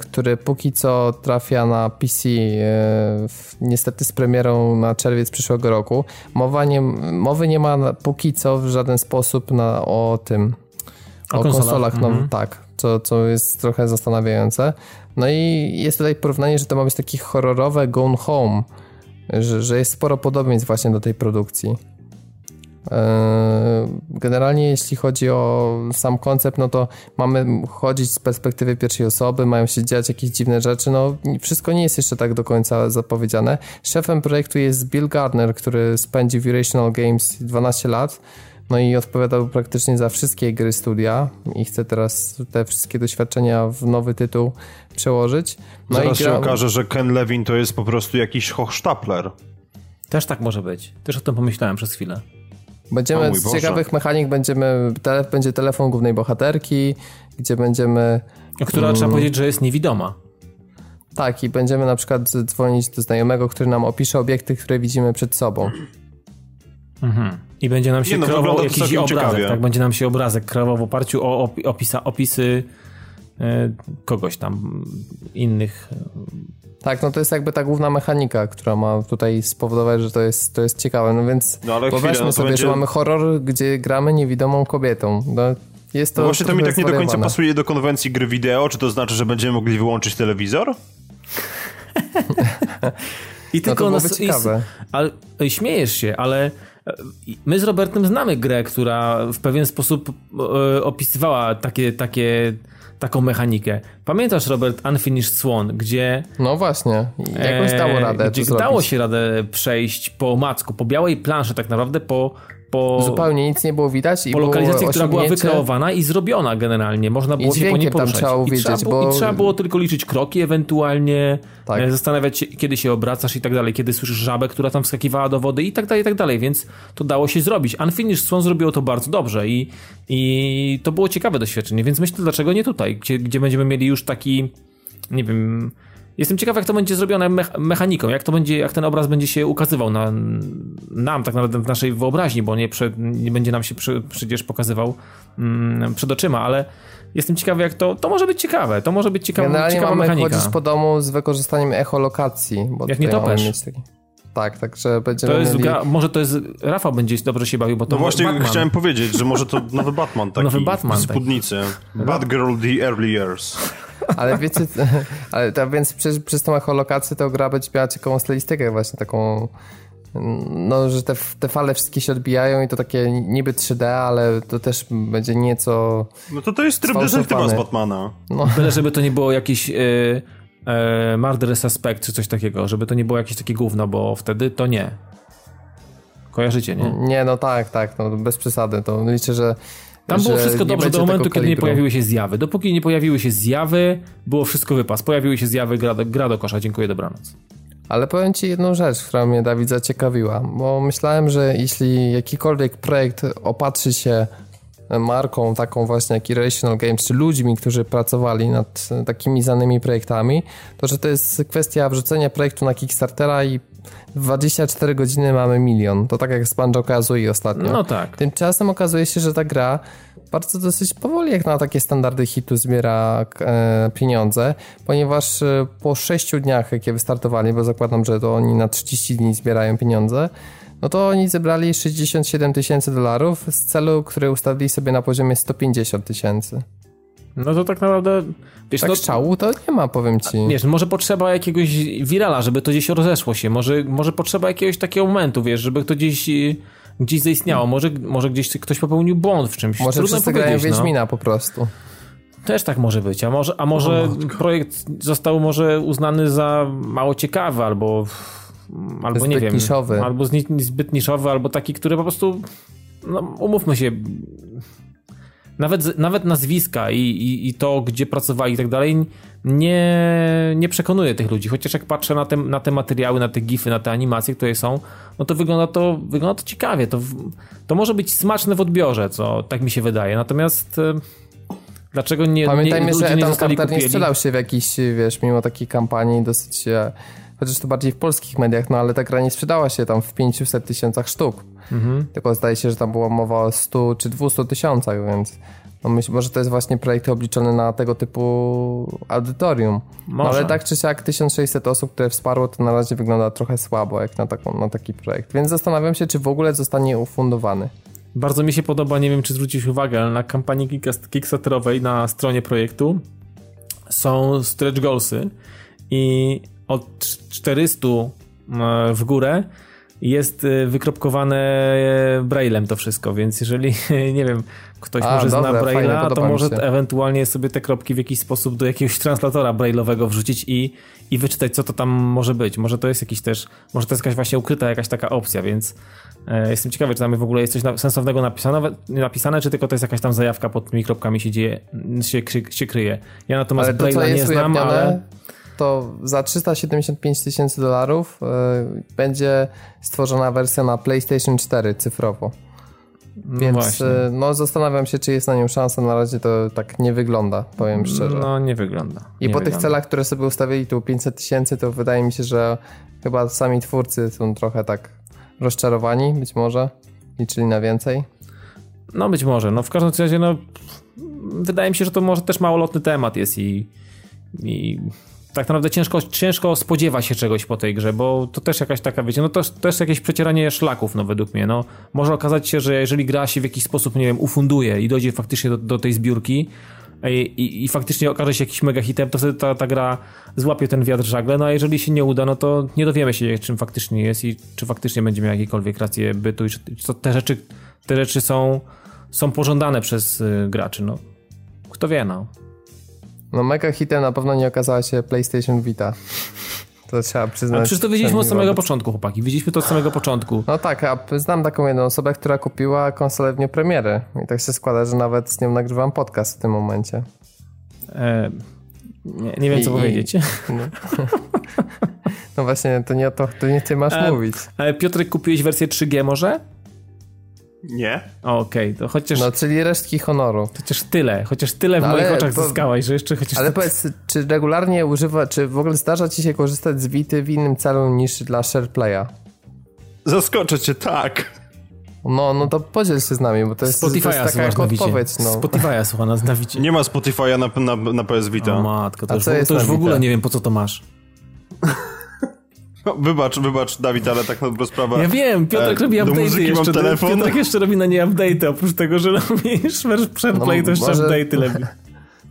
który póki co trafia na PC, e, niestety z premierą na czerwiec przyszłego roku. Mowa nie, mowy nie ma póki co w żaden sposób na, o tym, O o, konsolach, konsolach, no mhm. tak, co, co jest trochę zastanawiające. No i jest tutaj porównanie, że to ma być takie horrorowe Gone Home, że, że jest sporo podobieństw właśnie do tej produkcji. Eee, Generalnie jeśli chodzi o sam koncept, no to mamy chodzić z perspektywy pierwszej osoby, mają się dziać jakieś dziwne rzeczy, no wszystko nie jest jeszcze tak do końca zapowiedziane. Szefem projektu jest Bill Gardner, który spędził w Irrational Games 12 lat, no i odpowiadał praktycznie za wszystkie gry studia i chce teraz te wszystkie doświadczenia w nowy tytuł przełożyć. No Zaraz i się okaże, że Ken Levin to jest po prostu jakiś hochsztapler. Też tak może być. Też o tym pomyślałem przez chwilę. Będziemy z ciekawych mechanik będziemy, tele, będzie telefon głównej bohaterki, gdzie będziemy Która Mm. trzeba powiedzieć, że jest niewidoma. tak i będziemy na przykład dzwonić do znajomego, który nam opisze obiekty, które widzimy przed sobą. I będzie nam się no, kreował jakiś obrazek, ciekawie. tak? Będzie nam się obrazek kreował w oparciu o opi- opisa, opisy e, kogoś tam innych. Tak, no to jest jakby ta główna mechanika, która ma tutaj spowodować, że to jest, to jest ciekawe. No więc No ale wyobraźmy chwilę, no sobie, będzie- że mamy horror, gdzie gramy niewidomą kobietą. No, jest to No właśnie to mi tak nie do końca pasuje do konwencji gry wideo. Czy to znaczy, że będziemy mogli wyłączyć telewizor? I No to tylko byłoby nas, ciekawe. ale śmiejesz się, ale e, my z Robertem znamy grę, która w pewien sposób e, opisywała takie, takie, taką mechanikę. Pamiętasz, Robert, Unfinished Swan, gdzie No właśnie, jakoś dało radę e, gdzie dało się radę przejść po macku, po białej planszy tak naprawdę, po, po, Zupełnie nic nie było widać i po lokalizacji, która była osiągnięcie- wykreowana i zrobiona generalnie. Można było się po niej poruszać. trzeba I, uwiedzieć, trzeba było, bo- I trzeba było tylko liczyć kroki ewentualnie, Tak. e, zastanawiać się, kiedy się obracasz i tak dalej, kiedy słyszysz żabę, która tam wskakiwała do wody i tak dalej, i tak dalej, więc to dało się zrobić. Unfinished Swan zrobiło to bardzo dobrze i, i to było ciekawe doświadczenie, więc myślę, dlaczego nie tutaj, gdzie, gdzie będziemy mieli już taki, nie wiem... Jestem ciekaw, jak to będzie zrobione mech- mechaniką, jak to będzie, jak ten obraz będzie się ukazywał na, nam, tak naprawdę w naszej wyobraźni, bo nie, przed, nie będzie nam się przy, przecież pokazywał mm, przed oczyma, ale jestem ciekawy, jak to, to może być ciekawe, to może być ciekawa, Generalnie ciekawa mamy mechanika. chodzić po domu z wykorzystaniem echolokacji. Bo Jak nie topesz. mieć taki... Tak, także będziemy To jest mieli... gra, może to jest, Rafał będzie dobrze się bawił, bo to No właśnie Batman. chciałem powiedzieć, że może to nowy Batman taki Nowy Batman w spódnicy. Batgirl The Early Years. Ale wiecie, ale ta, więc przez, przez tą echolokację to gra będzie miała ciekawą stylistykę właśnie taką no, że te, te fale wszystkie się odbijają i to takie niby 3D, ale to też będzie nieco No to to jest tryb detektywa z Batmana. Byle, żeby to nie było jakiś e, e, Murder Suspect czy coś takiego, żeby to nie było jakieś takie gówno, bo wtedy to nie. Kojarzycie, nie? nie, no tak, tak, no bez przesady, to liczę, że Tam było wszystko dobrze do momentu, kiedy nie pojawiły się zjawy. Dopóki nie pojawiły się zjawy, było wszystko wypas. Pojawiły się zjawy, gra do, gra do kosza, dziękuję, dobranoc. Ale powiem Ci jedną rzecz, która mnie Dawid zaciekawiła, bo myślałem, że jeśli jakikolwiek projekt opatrzy się marką taką właśnie jak Irrational Games, czy ludźmi, którzy pracowali nad takimi znanymi projektami, to że to jest kwestia wrzucenia projektu na Kickstartera i 24 godziny mamy milion. To tak jak z Banjo Kazooie ostatnio. No tak. Tymczasem okazuje się, że ta gra bardzo dosyć powoli jak na takie standardy hitu zbiera e, pieniądze, ponieważ e, po 6 dniach, jakie wystartowali, bo zakładam, że to oni na 30 dni zbierają pieniądze, no to oni zebrali 67 tysięcy dolarów z celu, który ustawili sobie na poziomie 150 tysięcy. No to tak naprawdę... Wiesz, tak no, to nie ma, powiem ci. Wiesz, może potrzeba jakiegoś wirala, żeby to gdzieś rozeszło się. Może, może potrzeba jakiegoś takiego momentu, wiesz, żeby to gdzieś gdzieś zaistniało. Może, może gdzieś ktoś popełnił błąd w czymś. Może Trudno wszyscy grają no. Wiedźmina po prostu. Też tak może być, a może, a może projekt został może uznany za mało ciekawy, albo albo zbyt nie wiem, niszowy. albo zbyt niszowy, albo taki, który po prostu no, umówmy się, nawet, nawet nazwiska i, i, i to, gdzie pracowali i tak dalej, nie, nie przekonuje tych ludzi. Chociaż jak patrzę na te, na te materiały, na te gify, na te animacje, które są, no to wygląda to, wygląda to ciekawie. To, to może być smaczne w odbiorze, co tak mi się wydaje. Natomiast e, dlaczego nie Pamiętajmy, nie, że Ethan Carter nie sprzedał się w jakiś, wiesz, mimo takiej kampanii dosyć e, chociaż to bardziej w polskich mediach, no ale ta gra nie sprzedała się tam w 500 tysiącach sztuk. Mhm. Tylko zdaje się, że tam była mowa o 100 czy 200 tysiącach, więc no myślę, może to jest właśnie projekt obliczony na tego typu audytorium. No ale tak czy siak 1600 osób, które wsparło, to na razie wygląda trochę słabo jak na, taką, na taki projekt. Więc zastanawiam się, czy w ogóle zostanie ufundowany. Bardzo mi się podoba, nie wiem czy zwrócisz uwagę, ale na kampanii Kickstarterowej na stronie projektu są stretch goalsy i od 400 e, w górę jest e, wykropkowane e, braillem to wszystko, więc jeżeli, nie wiem, ktoś A, może dobre, zna braille'a, to może ewentualnie sobie te kropki w jakiś sposób do jakiegoś translatora braille'owego wrzucić i, i wyczytać, co to tam może być. Może to jest jakiś też, może to jest jakaś właśnie ukryta jakaś taka opcja, więc e, jestem ciekawy, czy tam w ogóle jest coś na, sensownego napisane, napisane, czy tylko to jest jakaś tam zajawka pod tymi kropkami się dzieje, się, się kryje. Ja natomiast braille'a nie znam, ale to za 375 tysięcy dolarów y, będzie stworzona wersja na PlayStation 4 cyfrowo. No Więc właśnie. Y, no, zastanawiam się, czy jest na nią szansa. Na razie to tak nie wygląda, powiem szczerze. No, nie wygląda. I nie po wygląda. tych celach, które sobie ustawili, tu 500 tysięcy, to wydaje mi się, że chyba sami twórcy są trochę tak rozczarowani, być może. Liczyli na więcej. No, być może. No, w każdym razie, no, wydaje mi się, że to może też małolotny temat jest i, i tak naprawdę ciężko, ciężko spodziewać się czegoś po tej grze, bo to też jakaś taka, wiecie, no to też jakieś przecieranie szlaków, no według mnie, no. Może okazać się, że jeżeli gra się w jakiś sposób, nie wiem, ufunduje i dojdzie faktycznie do, do tej zbiórki i, i, i, faktycznie okaże się jakiś mega hitem, to wtedy ta, ta gra złapie ten wiatr żagle, no a jeżeli się nie uda, no to nie dowiemy się, czym faktycznie jest i czy faktycznie będzie miał jakiekolwiek rację bytu i czy, czy te rzeczy, te rzeczy są, są pożądane przez y, graczy, no. Kto wie, no. No mega hitem na pewno nie okazała się PlayStation Vita. To trzeba przyznać. A przecież to wiedzieliśmy od samego początku, chłopaki. Widzieliśmy to od samego początku. No tak, a znam taką jedną osobę, która kupiła konsolę w dniu premiery. I tak się składa, że nawet z nią nagrywam podcast w tym momencie. E, nie, nie, wiem, I, co powiedzieć. No. no. właśnie, to nie, to, to nie ty masz e, mówić. Ale Piotrek, kupiłeś wersję 3G może? Nie. Okej, okay, to chociaż... No, czyli resztki honoru. Chociaż tyle, chociaż tyle w no, moich oczach to... zyskałeś, że jeszcze chociaż... Ale to... powiedz, czy regularnie używa, czy w ogóle zdarza ci się korzystać z Vity w innym celu niż dla SharePlaya? Zaskoczę cię, tak. No, no to podziel się z nami, bo to jest, Spotify'a to jest taka jak odpowiedź. No. Spotify'a słucha nas na Wicie. Nie ma Spotify'a na, na, na PS Vita. O matko, to, już, to już w ogóle nie wiem po co to masz. No, wybacz, wybacz, Dawid, ale tak na dobrą sprawę. Ja wiem, Piotrek e, robi update'y jeszcze. Telefon. Piotrek jeszcze robi na nie update'y, oprócz tego, że robi SharePlay, no, to jeszcze update'y lepiej.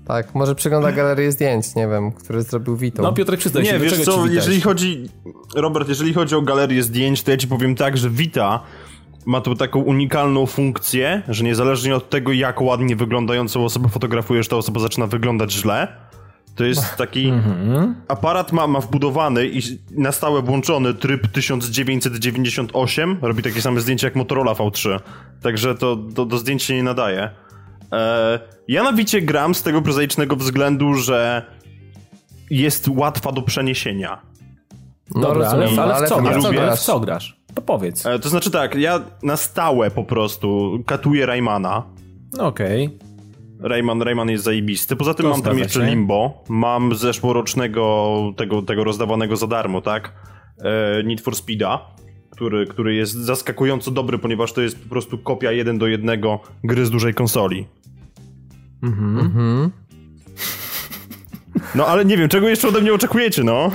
Tak, może przegląda galerię zdjęć, nie wiem, które zrobił Vito. No Piotrek, przyznaj się, Nie, wiesz co, jeżeli chodzi, Robert, jeżeli chodzi o galerię zdjęć, to ja ci powiem tak, że Vita ma tu taką unikalną funkcję, że niezależnie od tego, jak ładnie wyglądającą osobę fotografujesz, ta osoba zaczyna wyglądać źle. To jest taki mhm. aparat ma, ma wbudowany i na stałe włączony tryb 1998. Robi takie same zdjęcia jak Motorola V3. Także to do, do zdjęć się nie nadaje. E, ja na Wicie gram z tego prozaicznego względu, że jest łatwa do przeniesienia. No Dobra, ale, rozumiem, ale, ale w, co ale w co grasz? To powiedz. E, to znaczy tak, ja na stałe po prostu katuję Raymana. Okej. Rayman, Rayman jest zajebisty. Poza tym To mam tam jeszcze się. Limbo. Mam zeszłorocznego tego, tego rozdawanego za darmo, tak? E, Need for Speeda, który, który jest zaskakująco dobry, ponieważ to jest po prostu kopia jeden do jednego gry z dużej konsoli. Mhm. No ale nie wiem, czego jeszcze ode mnie oczekujecie, no?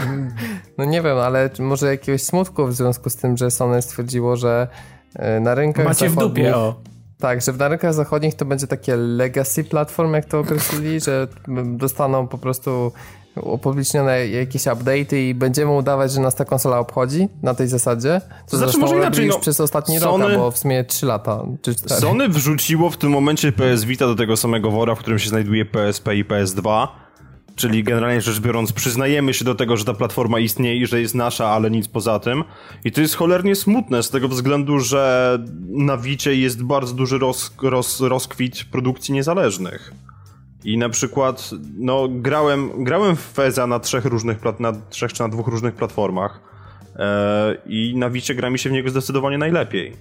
No nie wiem, ale może jakiegoś smutku w związku z tym, że Sony stwierdziło, że e, na rynkach Macie w zachodnich... dupie, o. Tak, że na rynkach zachodnich to będzie takie legacy platform, jak to określili, że dostaną po prostu upublicznione jakieś update'y i będziemy udawać, że nas ta konsola obchodzi na tej zasadzie. To znaczy, zresztą może inaczej, już no, przez ostatni Sony- rok, bo w sumie 3 lata, czy 4. Sony wrzuciło w tym momencie PS Vita do tego samego wora, w którym się znajduje PSP i PS2. Czyli generalnie rzecz biorąc, przyznajemy się do tego, że ta platforma istnieje i że jest nasza, ale nic poza tym. I to jest cholernie smutne z tego względu, że na Vicie jest bardzo duży roz, roz, rozkwit produkcji niezależnych. I na przykład, no, grałem, grałem w Feza na trzech różnych, na trzech czy na dwóch różnych platformach. E, I na Vicie gra mi się w niego zdecydowanie najlepiej.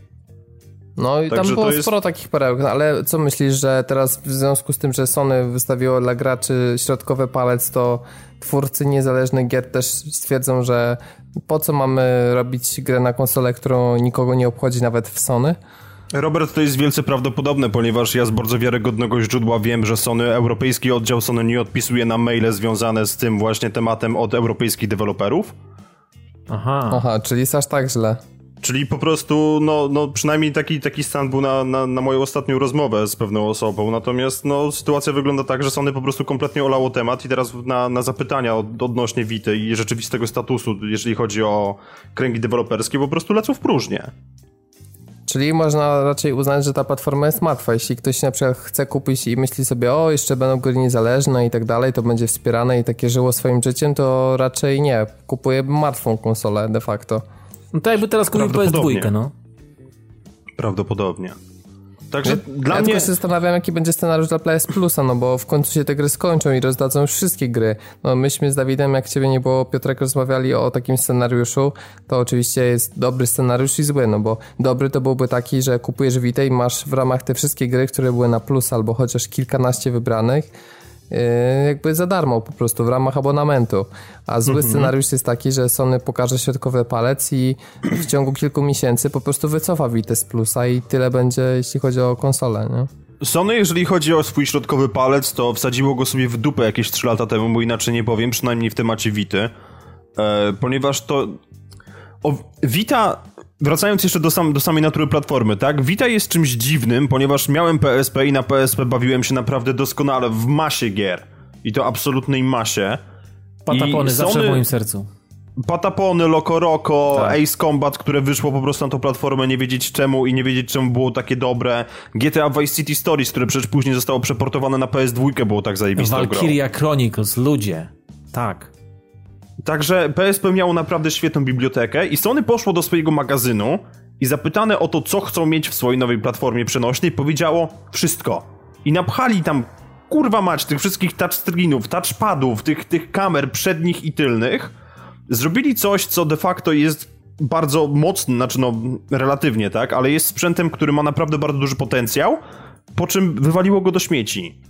No i tam Także było to jest- sporo takich perełek, no, ale co myślisz, że teraz w związku z tym, że Sony wystawiło dla graczy środkowy palec, to twórcy niezależnych gier też stwierdzą, że po co mamy robić grę na konsolę, którą nikogo nie obchodzi nawet w Sony? Robert, to jest wielce prawdopodobne, ponieważ ja z bardzo wiarygodnego źródła wiem, że Sony, europejski oddział Sony nie odpisuje na maile związane z tym właśnie tematem od europejskich deweloperów. Aha. Aha, czyli jest aż tak źle. Czyli po prostu, no, no przynajmniej taki, taki stan był na, na, na moją ostatnią rozmowę z pewną osobą. Natomiast no, sytuacja wygląda tak, że Sony po prostu kompletnie olało temat i teraz na, na zapytania od, odnośnie Vity i rzeczywistego statusu, jeżeli chodzi o kręgi deweloperskie, po prostu lecą w próżnię. Czyli można raczej uznać, że ta platforma jest martwa. Jeśli ktoś na przykład chce kupić i myśli sobie, o, jeszcze będą gry niezależne i tak dalej, to będzie wspierane i takie żyło swoim życiem, to raczej nie. Kupuje martwą konsolę de facto. No to jakby teraz kupił Prawdopodobnie. PS2, no. Prawdopodobnie. Także dla ja mnie... tylko się zastanawiam, jaki będzie scenariusz dla PS Plusa, no bo w końcu się te gry skończą i rozdadzą już wszystkie gry. No myśmy z Dawidem, jak ciebie nie było, Piotrek, rozmawiali o takim scenariuszu, to oczywiście jest dobry scenariusz i zły, no bo dobry to byłby taki, że kupujesz Vita i masz w ramach te wszystkie gry, które były na Plus albo chociaż kilkanaście wybranych, jakby za darmo po prostu w ramach abonamentu. A zły scenariusz jest taki, że Sony pokaże środkowy palec i w ciągu kilku miesięcy po prostu wycofa z Plusa i tyle będzie, jeśli chodzi o konsolę, nie? Sony, jeżeli chodzi o swój środkowy palec, to wsadziło go sobie w dupę jakieś 3 lata temu, bo inaczej nie powiem, przynajmniej w temacie Vity. E, ponieważ to... O, Vita, wracając jeszcze do, sam, do samej natury platformy, tak? Vita jest czymś dziwnym, ponieważ miałem PSP i na PSP bawiłem się naprawdę doskonale w masie gier. I to absolutnej masie. Patapony I zawsze Sony- w moim sercu. Patapony, Loco Roco, Tak. Ace Combat, które wyszło po prostu na tą platformę, nie wiedzieć czemu i nie wiedzieć czemu było takie dobre. GTA Vice City Stories, które przecież później zostało przeportowane na PS2, było tak zajebistą grą. Valkyria Chronicles, ludzie. Tak. Także PSP miało naprawdę świetną bibliotekę i Sony poszło do swojego magazynu i zapytane o to, co chcą mieć w swojej nowej platformie przenośnej, powiedziało wszystko. I napchali tam, kurwa mać, tych wszystkich touchscreenów, touchpadów, tych, tych kamer przednich i tylnych. Zrobili coś, co de facto jest bardzo mocny, znaczy no relatywnie, tak, ale jest sprzętem, który ma naprawdę bardzo duży potencjał, po czym wywaliło go do śmieci.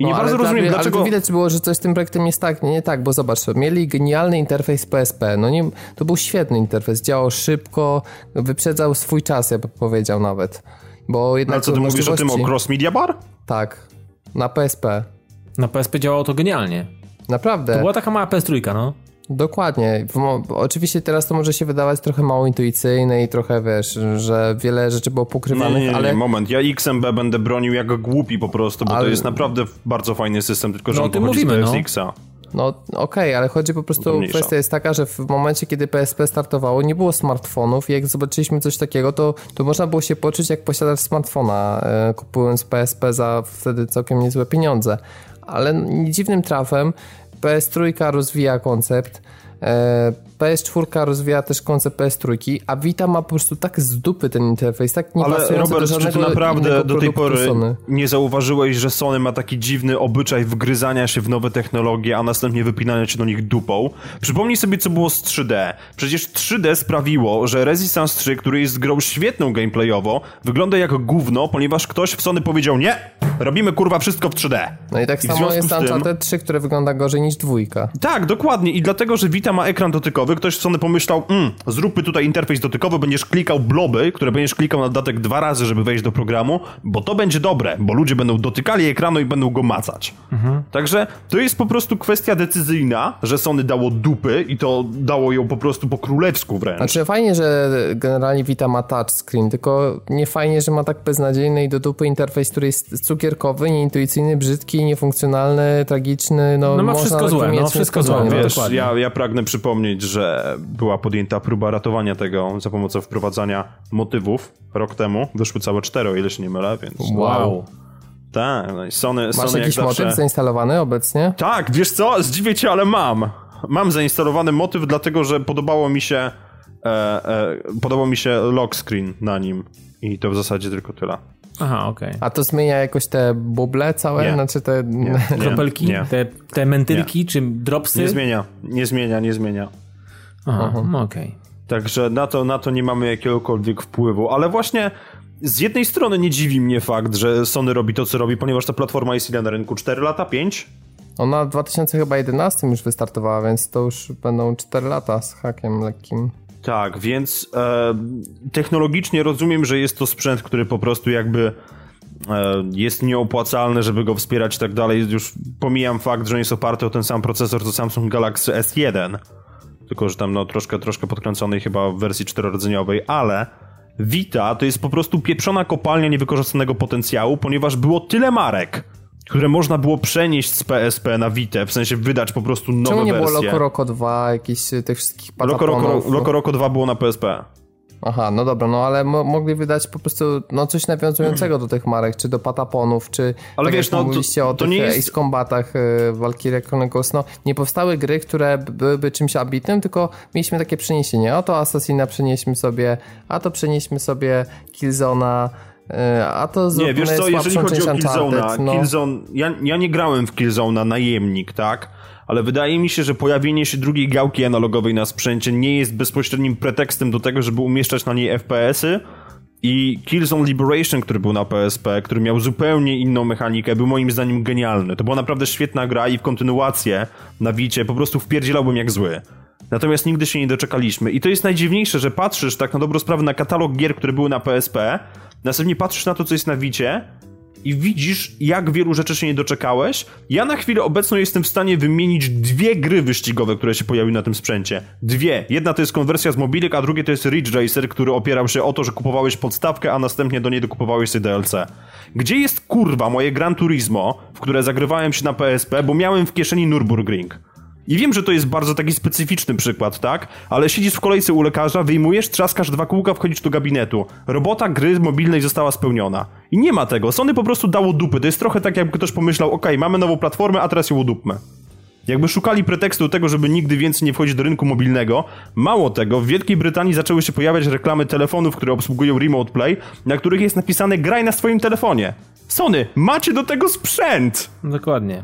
I nie No, bardzo rozumiem, mnie- dlaczego... Ale to widać było, że coś z tym projektem jest tak, nie, nie tak, bo zobacz, mieli genialny interfejs PSP, no nie, to był świetny interfejs, działał szybko, wyprzedzał swój czas, ja bym powiedział nawet. Bo jednak Ale co, ty mówisz o tym, o możliwości- Cross Media Bar? Tak, na PSP. Na PSP działało to genialnie. Naprawdę. Była taka mała PS3, no. Dokładnie. Oczywiście teraz to może się wydawać trochę mało intuicyjne i trochę, wiesz, że wiele rzeczy było Nie, pokrywanych, nie, nie, ale... moment. Ja XMB będę bronił jak głupi po prostu, bo to Ale- jest naprawdę bardzo fajny system, tylko że No, on tym pochodzi mówimy, z no. PSX-a. No okej, ale chodzi po To prostu, mniejsza. kwestia jest taka, że w momencie, kiedy PSP startowało, nie było smartfonów i jak zobaczyliśmy coś takiego, to, to można było się poczuć jak posiadacz smartfona, e, kupując PSP za wtedy całkiem niezłe pieniądze. Ale dziwnym trafem PS3 rozwija koncept, PS4 rozwija też koncept PS3, a Vita ma po prostu tak z dupy ten interfejs, tak nie Ale Robert, do czy ty naprawdę do tej pory Sony. nie zauważyłeś, że Sony ma taki dziwny obyczaj wgryzania się w nowe technologie, a następnie wypinania się do nich dupą? Przypomnij sobie, co było z 3D. Przecież 3D sprawiło, że Resistance 3, który jest grą świetną gameplayowo, wygląda jak gówno, ponieważ ktoś w Sony powiedział nie, robimy kurwa wszystko w 3D. No i tak I samo jest z tym- Uncharted 3, które wygląda gorzej niż dwójka. Tak, dokładnie. I dlatego, że Vita ma ekran dotykowy, ktoś w Sony pomyślał, mm, zróbmy tutaj interfejs dotykowy, będziesz klikał bloby, które będziesz klikał na dodatek dwa razy, żeby wejść do programu, bo to będzie dobre, bo ludzie będą dotykali ekranu i będą go macać. Także to jest po prostu kwestia decyzyjna, że Sony dało dupy i to dało ją po prostu po królewsku wręcz. Znaczy fajnie, że generalnie Vita ma touchscreen, tylko nie fajnie, że ma tak beznadziejny i do dupy interfejs, który jest cukierkowy, nieintuicyjny, brzydki, niefunkcjonalny, tragiczny, no, No ma można wszystko złe, no, wszystko złe, no, Wiesz, ja, ja pragnę przypomnieć, że była podjęta próba ratowania tego za pomocą wprowadzania motywów rok temu. Wyszły całe cztery, o ile się nie mylę, więc... Wow. Tak, no i Sony, Masz Sony jakiś jak zawsze... motyw zainstalowany obecnie? Tak, wiesz co? Zdziwię cię, ale mam. Mam zainstalowany motyw, dlatego że podobało mi się e, e, podobał mi się lock screen na nim. I to w zasadzie tylko tyle. Aha, okej. A to zmienia jakoś te buble całe? Nie. Znaczy te... Nie. Kropelki, nie. te, te mentylki czy dropsy? Nie zmienia, nie zmienia, nie zmienia. Aha, no okej. Także na to, na to nie mamy jakiegokolwiek wpływu, ale właśnie z jednej strony nie dziwi mnie fakt, że Sony robi to, co robi, ponieważ ta platforma jest ile na rynku? 4 lata? 5? Ona w 2011 już wystartowała, więc to już będą 4 lata z hakiem lekkim. Tak, więc e, technologicznie rozumiem, że jest to sprzęt, który po prostu jakby e, jest nieopłacalny, żeby go wspierać i tak dalej. Już pomijam fakt, że jest oparty o ten sam procesor co Samsung Galaxy S1, tylko że tam no troszkę, troszkę podkręcony chyba w wersji czterorodzeniowej, ale Vita to jest po prostu pieprzona kopalnia niewykorzystanego potencjału, ponieważ było tyle marek, które można było przenieść z PSP na Vita, w sensie wydać po prostu nowe Czemu nie wersje. było Loco Roco 2, jakichś y, tych wszystkich Loco Roco? Loco Roco 2 było na PSP. Aha, no dobra, no ale mo mogli wydać po prostu no coś nawiązującego do tych marek, czy do pataponów, czy Ale tak wiesz, no, to- mówiliście o to tych jest- Ace Combatach y, Valkyria Chronicles, no nie powstały gry, które byłyby czymś ambitnym, tylko mieliśmy takie przeniesienie, a to Assassina przenieśmy sobie, a to przenieśmy sobie Killzona, y, a to Nie, wiesz co, jeżeli chodzi o Killzone'a, no. Killzone, ja, ja nie grałem w Killzone'a najemnik, tak? Ale wydaje mi się, że pojawienie się drugiej gałki analogowej na sprzęcie nie jest bezpośrednim pretekstem do tego, żeby umieszczać na niej FPS-y i Killzone Liberation, który był na PSP, który miał zupełnie inną mechanikę, był moim zdaniem genialny. To była naprawdę świetna gra i w kontynuację na Wicie po prostu wpierdzielałbym jak zły. Natomiast nigdy się nie doczekaliśmy. I to jest najdziwniejsze, że patrzysz tak na dobrą sprawę na katalog gier, które były na PSP, następnie patrzysz na to, co jest na Wicie i widzisz, jak wielu rzeczy się nie doczekałeś. Ja na chwilę obecną jestem w stanie wymienić dwie gry wyścigowe, które się pojawiły na tym sprzęcie. Dwie. Jedna to jest konwersja z mobilek, a drugie to jest Ridge Racer, który opierał się o to, że kupowałeś podstawkę, a następnie do niej dokupowałeś sobie DLC. Gdzie jest kurwa moje Gran Turismo, w które zagrywałem się na PSP, bo miałem w kieszeni Nürburgring? I wiem, że to jest bardzo taki specyficzny przykład, tak? Ale siedzisz w kolejce u lekarza, wyjmujesz, trzaskasz dwa kółka, wchodzisz do gabinetu. Robota gry mobilnej została spełniona. I nie ma tego. Sony po prostu dało dupy. To jest trochę tak, jakby ktoś pomyślał, okej, mamy nową platformę, a teraz ją udupmy. Jakby szukali pretekstu do tego, żeby nigdy więcej nie wchodzić do rynku mobilnego. Mało tego, w Wielkiej Brytanii zaczęły się pojawiać reklamy telefonów, które obsługują Remote Play, na których jest napisane graj na swoim telefonie. Sony, macie do tego sprzęt! Dokładnie.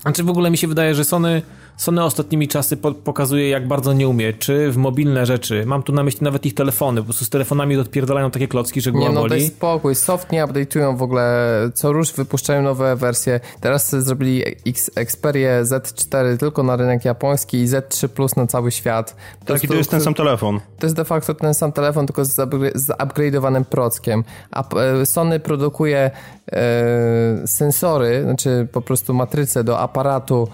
Znaczy w ogóle mi się wydaje, że Sony, Sony ostatnimi czasy po, pokazuje jak bardzo nie umie, czy w mobilne rzeczy. Mam tu na myśli nawet ich telefony, po prostu z telefonami odpierdalają takie klocki, że Nie głowa no, boli. daj spokój. Soft nie update'ują w ogóle. Co rusz wypuszczają nowe wersje. Teraz zrobili X Xperię Z4 tylko na rynek japoński i Z3 Plus na cały świat. Po Tak, i to jest ten sam telefon. To jest de facto ten sam telefon, tylko z, upgra- z upgrade'owanym prockiem. A e, Sony produkuje e, sensory, znaczy po prostu matryce do aparatu,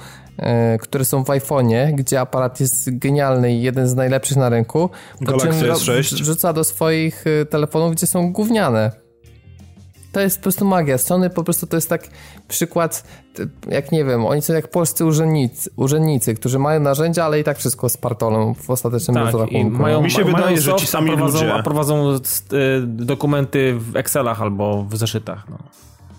które są w iPhone'ie, gdzie aparat jest genialny i jeden z najlepszych na rynku. Po Galaxy czym ro- S6. wrzuca do swoich e, telefonów, gdzie są gówniane. To jest po prostu magia. Sony po prostu to jest tak przykład, jak nie wiem, oni są jak polscy urzędnicy, urzędnicy którzy mają narzędzia, ale i tak wszystko spartolą w ostatecznym Tak, i rozrachunku. mają, Mi się mają wydaje, że ci sami a prowadzą, ludzie- A prowadzą y, dokumenty w Excelach albo w zeszytach. No.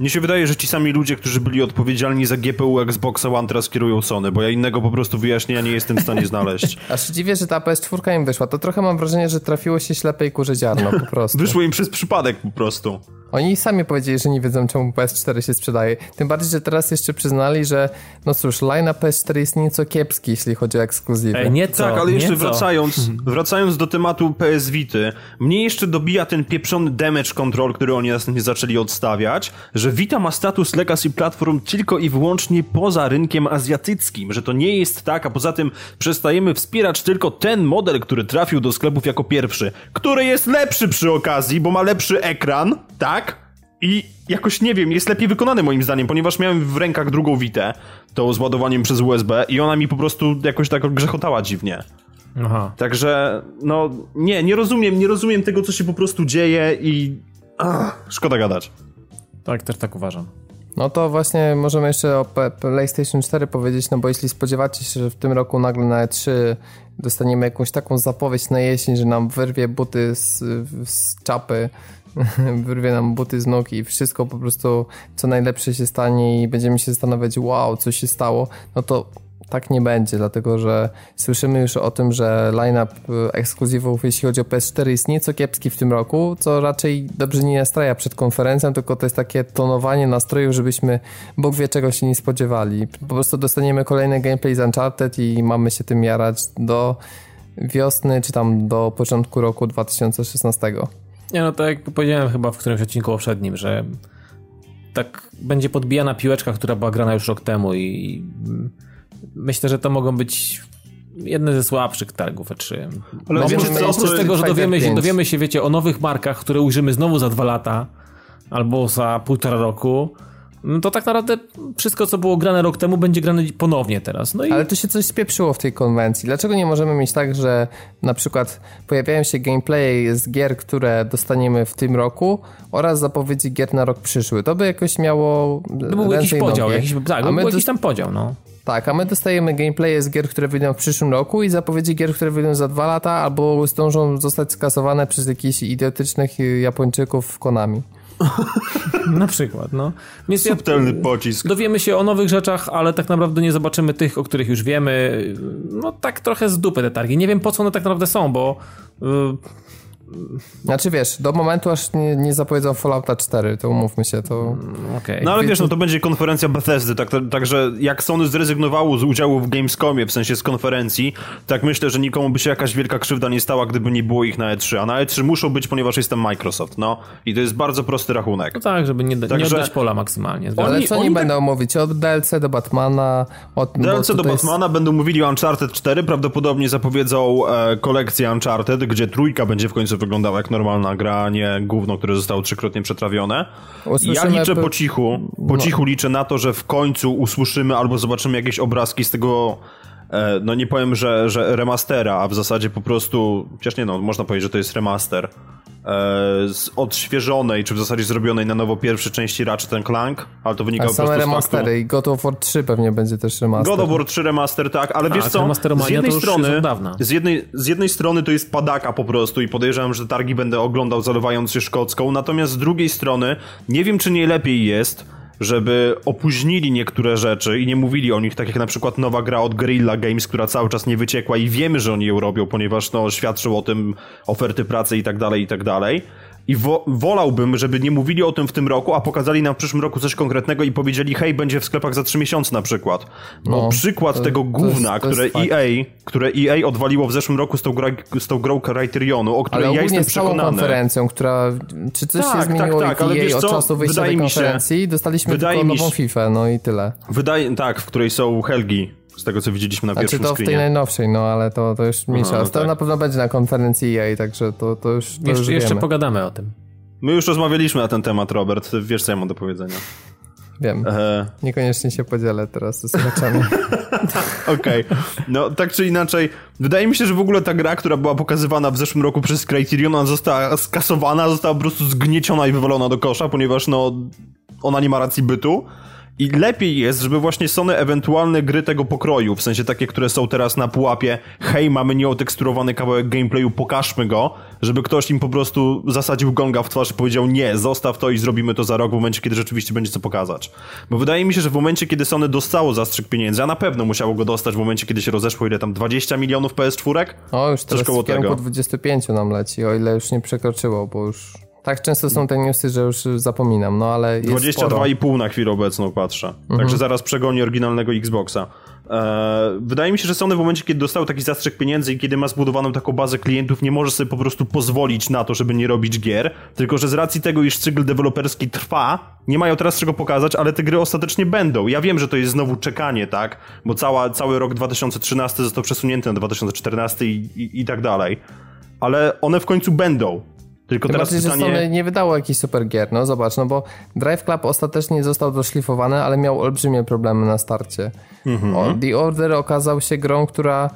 Mnie się wydaje, że ci sami ludzie, którzy byli odpowiedzialni za GPU Xboxa One teraz kierują Sony, bo ja innego po prostu wyjaśnienia nie jestem w stanie znaleźć. Aż się dziwię, że ta PS4 im wyszła. To trochę mam wrażenie, że trafiło się ślepej kurze ziarno po prostu. Wyszło im przez przypadek po prostu. Oni sami powiedzieli, że nie wiedzą, czemu PS4 się sprzedaje. Tym bardziej, że teraz jeszcze przyznali, że no cóż, line PS4 jest nieco kiepski, jeśli chodzi o ekskluzywy. Ej, nieco, Tak, ale jeszcze nieco. wracając, wracając do tematu PS Vity, mnie jeszcze dobija ten pieprzony damage control, który oni następnie zaczęli odstawiać, że Vita ma status legacy platform tylko i wyłącznie poza rynkiem azjatyckim, że to nie jest tak, a poza tym przestajemy wspierać tylko ten model, który trafił do sklepów jako pierwszy, który jest lepszy przy okazji, bo ma lepszy ekran, tak? I jakoś nie wiem, jest lepiej wykonany moim zdaniem, ponieważ miałem w rękach drugą Vitę, to z ładowaniem przez USB i ona mi po prostu jakoś tak grzechotała dziwnie. Aha. Także, no, nie, nie rozumiem, nie rozumiem tego, co się po prostu dzieje i... Ach, szkoda gadać. Tak, też tak uważam. No to właśnie możemy jeszcze o PlayStation 4 powiedzieć, no bo jeśli spodziewacie się, że w tym roku nagle na E3 dostaniemy jakąś taką zapowiedź na jesień, że nam wyrwie buty z, z czapy, wyrwie nam buty z nóg i wszystko po prostu co najlepsze się stanie i będziemy się zastanawiać, wow, co się stało, no to tak nie będzie, dlatego że słyszymy już o tym, że line-up y, ekskluzywów, jeśli chodzi o PS4 jest nieco kiepski w tym roku, co raczej dobrze nie nastraja przed konferencją, tylko to jest takie tonowanie nastroju, żebyśmy Bóg wie czego się nie spodziewali. Po prostu dostaniemy kolejny gameplay z Uncharted i mamy się tym jarać do wiosny, czy tam do początku roku 2016. Nie no, tak jak powiedziałem chyba w którymś odcinku poprzednim, że tak będzie podbijana piłeczka, która była grana już rok temu i myślę, że to mogą być jedne ze słabszych targów E3. Ale No, oprócz, co, oprócz tego, że dowiemy się, 5. dowiemy się, wiecie, o nowych markach, które ujrzymy znowu za dwa lata albo za półtora roku, no to tak naprawdę wszystko, co było grane rok temu, będzie grane ponownie teraz. No i Ale tu się coś spieprzyło w tej konwencji. Dlaczego nie możemy mieć tak, że na przykład pojawiają się gameplaye z gier, które dostaniemy w tym roku oraz zapowiedzi gier na rok przyszły? To by jakoś miało to był jakiś podział, nogi. jakiś, tak, a był jakiś tam podział, no. Tak, a my dostajemy gameplaye z gier, które wyjdą w przyszłym roku i zapowiedzi gier, które wyjdą za dwa lata albo zdążą zostać skasowane przez jakichś idiotycznych y, Japończyków w Konami. Na przykład, no. Więc ja, Subtelny pocisk. dowiemy się o nowych rzeczach, ale tak naprawdę nie zobaczymy tych, o których już wiemy. No tak trochę z dupy te targi. Nie wiem po co one tak naprawdę są, bo y, Znaczy wiesz, do momentu aż nie, nie zapowiedzą Fallouta 4, to umówmy się, to... okej. No ale wiesz, no to będzie konferencja Bethesdy, tak, także jak Sony zrezygnowało z udziału w Gamescomie, w sensie z konferencji, tak myślę, że nikomu by się jakaś wielka krzywda nie stała, gdyby nie było ich na E3, a na E3 muszą być, ponieważ jestem Microsoft, no. I to jest bardzo prosty rachunek. No tak, żeby nie, nie Także- oddać pola maksymalnie. Ale Oni- co oni, oni tak- będą mówić? Od DLC do Batmana, od... DLC do tutaj jest- Batmana będą mówili o Uncharted 4, prawdopodobnie zapowiedzą e, kolekcję Uncharted, gdzie trójka będzie w końcu wyglądała jak normalna gra, a nie gówno, które zostało trzykrotnie przetrawione. Ja Usłyszymy liczę pe- po cichu, po cichu liczę na to, że w końcu usłyszymy albo zobaczymy jakieś obrazki z tego no nie powiem, że, że remastera, a w zasadzie po prostu, chociaż nie no, można powiedzieć, że to jest remaster, e, z odświeżonej, czy w zasadzie zrobionej na nowo pierwszej części Ratchet Clank, ale to wynika A po prostu z faktu... remastery i God of War 3 pewnie będzie też remaster. God of War 3 remaster, tak, ale wiesz Tak, co, remasteromania z jednej to już strony, jest od dawna. z jednej, z jednej strony to jest padaka po prostu i podejrzewam, że targi będę oglądał zalewając się szkocką, natomiast z drugiej strony nie wiem, czy nie lepiej jest, żeby opóźnili niektóre rzeczy i nie mówili o nich, tak jak na przykład nowa gra od Guerrilla Games, która cały czas nie wyciekła i wiemy, że oni ją robią, ponieważ no, świadczą o tym oferty pracy i tak dalej, i tak dalej. I wo wolałbym, żeby nie mówili o tym w tym roku, a pokazali nam w przyszłym roku coś konkretnego i powiedzieli, hej, będzie w sklepach za 3 miesiące na przykład. Bo No, przykład to- tego to jest- gówna, to jest które fakt. EA, które EA odwaliło w zeszłym roku z tą, gra, z tą grą Criterionu, o której Ale ja jestem z całą przekonany. konferencją, która... Czy coś Tak, się zmieniło tak, tak, ale EA od czasu wyjścia Wydaje tej mi się- konferencji? Dostaliśmy wydaje tylko nową się- FIFA, no i tyle. Wydaje, tak, w której są Helgi, z tego co widzieliśmy na Znaczy pierwszym to w tej screenie. najnowszej, no ale to, to już mniejsza. no to tak. na pewno będzie na konferencji EA, także to, to już, to już Jeszcze, wiemy. pogadamy o tym. My już rozmawialiśmy na ten temat, Robert, wiesz co ja mam do powiedzenia. Wiem. E, Niekoniecznie się podzielę teraz ze słuchaczami. Okej, no tak czy inaczej, wydaje mi się, że w ogóle ta gra, która była pokazywana w zeszłym roku przez Criterion, ona została skasowana, została po prostu zgnieciona i wywalona do kosza, ponieważ no ona nie ma racji bytu. I lepiej jest, żeby właśnie Sony ewentualne gry tego pokroju, w sensie takie, które są teraz na pułapie, hej, mamy nieoteksturowany kawałek gameplayu, pokażmy go, żeby ktoś im po prostu zasadził gonga w twarz i powiedział nie, zostaw to i zrobimy to za rok w momencie, kiedy rzeczywiście będzie co pokazać. Bo wydaje mi się, że w momencie, kiedy Sony dostało zastrzyk pieniędzy, a na pewno musiało go dostać w momencie, kiedy się rozeszło, ile tam, 20 milionów PS4? O, już teraz koło w kierunku tego. 25 nam leci, o ile już nie przekroczyło, bo już... Tak często są te newsy, że już zapominam, no ale jest sporo. 22,5 na chwilę obecną patrzę. Także zaraz przegoni oryginalnego Xboxa. Eee, wydaje mi się, że Sony w momencie, kiedy dostało taki zastrzyk pieniędzy i kiedy ma zbudowaną taką bazę klientów, nie może sobie po prostu pozwolić na to, żeby nie robić gier, tylko że z racji tego, iż cykl deweloperski trwa, nie mają teraz czego pokazać, ale te gry ostatecznie będą. Ja wiem, że to jest znowu czekanie, tak? Bo cała, cały rok 2013 został przesunięty na 2014 i, i, i tak dalej. Ale one w końcu będą. Tylko Tym teraz pytanie... Sony nie wydało jakichś super gier, no zobacz, no bo Drive Club ostatecznie został doszlifowany, ale miał olbrzymie problemy na starcie. Mhm. O, The Order okazał się grą, która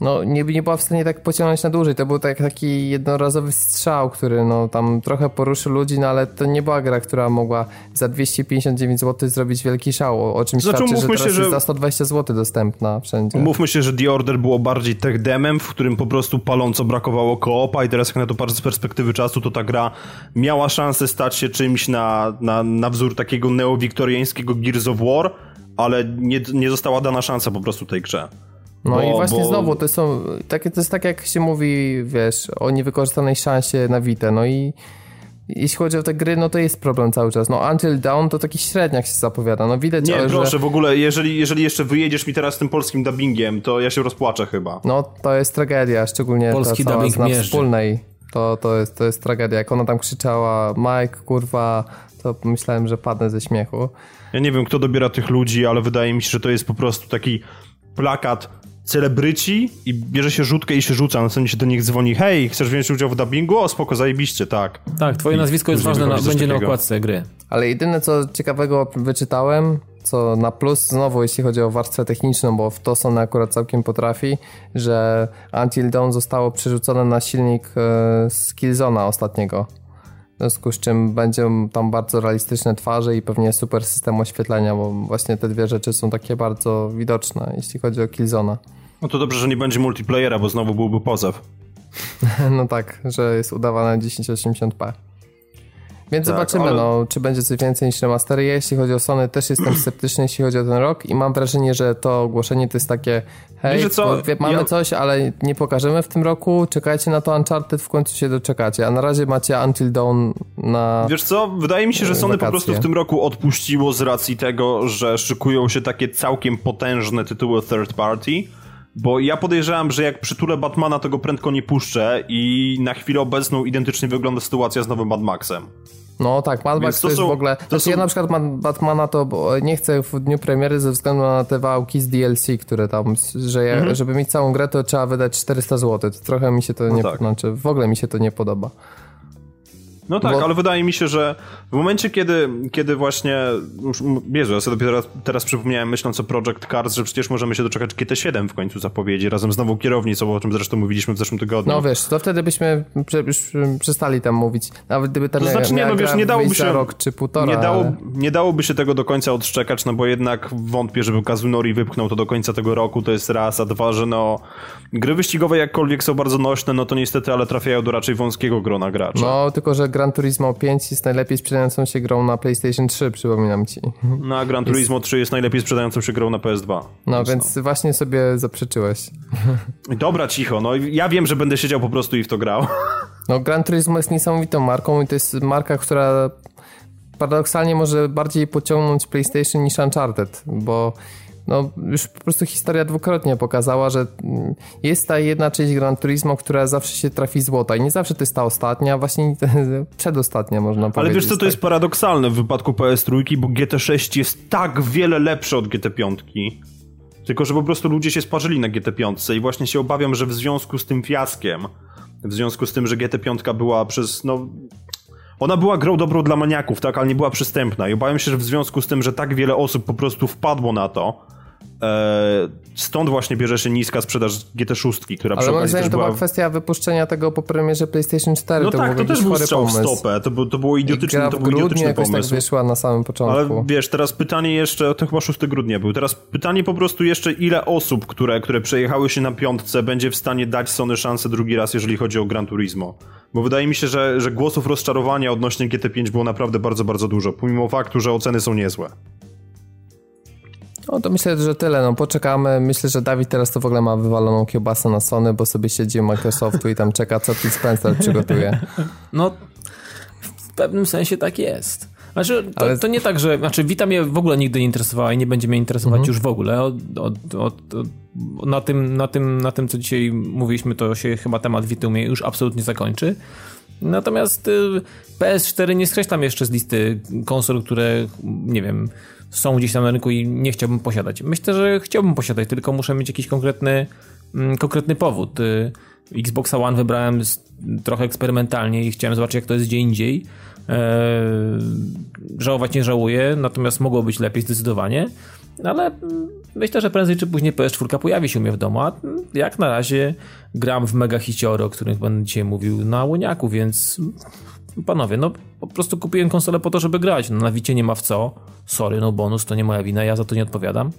no, nie, nie była w stanie tak pociągnąć na dłużej. To był tak, taki jednorazowy strzał, który no, tam trochę poruszył ludzi, no ale to nie była gra, która mogła za 259 zł zrobić wielki szał, o, o czym Znaczy, świadczy, że teraz się, jest że- za 120 zł dostępna wszędzie. Mówmy się, że The Order było bardziej tech demem, w którym po prostu paląco brakowało koopa i teraz jak na to patrzę z perspektywy czasu, to ta gra miała szansę stać się czymś na, na, na wzór takiego neowiktoriańskiego Gears of War, ale nie, nie została dana szansa po prostu tej grze. No Bo- i właśnie bo- znowu, to są, takie, to jest tak jak się mówi, wiesz, o niewykorzystanej szansie na Vita, no i jeśli chodzi o te gry, no to jest problem cały czas. No Until Dawn to taki średniak się zapowiada, no widać, Nie, ale, proszę, że w ogóle, jeżeli, jeżeli jeszcze wyjedziesz mi teraz z tym polskim dubbingiem, to ja się rozpłaczę chyba. no to jest tragedia, szczególnie Polski ta cała dubbing na wspólnej, to, to, jest, to jest tragedia. Jak ona tam krzyczała, Mike, kurwa, to myślałem, że padnę ze śmiechu. Ja nie wiem, kto dobiera tych ludzi, ale wydaje mi się, że to jest po prostu taki plakat celebryci i bierze się rzutkę i się rzuca, następnie się do nich dzwoni, hej, chcesz wziąć udział w dubbingu? O, spoko, zajebiście, tak. Tak, twoje I nazwisko jest ważne, na, będzie na okładce gry. Ale jedyne co ciekawego wyczytałem, co na plus znowu jeśli chodzi o warstwę techniczną, bo w to Sony akurat całkiem potrafi, że Until Dawn zostało przerzucone na silnik e, z Killzona ostatniego. W związku z czym będą tam bardzo realistyczne twarze i pewnie super system oświetlenia, bo właśnie te dwie rzeczy są takie bardzo widoczne, jeśli chodzi o Killzona. No to dobrze, że nie będzie multiplayera, bo znowu byłby pozew. No tak, że jest udawane 1080p. Więc Tak, zobaczymy, ale- no, czy będzie coś więcej niż remastery. Ja, jeśli chodzi o Sony, też jestem sceptyczny, jeśli chodzi o ten rok i mam wrażenie, że to ogłoszenie to jest takie hej, Wiecie co? bo wie- mamy Ja- coś, ale nie pokażemy w tym roku, czekajcie na to Uncharted, w końcu się doczekacie, a na razie macie Until Dawn na... Wiesz co, wydaje mi się, że Sony po Wakacje. prostu w tym roku odpuściło z racji tego, że szykują się takie całkiem potężne tytuły third party, bo ja podejrzewam, że jak przytulę Batmana, to go prędko nie puszczę i na chwilę obecną identycznie wygląda sytuacja z nowym Mad Maxem. No tak, Mad Max to to jest są- w ogóle... to Znaczy są- ja na przykład Batmana to nie chcę w dniu premiery ze względu na te wałki z DLC, które tam, że ja, żeby mieć całą grę to trzeba wydać 400 zł. To trochę mi się to nie... tak. Znaczy w ogóle mi się to nie podoba. No tak, Bo- ale wydaje mi się, że w momencie, kiedy, kiedy właśnie. Jezu, ja sobie dopiero teraz, przypomniałem, myśląc o Project Cars, że przecież możemy się doczekać GT7 w końcu zapowiedzi, razem z nową kierownicą, o czym zresztą mówiliśmy w zeszłym tygodniu. No wiesz, to wtedy byśmy już przestali tam mówić. Nawet gdyby tam To znaczy, nie, no wiesz, nie dałoby się- rok czy półtora. nie, dało, ale... nie dałoby się tego do końca odszczekać, no bo jednak wątpię, żeby Kazunori wypchnął to do końca tego roku, to jest raz, a dwa, że no gry wyścigowe jakkolwiek są bardzo nośne, no to niestety, ale trafiają do raczej wąskiego grona graczy. No, tylko że Gran Turismo 5 jest najlepiej sprzedającą się grą na PlayStation 3, przypominam ci. No, a Gran Turismo 3 jest najlepiej sprzedającą się grą na PS2. No, więc właśnie sobie zaprzeczyłeś. Dobra, cicho, no ja wiem, że będę siedział po prostu i w to grał. No, Gran Turismo jest niesamowitą marką i to jest marka, która paradoksalnie może bardziej pociągnąć PlayStation niż Uncharted, bo no, już po prostu historia dwukrotnie pokazała, że mm, jest ta jedna część Gran Turismo, która zawsze się trafi złota i nie zawsze to jest ta ostatnia, właśnie przedostatnia można Ale powiedzieć. wiesz co, to tak. jest paradoksalne w wypadku PS3, bo GT6 jest tak wiele lepsze od GT5. Tylko, że po prostu ludzie się sparzyli na GT5 i właśnie się obawiam, że w związku z tym fiaskiem, w związku z tym, że GT5 była przez, no... Ona była grą dobrą dla maniaków, tak, ale nie była przystępna i obawiam się, że w związku z tym, że tak wiele osób po prostu wpadło na to, stąd właśnie bierze się niska sprzedaż GT6, która Ale moim zdaniem to była kwestia wypuszczenia tego po premierze PlayStation 4. No to tak, to też był strzał w stopę, to, był, to było idiotyczne, to był idiotyczny tak pomysł. wyszła na samym początku. Ale wiesz, teraz pytanie jeszcze, to chyba 6 grudnia był, teraz pytanie po prostu jeszcze ile osób, które, które przejechały się na piątce będzie w stanie dać Sony szansę drugi raz, jeżeli chodzi o Gran Turismo. Bo wydaje mi się, że, że głosów rozczarowania odnośnie GT5 było naprawdę bardzo, bardzo dużo, pomimo faktu, że oceny są niezłe. No to myślę, że tyle. No poczekamy. Myślę, że Dawid teraz to w ogóle ma wywaloną kiełbasę na Sony, bo sobie siedzi u Microsoftu i tam czeka, co Phil Spencer przygotuje. No, w pewnym sensie tak jest. Znaczy, to, Ale- to nie tak, że. Znaczy, Vita mnie w ogóle nigdy nie interesowała i nie będzie mnie interesować już w ogóle. Od, od, od, na, tym, na, tym, na tym, co dzisiaj mówiliśmy, to się chyba temat Vita mnie już absolutnie zakończy. Natomiast y, PS4 nie skreślam jeszcze z listy konsol, które nie wiem, są gdzieś tam na rynku i nie chciałbym posiadać. Myślę, że chciałbym posiadać, tylko muszę mieć jakiś konkretny, mm, konkretny powód. Y, Xboxa One wybrałem trochę eksperymentalnie i chciałem zobaczyć, jak to jest gdzie indziej. Eee, żałować nie żałuję, natomiast mogło być lepiej zdecydowanie. Ale mm, myślę, że prędzej czy później PS4 pojawi się u mnie w domu, a jak na razie gram w mega hiciory, o których będę dzisiaj mówił na łoniaku, więc panowie, no po prostu kupiłem konsolę po to, żeby grać. No, na Wicie nie ma w co. Sorry, no bonus to nie moja wina, ja za to nie odpowiadam.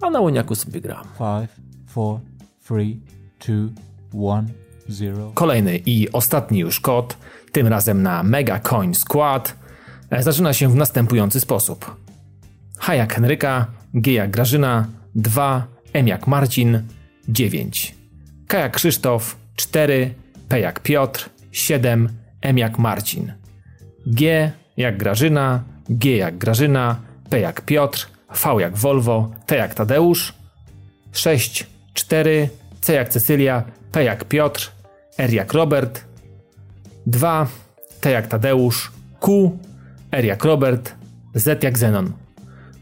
A na łoniaku sobie gram. Five, four, three, two, one, zero. Kolejny i ostatni już kod, tym razem na Mega Coin Squad, e, zaczyna się w następujący sposób. H jak Henryka, G jak Grażyna, 2, M jak Marcin, 9. K jak Krzysztof, 4, P jak Piotr, 7, M jak Marcin. G jak Grażyna, G jak Grażyna, P jak Piotr, V jak Volvo, T jak Tadeusz, 6, 4, C jak Cecylia, P jak Piotr, R jak Robert, 2, T jak Tadeusz, Q, R jak Robert, Z jak Zenon.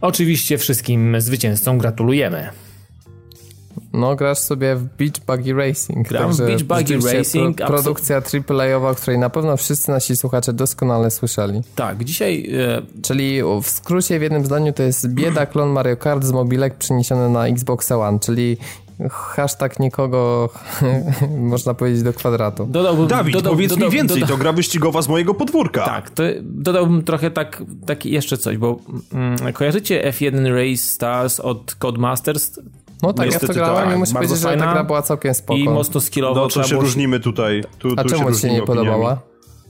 Oczywiście wszystkim zwycięzcom gratulujemy. No, grasz sobie w Beach Buggy Racing. Gram w także Beach Buggy Racing, Pro, produkcja AAA-owa, o której na pewno wszyscy nasi słuchacze doskonale słyszeli. Tak, dzisiaj e, Czyli w skrócie, w jednym zdaniu, to jest bieda klon Mario Kart z mobilek przeniesiony na Xbox One, czyli hashtag nikogo, można powiedzieć, do kwadratu. dodałbym... Dawid, dodał, powiedz dodał, mi więcej, dodał- to gra wyścigowa z mojego podwórka. Tak, to dodałbym trochę tak, tak jeszcze coś, bo mm, kojarzycie F1 Race Stars od Codemasters No tak, ja w to Niestety grałem tak, i muszę powiedzieć, że fajna. ta gra była całkiem spoko. i mocno skillowo. No to się było- różnimy tutaj. Tu, A tu czemu ci się nie opiniami. podobała?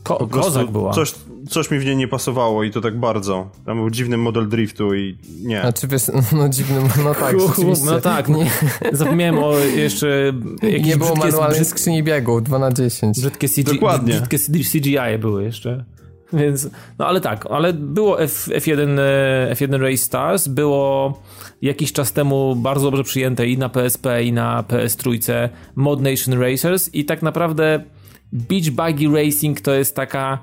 Ko- kozak była. Coś, coś mi w niej nie pasowało i to tak bardzo. Tam był dziwny model driftu i nie. Znaczy wiesz, no dziwny, no tak, rzeczywiście. No tak, nie, zapomniałem o jeszcze jakieś Nie było manualnej brzyd, skrzyni biegów, 2 na 10 brzydkie, CG, Dokładnie. brzydkie CGI były jeszcze. Więc, no ale tak, ale było F, F1, e, F1 Race Stars, było jakiś czas temu bardzo dobrze przyjęte i na PSP, i na PS3 Mod Nation Racers i tak naprawdę Beach Buggy Racing to jest taka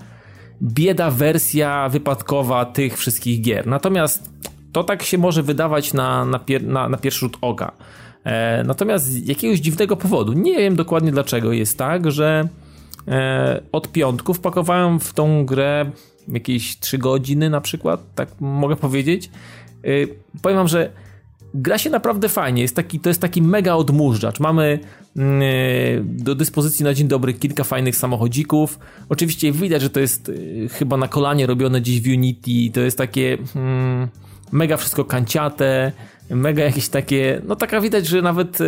bieda wersja wypadkowa tych wszystkich gier. Natomiast to tak się może wydawać na, na, pier, na, na pierwszy rzut oka. E, natomiast z jakiegoś dziwnego powodu, nie wiem dokładnie dlaczego, jest tak, że e, od piątku wpakowałem w tą grę jakieś 3 godziny na przykład, tak mogę powiedzieć. E, powiem wam, że gra się naprawdę fajnie. Jest taki, to jest taki mega odmurzacz. Mamy e, do dyspozycji na dzień dobry kilka fajnych samochodzików. Oczywiście widać, że to jest e, chyba na kolanie robione dziś w Unity. To jest takie mm, mega wszystko kanciate, mega jakieś takie, no taka widać, że nawet e,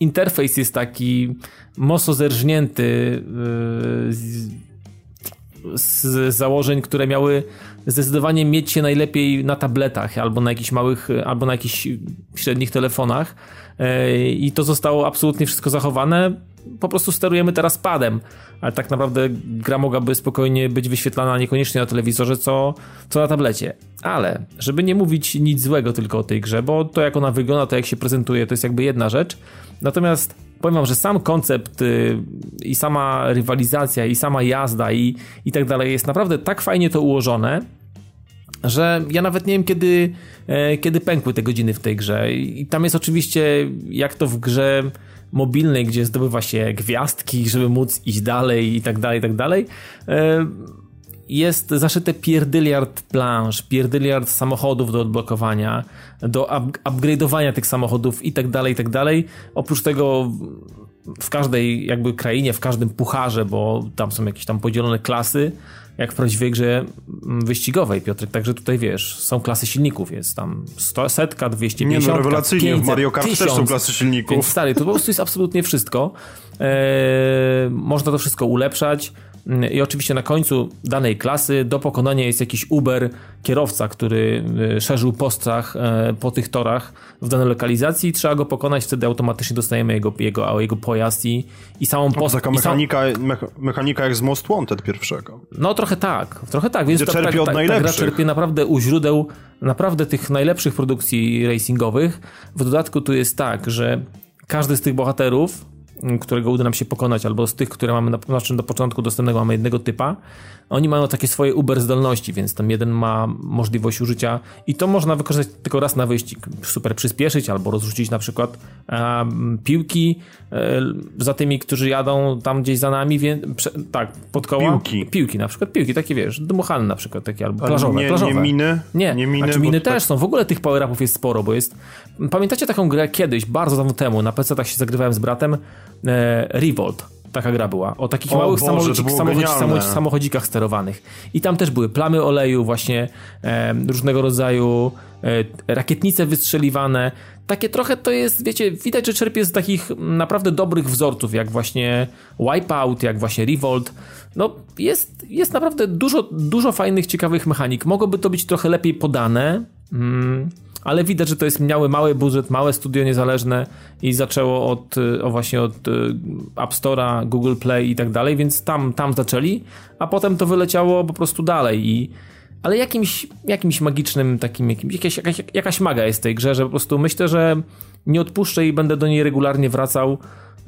interfejs jest taki mocno zerżnięty z, z założeń, które miały zdecydowanie mieć się najlepiej na tabletach albo na jakichś małych, albo na jakichś średnich telefonach E, i to zostało absolutnie wszystko zachowane. Po prostu sterujemy teraz padem, ale tak naprawdę gra mogłaby spokojnie być wyświetlana niekoniecznie na telewizorze, co, co na tablecie. Ale, żeby nie mówić nic złego tylko o tej grze, bo to jak ona wygląda, to jak się prezentuje, to jest jakby jedna rzecz. Natomiast powiem wam, że sam koncept y, i sama rywalizacja, i sama jazda, i, i tak dalej jest naprawdę tak fajnie to ułożone, że ja nawet nie wiem, kiedy, e, kiedy pękły te godziny w tej grze. I tam jest oczywiście, jak to w grze mobilnej, gdzie zdobywa się gwiazdki, żeby móc iść dalej i tak dalej, i tak dalej. E, jest zaszyte pierdyliard planż, pierdyliard samochodów do odblokowania, do up upgrade'owania tych samochodów i tak dalej, i tak dalej. Oprócz tego w każdej jakby krainie, w każdym pucharze, bo tam są jakieś tam podzielone klasy, jak w prawdziwej grze mm, wyścigowej, Piotrek. Także tutaj wiesz, są klasy silników, jest tam 100, setka, 250, Nie no, rewelacyjnie, 500, w Mario Kart też są 1000. klasy silników. Więc stary, to po prostu jest absolutnie wszystko. Eee, można to wszystko ulepszać. Mm, I oczywiście na końcu danej klasy do pokonania jest jakiś Uber kierowca, który e, szerzył postrach e, po tych torach w danej lokalizacji i trzeba go pokonać, wtedy automatycznie dostajemy jego, jego, jego pojazd i, i samą To post- taka i sam- mechanika, mecha- mechanika jak z Most Wanted pierwszego. no trochę tak, trochę tak, więc Gdzie ta, czerpie od ta, ta gra najlepszych. czerpie naprawdę u źródeł naprawdę tych najlepszych produkcji racingowych. W dodatku tu jest tak, że każdy z tych bohaterów, którego uda nam się pokonać, albo z tych, które mamy na, znaczy do początku dostępnego mamy jednego typa, oni mają takie swoje uber zdolności, więc tam jeden ma możliwość użycia i to można wykorzystać tylko raz na wyścig. Super przyspieszyć albo rozrzucić na przykład em, piłki e, za tymi, którzy jadą tam gdzieś za nami, więc prze, tak, pod koła. Piłki. Piłki, na przykład piłki, takie wiesz, dmuchane na przykład, takie albo Ale plażowe. nie, plażowe. nie miny? Nie, Nie miny, znaczy miny też tak- są. W ogóle tych power-upów jest sporo, bo jest... Pamiętacie taką grę kiedyś, bardzo dawno temu, na PC tak się zagrywałem z bratem, e, Revolt. Taka gra była. O takich O małych Boże, to samochodzi, było samochodzi, genialne. samochodzi, samochodzikach sterowanych. I tam też były plamy oleju, właśnie e, różnego rodzaju e, rakietnice wystrzeliwane. Takie trochę to jest, wiecie, widać, że czerpie z takich naprawdę dobrych wzorców, jak właśnie Wipeout, jak właśnie Revolt. No, jest, jest naprawdę dużo, dużo fajnych, ciekawych mechanik. Mogłoby to być trochę lepiej podane, mm, ale widać, że to jest miały mały budżet, małe studio niezależne i zaczęło od, y, o właśnie od y, App Store'a, Google Play i tak dalej, więc tam, tam zaczęli, a potem to wyleciało po prostu dalej i ale jakimś, jakimś magicznym takim, jakimś, jakaś, jakaś, jakaś maga jest w tej grze, że po prostu myślę, że nie odpuszczę i będę do niej regularnie wracał,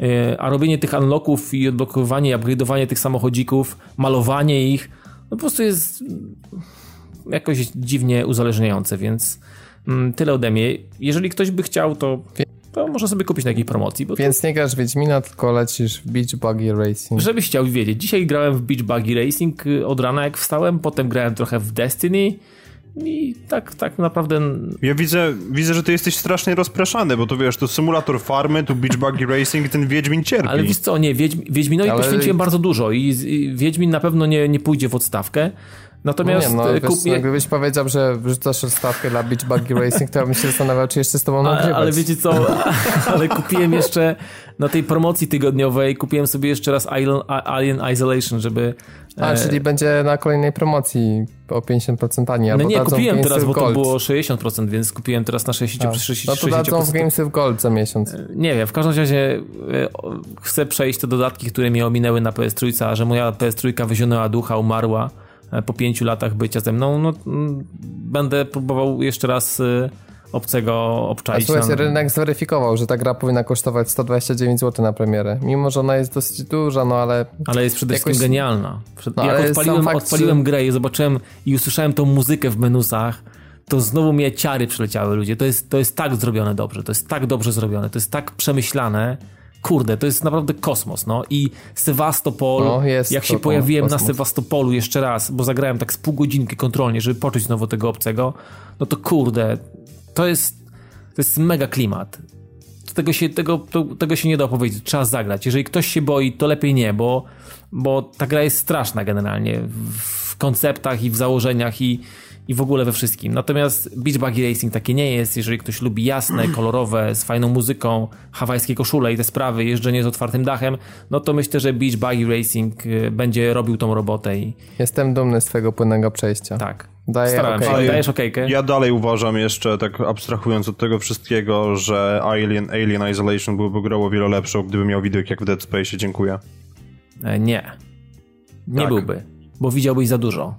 y, a robienie tych unlocków i odblokowywanie, upgrade'owanie tych samochodzików, malowanie ich, no po prostu jest jakoś dziwnie uzależniające, więc tyle ode mnie. Jeżeli ktoś by chciał, to, to może sobie kupić na jakiej promocji, bo Więc nie grasz w Wiedźmina, tylko lecisz w Beach Buggy Racing. Żebyś chciał wiedzieć, dzisiaj grałem w Beach Buggy Racing y, od rana jak wstałem, potem grałem trochę w Destiny i tak, tak naprawdę Ja widzę, widzę, że ty jesteś strasznie rozpraszany, bo to wiesz, to symulator farmy, tu beach buggy racing, ten Wiedźmin cierpi. Ale wiesz co, nie, Wiedźmi, Wiedźminowi Ale- poświęciłem bardzo dużo i, i Wiedźmin na pewno nie, nie pójdzie w odstawkę. Natomiast nie, no, e, wiesz, kup- no, gdybyś powiedział, że wrzucasz stawkę dla Beach Buggy Racing, to ja bym się zastanawiał, czy jeszcze z tobą ale, nagrywać. ale wiecie co, ale kupiłem jeszcze na tej promocji tygodniowej, kupiłem sobie jeszcze raz Alien, Isolation, żeby... A, e, czyli będzie na kolejnej promocji o 50% taniej, No nie, kupiłem teraz, bo to było 60%, więc kupiłem teraz na 60%. A, 60, No to dadzą w 60%. Games with Gold za miesiąc. Nie wiem, w każdym razie e, chcę przejść te dodatki, które mnie ominęły na PS3, a że moja PS3 wyzionęła ducha, umarła e, po pięciu latach bycia ze mną, no mm, będę próbował jeszcze raz e, obcego A obczaić. słuchajcie, na- rynek zweryfikował, że ta gra powinna kosztować 129 zł na premierę. Mimo, że ona jest dosyć duża, no ale Ale jest przede wszystkim Jakoś- genialna. No, jak odpaliłem, fakt, odpaliłem że- grę i zobaczyłem i usłyszałem tą muzykę w menusach, to znowu mnie ciary przyleciały ludzie. To jest, to jest tak zrobione dobrze, to jest tak dobrze zrobione, to jest tak przemyślane. Kurde, to jest naprawdę kosmos, no i Sewastopol, No, jak się pojawiłem na kosmos. Sewastopolu jeszcze raz, bo zagrałem tak z pół godzinki kontrolnie, żeby poczuć znowu tego obcego, no to kurde, to jest, to jest mega klimat. Tego się, tego, to, tego się nie da opowiedzieć, trzeba zagrać. Jeżeli ktoś się boi, to lepiej nie, bo, bo ta gra jest straszna generalnie w konceptach i w założeniach i, i w ogóle we wszystkim. Natomiast Beach Buggy Racing takie nie jest. Jeżeli ktoś lubi jasne, kolorowe, z fajną muzyką, hawajskie koszule i te sprawy, jeżdżenie z otwartym dachem, no to myślę, że Beach Buggy Racing y, będzie robił tą robotę i jestem dumny z twojego płynnego przejścia. tak. Daję Starałem okej. się. Dajesz okejkę? Ja dalej uważam jeszcze, tak abstrahując od tego wszystkiego, że Alien, Alien Isolation byłby grą o wiele lepszą, gdyby miał widok jak w Dead Space. Dziękuję. E, Nie. Nie Tak. byłby, bo widziałbyś za dużo.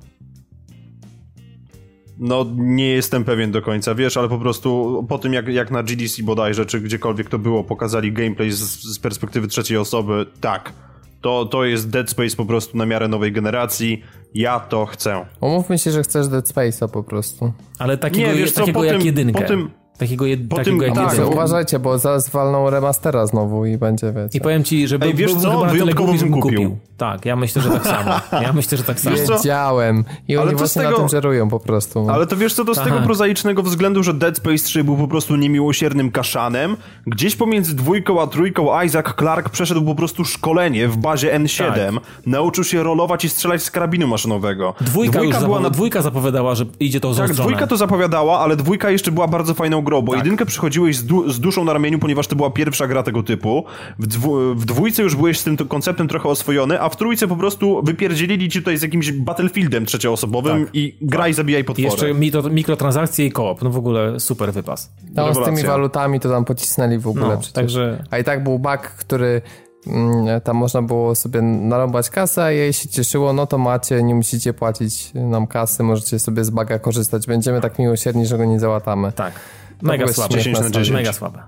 No, nie jestem pewien do końca, wiesz, ale po prostu po tym, jak, jak na GDC bodajże, czy gdziekolwiek to było, pokazali gameplay z, z perspektywy trzeciej osoby, tak. To, to jest Dead Space po prostu na miarę nowej generacji. Ja to chcę. Umówmy się, że chcesz Dead Space'a po prostu. Ale takiego, Nie, wiesz co, takiego po jak tym- jedynkę. po tym- takiego jed, po takiego tym- tak, Tak, uważajcie, bo zaraz walną remastera znowu i będzie, wiecie. I powiem ci, że Ej, był, wiesz byłbym co? chyba Wyjątkowo bym kupił. kupił. Tak, ja myślę, że tak samo. Ja myślę, że tak samo. Wiedziałem. I Ale oni to właśnie z tego- na tym żerują po prostu. Ale to wiesz co, to z tego Aha. prozaicznego względu, że Dead Space 3 był po prostu niemiłosiernym kaszanem, gdzieś pomiędzy dwójką a trójką Isaac Clarke przeszedł po prostu szkolenie w bazie N7, Tak. nauczył się rolować i strzelać z karabinu maszynowego. Dwójka, już była zapowi- na... dwójka zapowiadała, że idzie to Tak, tą dwójka to zapowiadała, ale dwójka jeszcze była bardzo fajną grą, bo jedynkę przychodziłeś z, du- z duszą na ramieniu, ponieważ to była pierwsza gra tego typu. W, dwu- w dwójce już byłeś z tym konceptem trochę oswojony, a w trójce po prostu wypierdzielili ci tutaj z jakimś Battlefieldem trzecioosobowym i graj, zabijaj I potwory. jeszcze mikro, mikrotransakcje i koop. No w ogóle super wypas. No, z tymi walutami to tam pocisnęli w ogóle No, przecież. także A i tak był bug, który mm, tam można było sobie narąbać kasę, a jej się cieszyło, no to macie, nie musicie płacić nam kasy, możecie sobie z baga korzystać. Będziemy tak miłosierni, że go nie załatamy. tak. Mega słabe. 10 na 10. Mega słabe.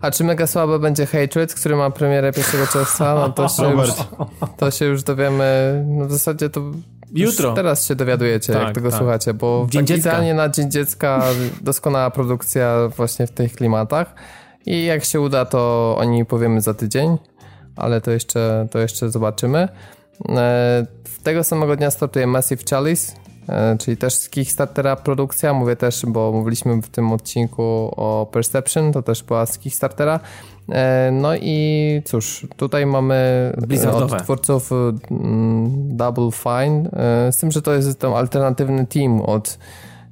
A czy mega słabe będzie Hatred, który ma premierę 1 czerwca? No to się, już, to się już dowiemy, no w zasadzie to Jutro. Już teraz się dowiadujecie, Tak, jak tego tak. słuchacie, bo Dzień tak idealnie na Dzień Dziecka doskonała produkcja właśnie w tych klimatach i jak się uda, to o niej powiemy za tydzień, ale to jeszcze, to jeszcze zobaczymy. E, Tego samego dnia startuje Massive Chalice, czyli też z Kickstartera produkcja, mówię też, bo mówiliśmy w tym odcinku o Perception, to też była z Kickstartera. E, No i cóż, tutaj mamy e, Blizzardowe. od twórców mm, Double Fine, e, z tym, że to jest ten alternatywny team od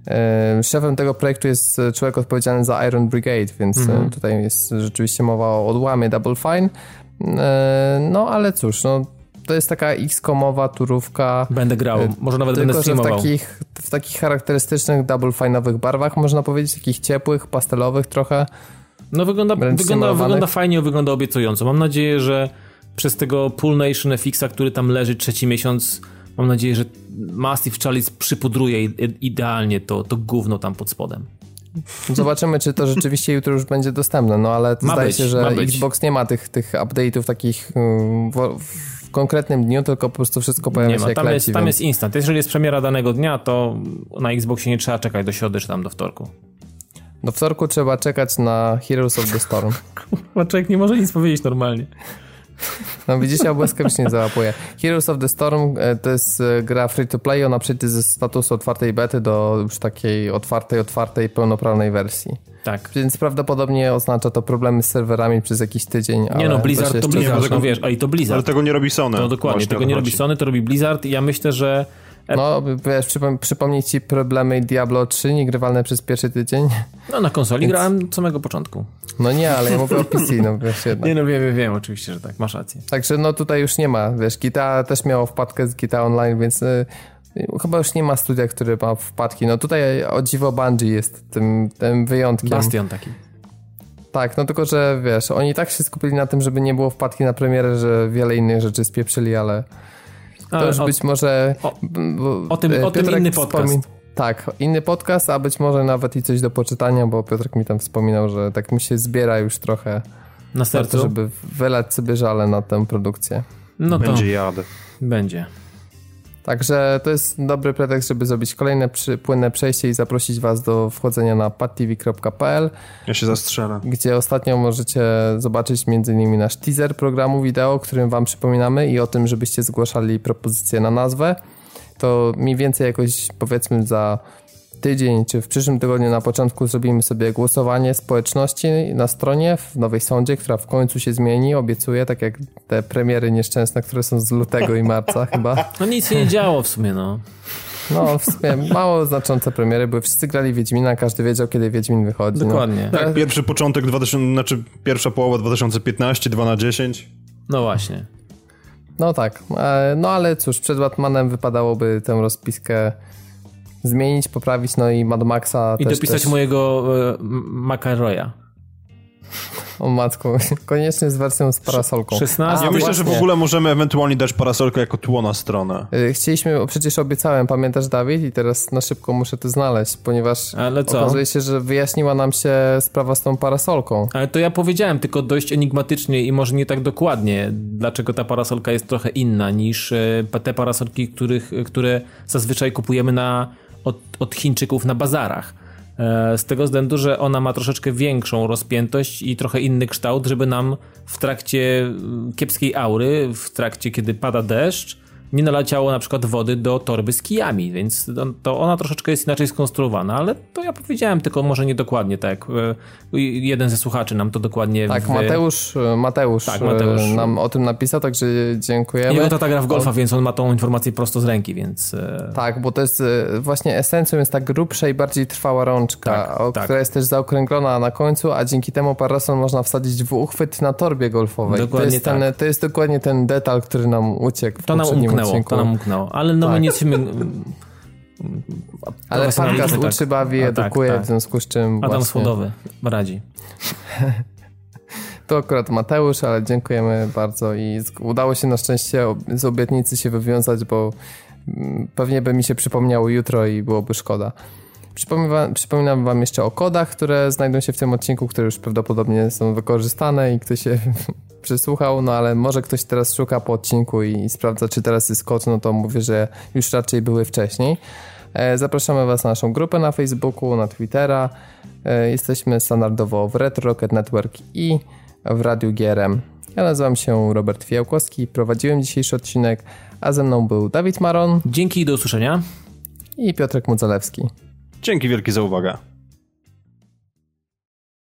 e, Szefem tego projektu jest e, człowiek odpowiedzialny za Iron Brigade, więc e, tutaj jest rzeczywiście mowa o odłamie Double Fine. E, No ale cóż, no, to jest taka X-komowa turówka. Będę grał. Może nawet będę Tylko, w streamował. takich, w takich charakterystycznych double fine'owych barwach, można powiedzieć, takich ciepłych, pastelowych trochę. No wygląda, wygląda, wygląda fajnie, wygląda obiecująco. Mam nadzieję, że przez tego Pool Nation FX-a, który tam leży trzeci miesiąc, mam nadzieję, że Massive Chalice przypudruje idealnie to, to gówno tam pod spodem. Zobaczymy, czy to rzeczywiście jutro już będzie dostępne, no ale Ma zdaje być, się, że. Xbox nie ma tych, tych update'ów takich mm, w, w konkretnym dniu, tylko po prostu wszystko pojawia Nie się ma, tam, jest, tam jest instant. Jeżeli jest premiera danego dnia, to na Xboxie nie trzeba czekać do środy czy tam do wtorku. Do wtorku trzeba czekać na Heroes of the Storm. Bo człowiek nie może nic powiedzieć normalnie. No widzicie, ja błyskawicznie załapuje. Heroes of the Storm e, to jest e, gra free to play, ona przejdzie ze statusu otwartej bety do już takiej otwartej, otwartej, pełnoprawnej wersji. Tak. Więc prawdopodobnie oznacza to problemy z serwerami przez jakiś tydzień. Nie ale no, Blizzard to, jeszcze- Blizzard, tego- no wiesz, a i to Ale Blizzard. tego nie robi Sony. To dokładnie, tego to nie robi. Sony, to robi Blizzard i ja myślę, że No, wiesz, przypom- przypomnieć ci problemy Diablo 3 niegrywalne przez pierwszy tydzień? no, na konsoli Więc- grałem od samego początku. No nie, ale ja mówię o PC, no wiesz jednak. Nie no, wiem, wiem, wiem, oczywiście, że tak, masz rację. Także no tutaj już nie ma, wiesz, GTA też miało wpadkę z GTA Online, więc y, chyba już nie ma studia, które ma wpadki. No tutaj o dziwo Bungie jest tym, tym wyjątkiem. Bastion taki. Tak, no tylko, że wiesz, oni tak się skupili na tym, żeby nie było wpadki na premierę, że wiele innych rzeczy spieprzyli, ale to Ale już o- być może... o- o tym- o tym inny podcast. Tak, inny podcast, a być może nawet i coś do poczytania, bo Piotrek mi tam wspominał, że tak mi się zbiera już trochę na na to, sercu. żeby wylać sobie żale na tę produkcję. No to Będzie jadę. będzie. Także to jest dobry pretekst, żeby zrobić kolejne przy, płynne przejście i zaprosić Was do wchodzenia na padtv.pl, Ja się zastrzelę. gdzie ostatnio możecie zobaczyć m.in. nasz teaser programu wideo, którym Wam przypominamy i o tym, żebyście zgłaszali propozycje na nazwę. To mniej więcej jakoś powiedzmy za tydzień czy w przyszłym tygodniu na początku zrobimy sobie głosowanie społeczności na stronie w Nowej Sądzie, która w końcu się zmieni, obiecuję, tak jak te premiery nieszczęsne, które są z lutego i marca chyba. No nic się nie działo w sumie, no. No, w sumie mało znaczące premiery, bo wszyscy grali Wiedźmina, każdy wiedział, kiedy Wiedźmin wychodzi. Dokładnie. No. Tak, pierwszy początek 2000, znaczy pierwsza połowa 2015, 2 na 10. No właśnie. No tak, e, no ale cóż, przed Batmanem wypadałoby tę rozpiskę zmienić, poprawić, no i Mad Maxa I też, dopisać też. mojego e, McElroya. O matku, koniecznie z wersją z parasolką. 16. A, Ja myślę, że w właśnie. ogóle możemy ewentualnie dać parasolkę jako tło na stronę. Y, Chcieliśmy, przecież obiecałem, pamiętasz Dawid? I teraz na szybko muszę to znaleźć, ponieważ Ale co? okazuje się, że wyjaśniła nam się sprawa z tą parasolką. Ale to ja powiedziałem tylko dość enigmatycznie i może nie tak dokładnie, dlaczego ta parasolka jest trochę inna niż e, te parasolki, których, które zazwyczaj kupujemy na, od, od Chińczyków na bazarach. E, z tego względu, że ona ma troszeczkę większą rozpiętość i trochę inny kształt, żeby nam w trakcie mm, kiepskiej aury, w trakcie kiedy pada deszcz, nie naleciało na przykład wody do torby z kijami, więc to- to ona troszeczkę jest inaczej skonstruowana, ale to ja powiedziałem tylko może niedokładnie tak. e, Jeden ze słuchaczy nam to dokładnie Tak, wy- Mateusz, Mateusz, Tak, Mateusz. e, nam o tym napisał, także dziękujemy. Jego tata gra w golfa, więc on ma tą informację prosto z ręki, więc... e, Tak, bo to jest e, właśnie esencją jest ta grubsza i bardziej trwała rączka, Tak, o, tak. która jest też zaokrąglona na końcu, a dzięki temu parasol można wsadzić w uchwyt na torbie golfowej. to, Dokładnie jest ten, tak. to jest dokładnie ten detal, który nam uciekł w To nam poprzednim umknęło, odcinku. to nam umknęło. Ale no my Tak. nie jesteśmy... Ale podcast tak. uczy, bawi, A, tak, edukuje, tak. w związku z czym Adam właśnie, Schodowy radzi. to akurat Mateusz, ale dziękujemy bardzo i udało się na szczęście z obietnicy się wywiązać, bo mm, pewnie by mi się przypomniało jutro i byłoby szkoda. Przypominam wam, przypominam wam jeszcze o kodach, które znajdą się w tym odcinku, które już prawdopodobnie są wykorzystane i ktoś się przysłuchał, no ale może ktoś teraz szuka po odcinku i, sprawdza, czy teraz jest kod, no to mówię, że już raczej były wcześniej. E, Zapraszamy Was na naszą grupę na Facebooku, na Twittera. E, Jesteśmy standardowo w Retro Rocket Network i w Radiu GRM. Ja nazywam się Robert Fiałkowski, prowadziłem dzisiejszy odcinek, a ze mną był Dawid Maron Dzięki i do usłyszenia. i Piotrek Mudzalewski. Dzięki wielkie za uwagę.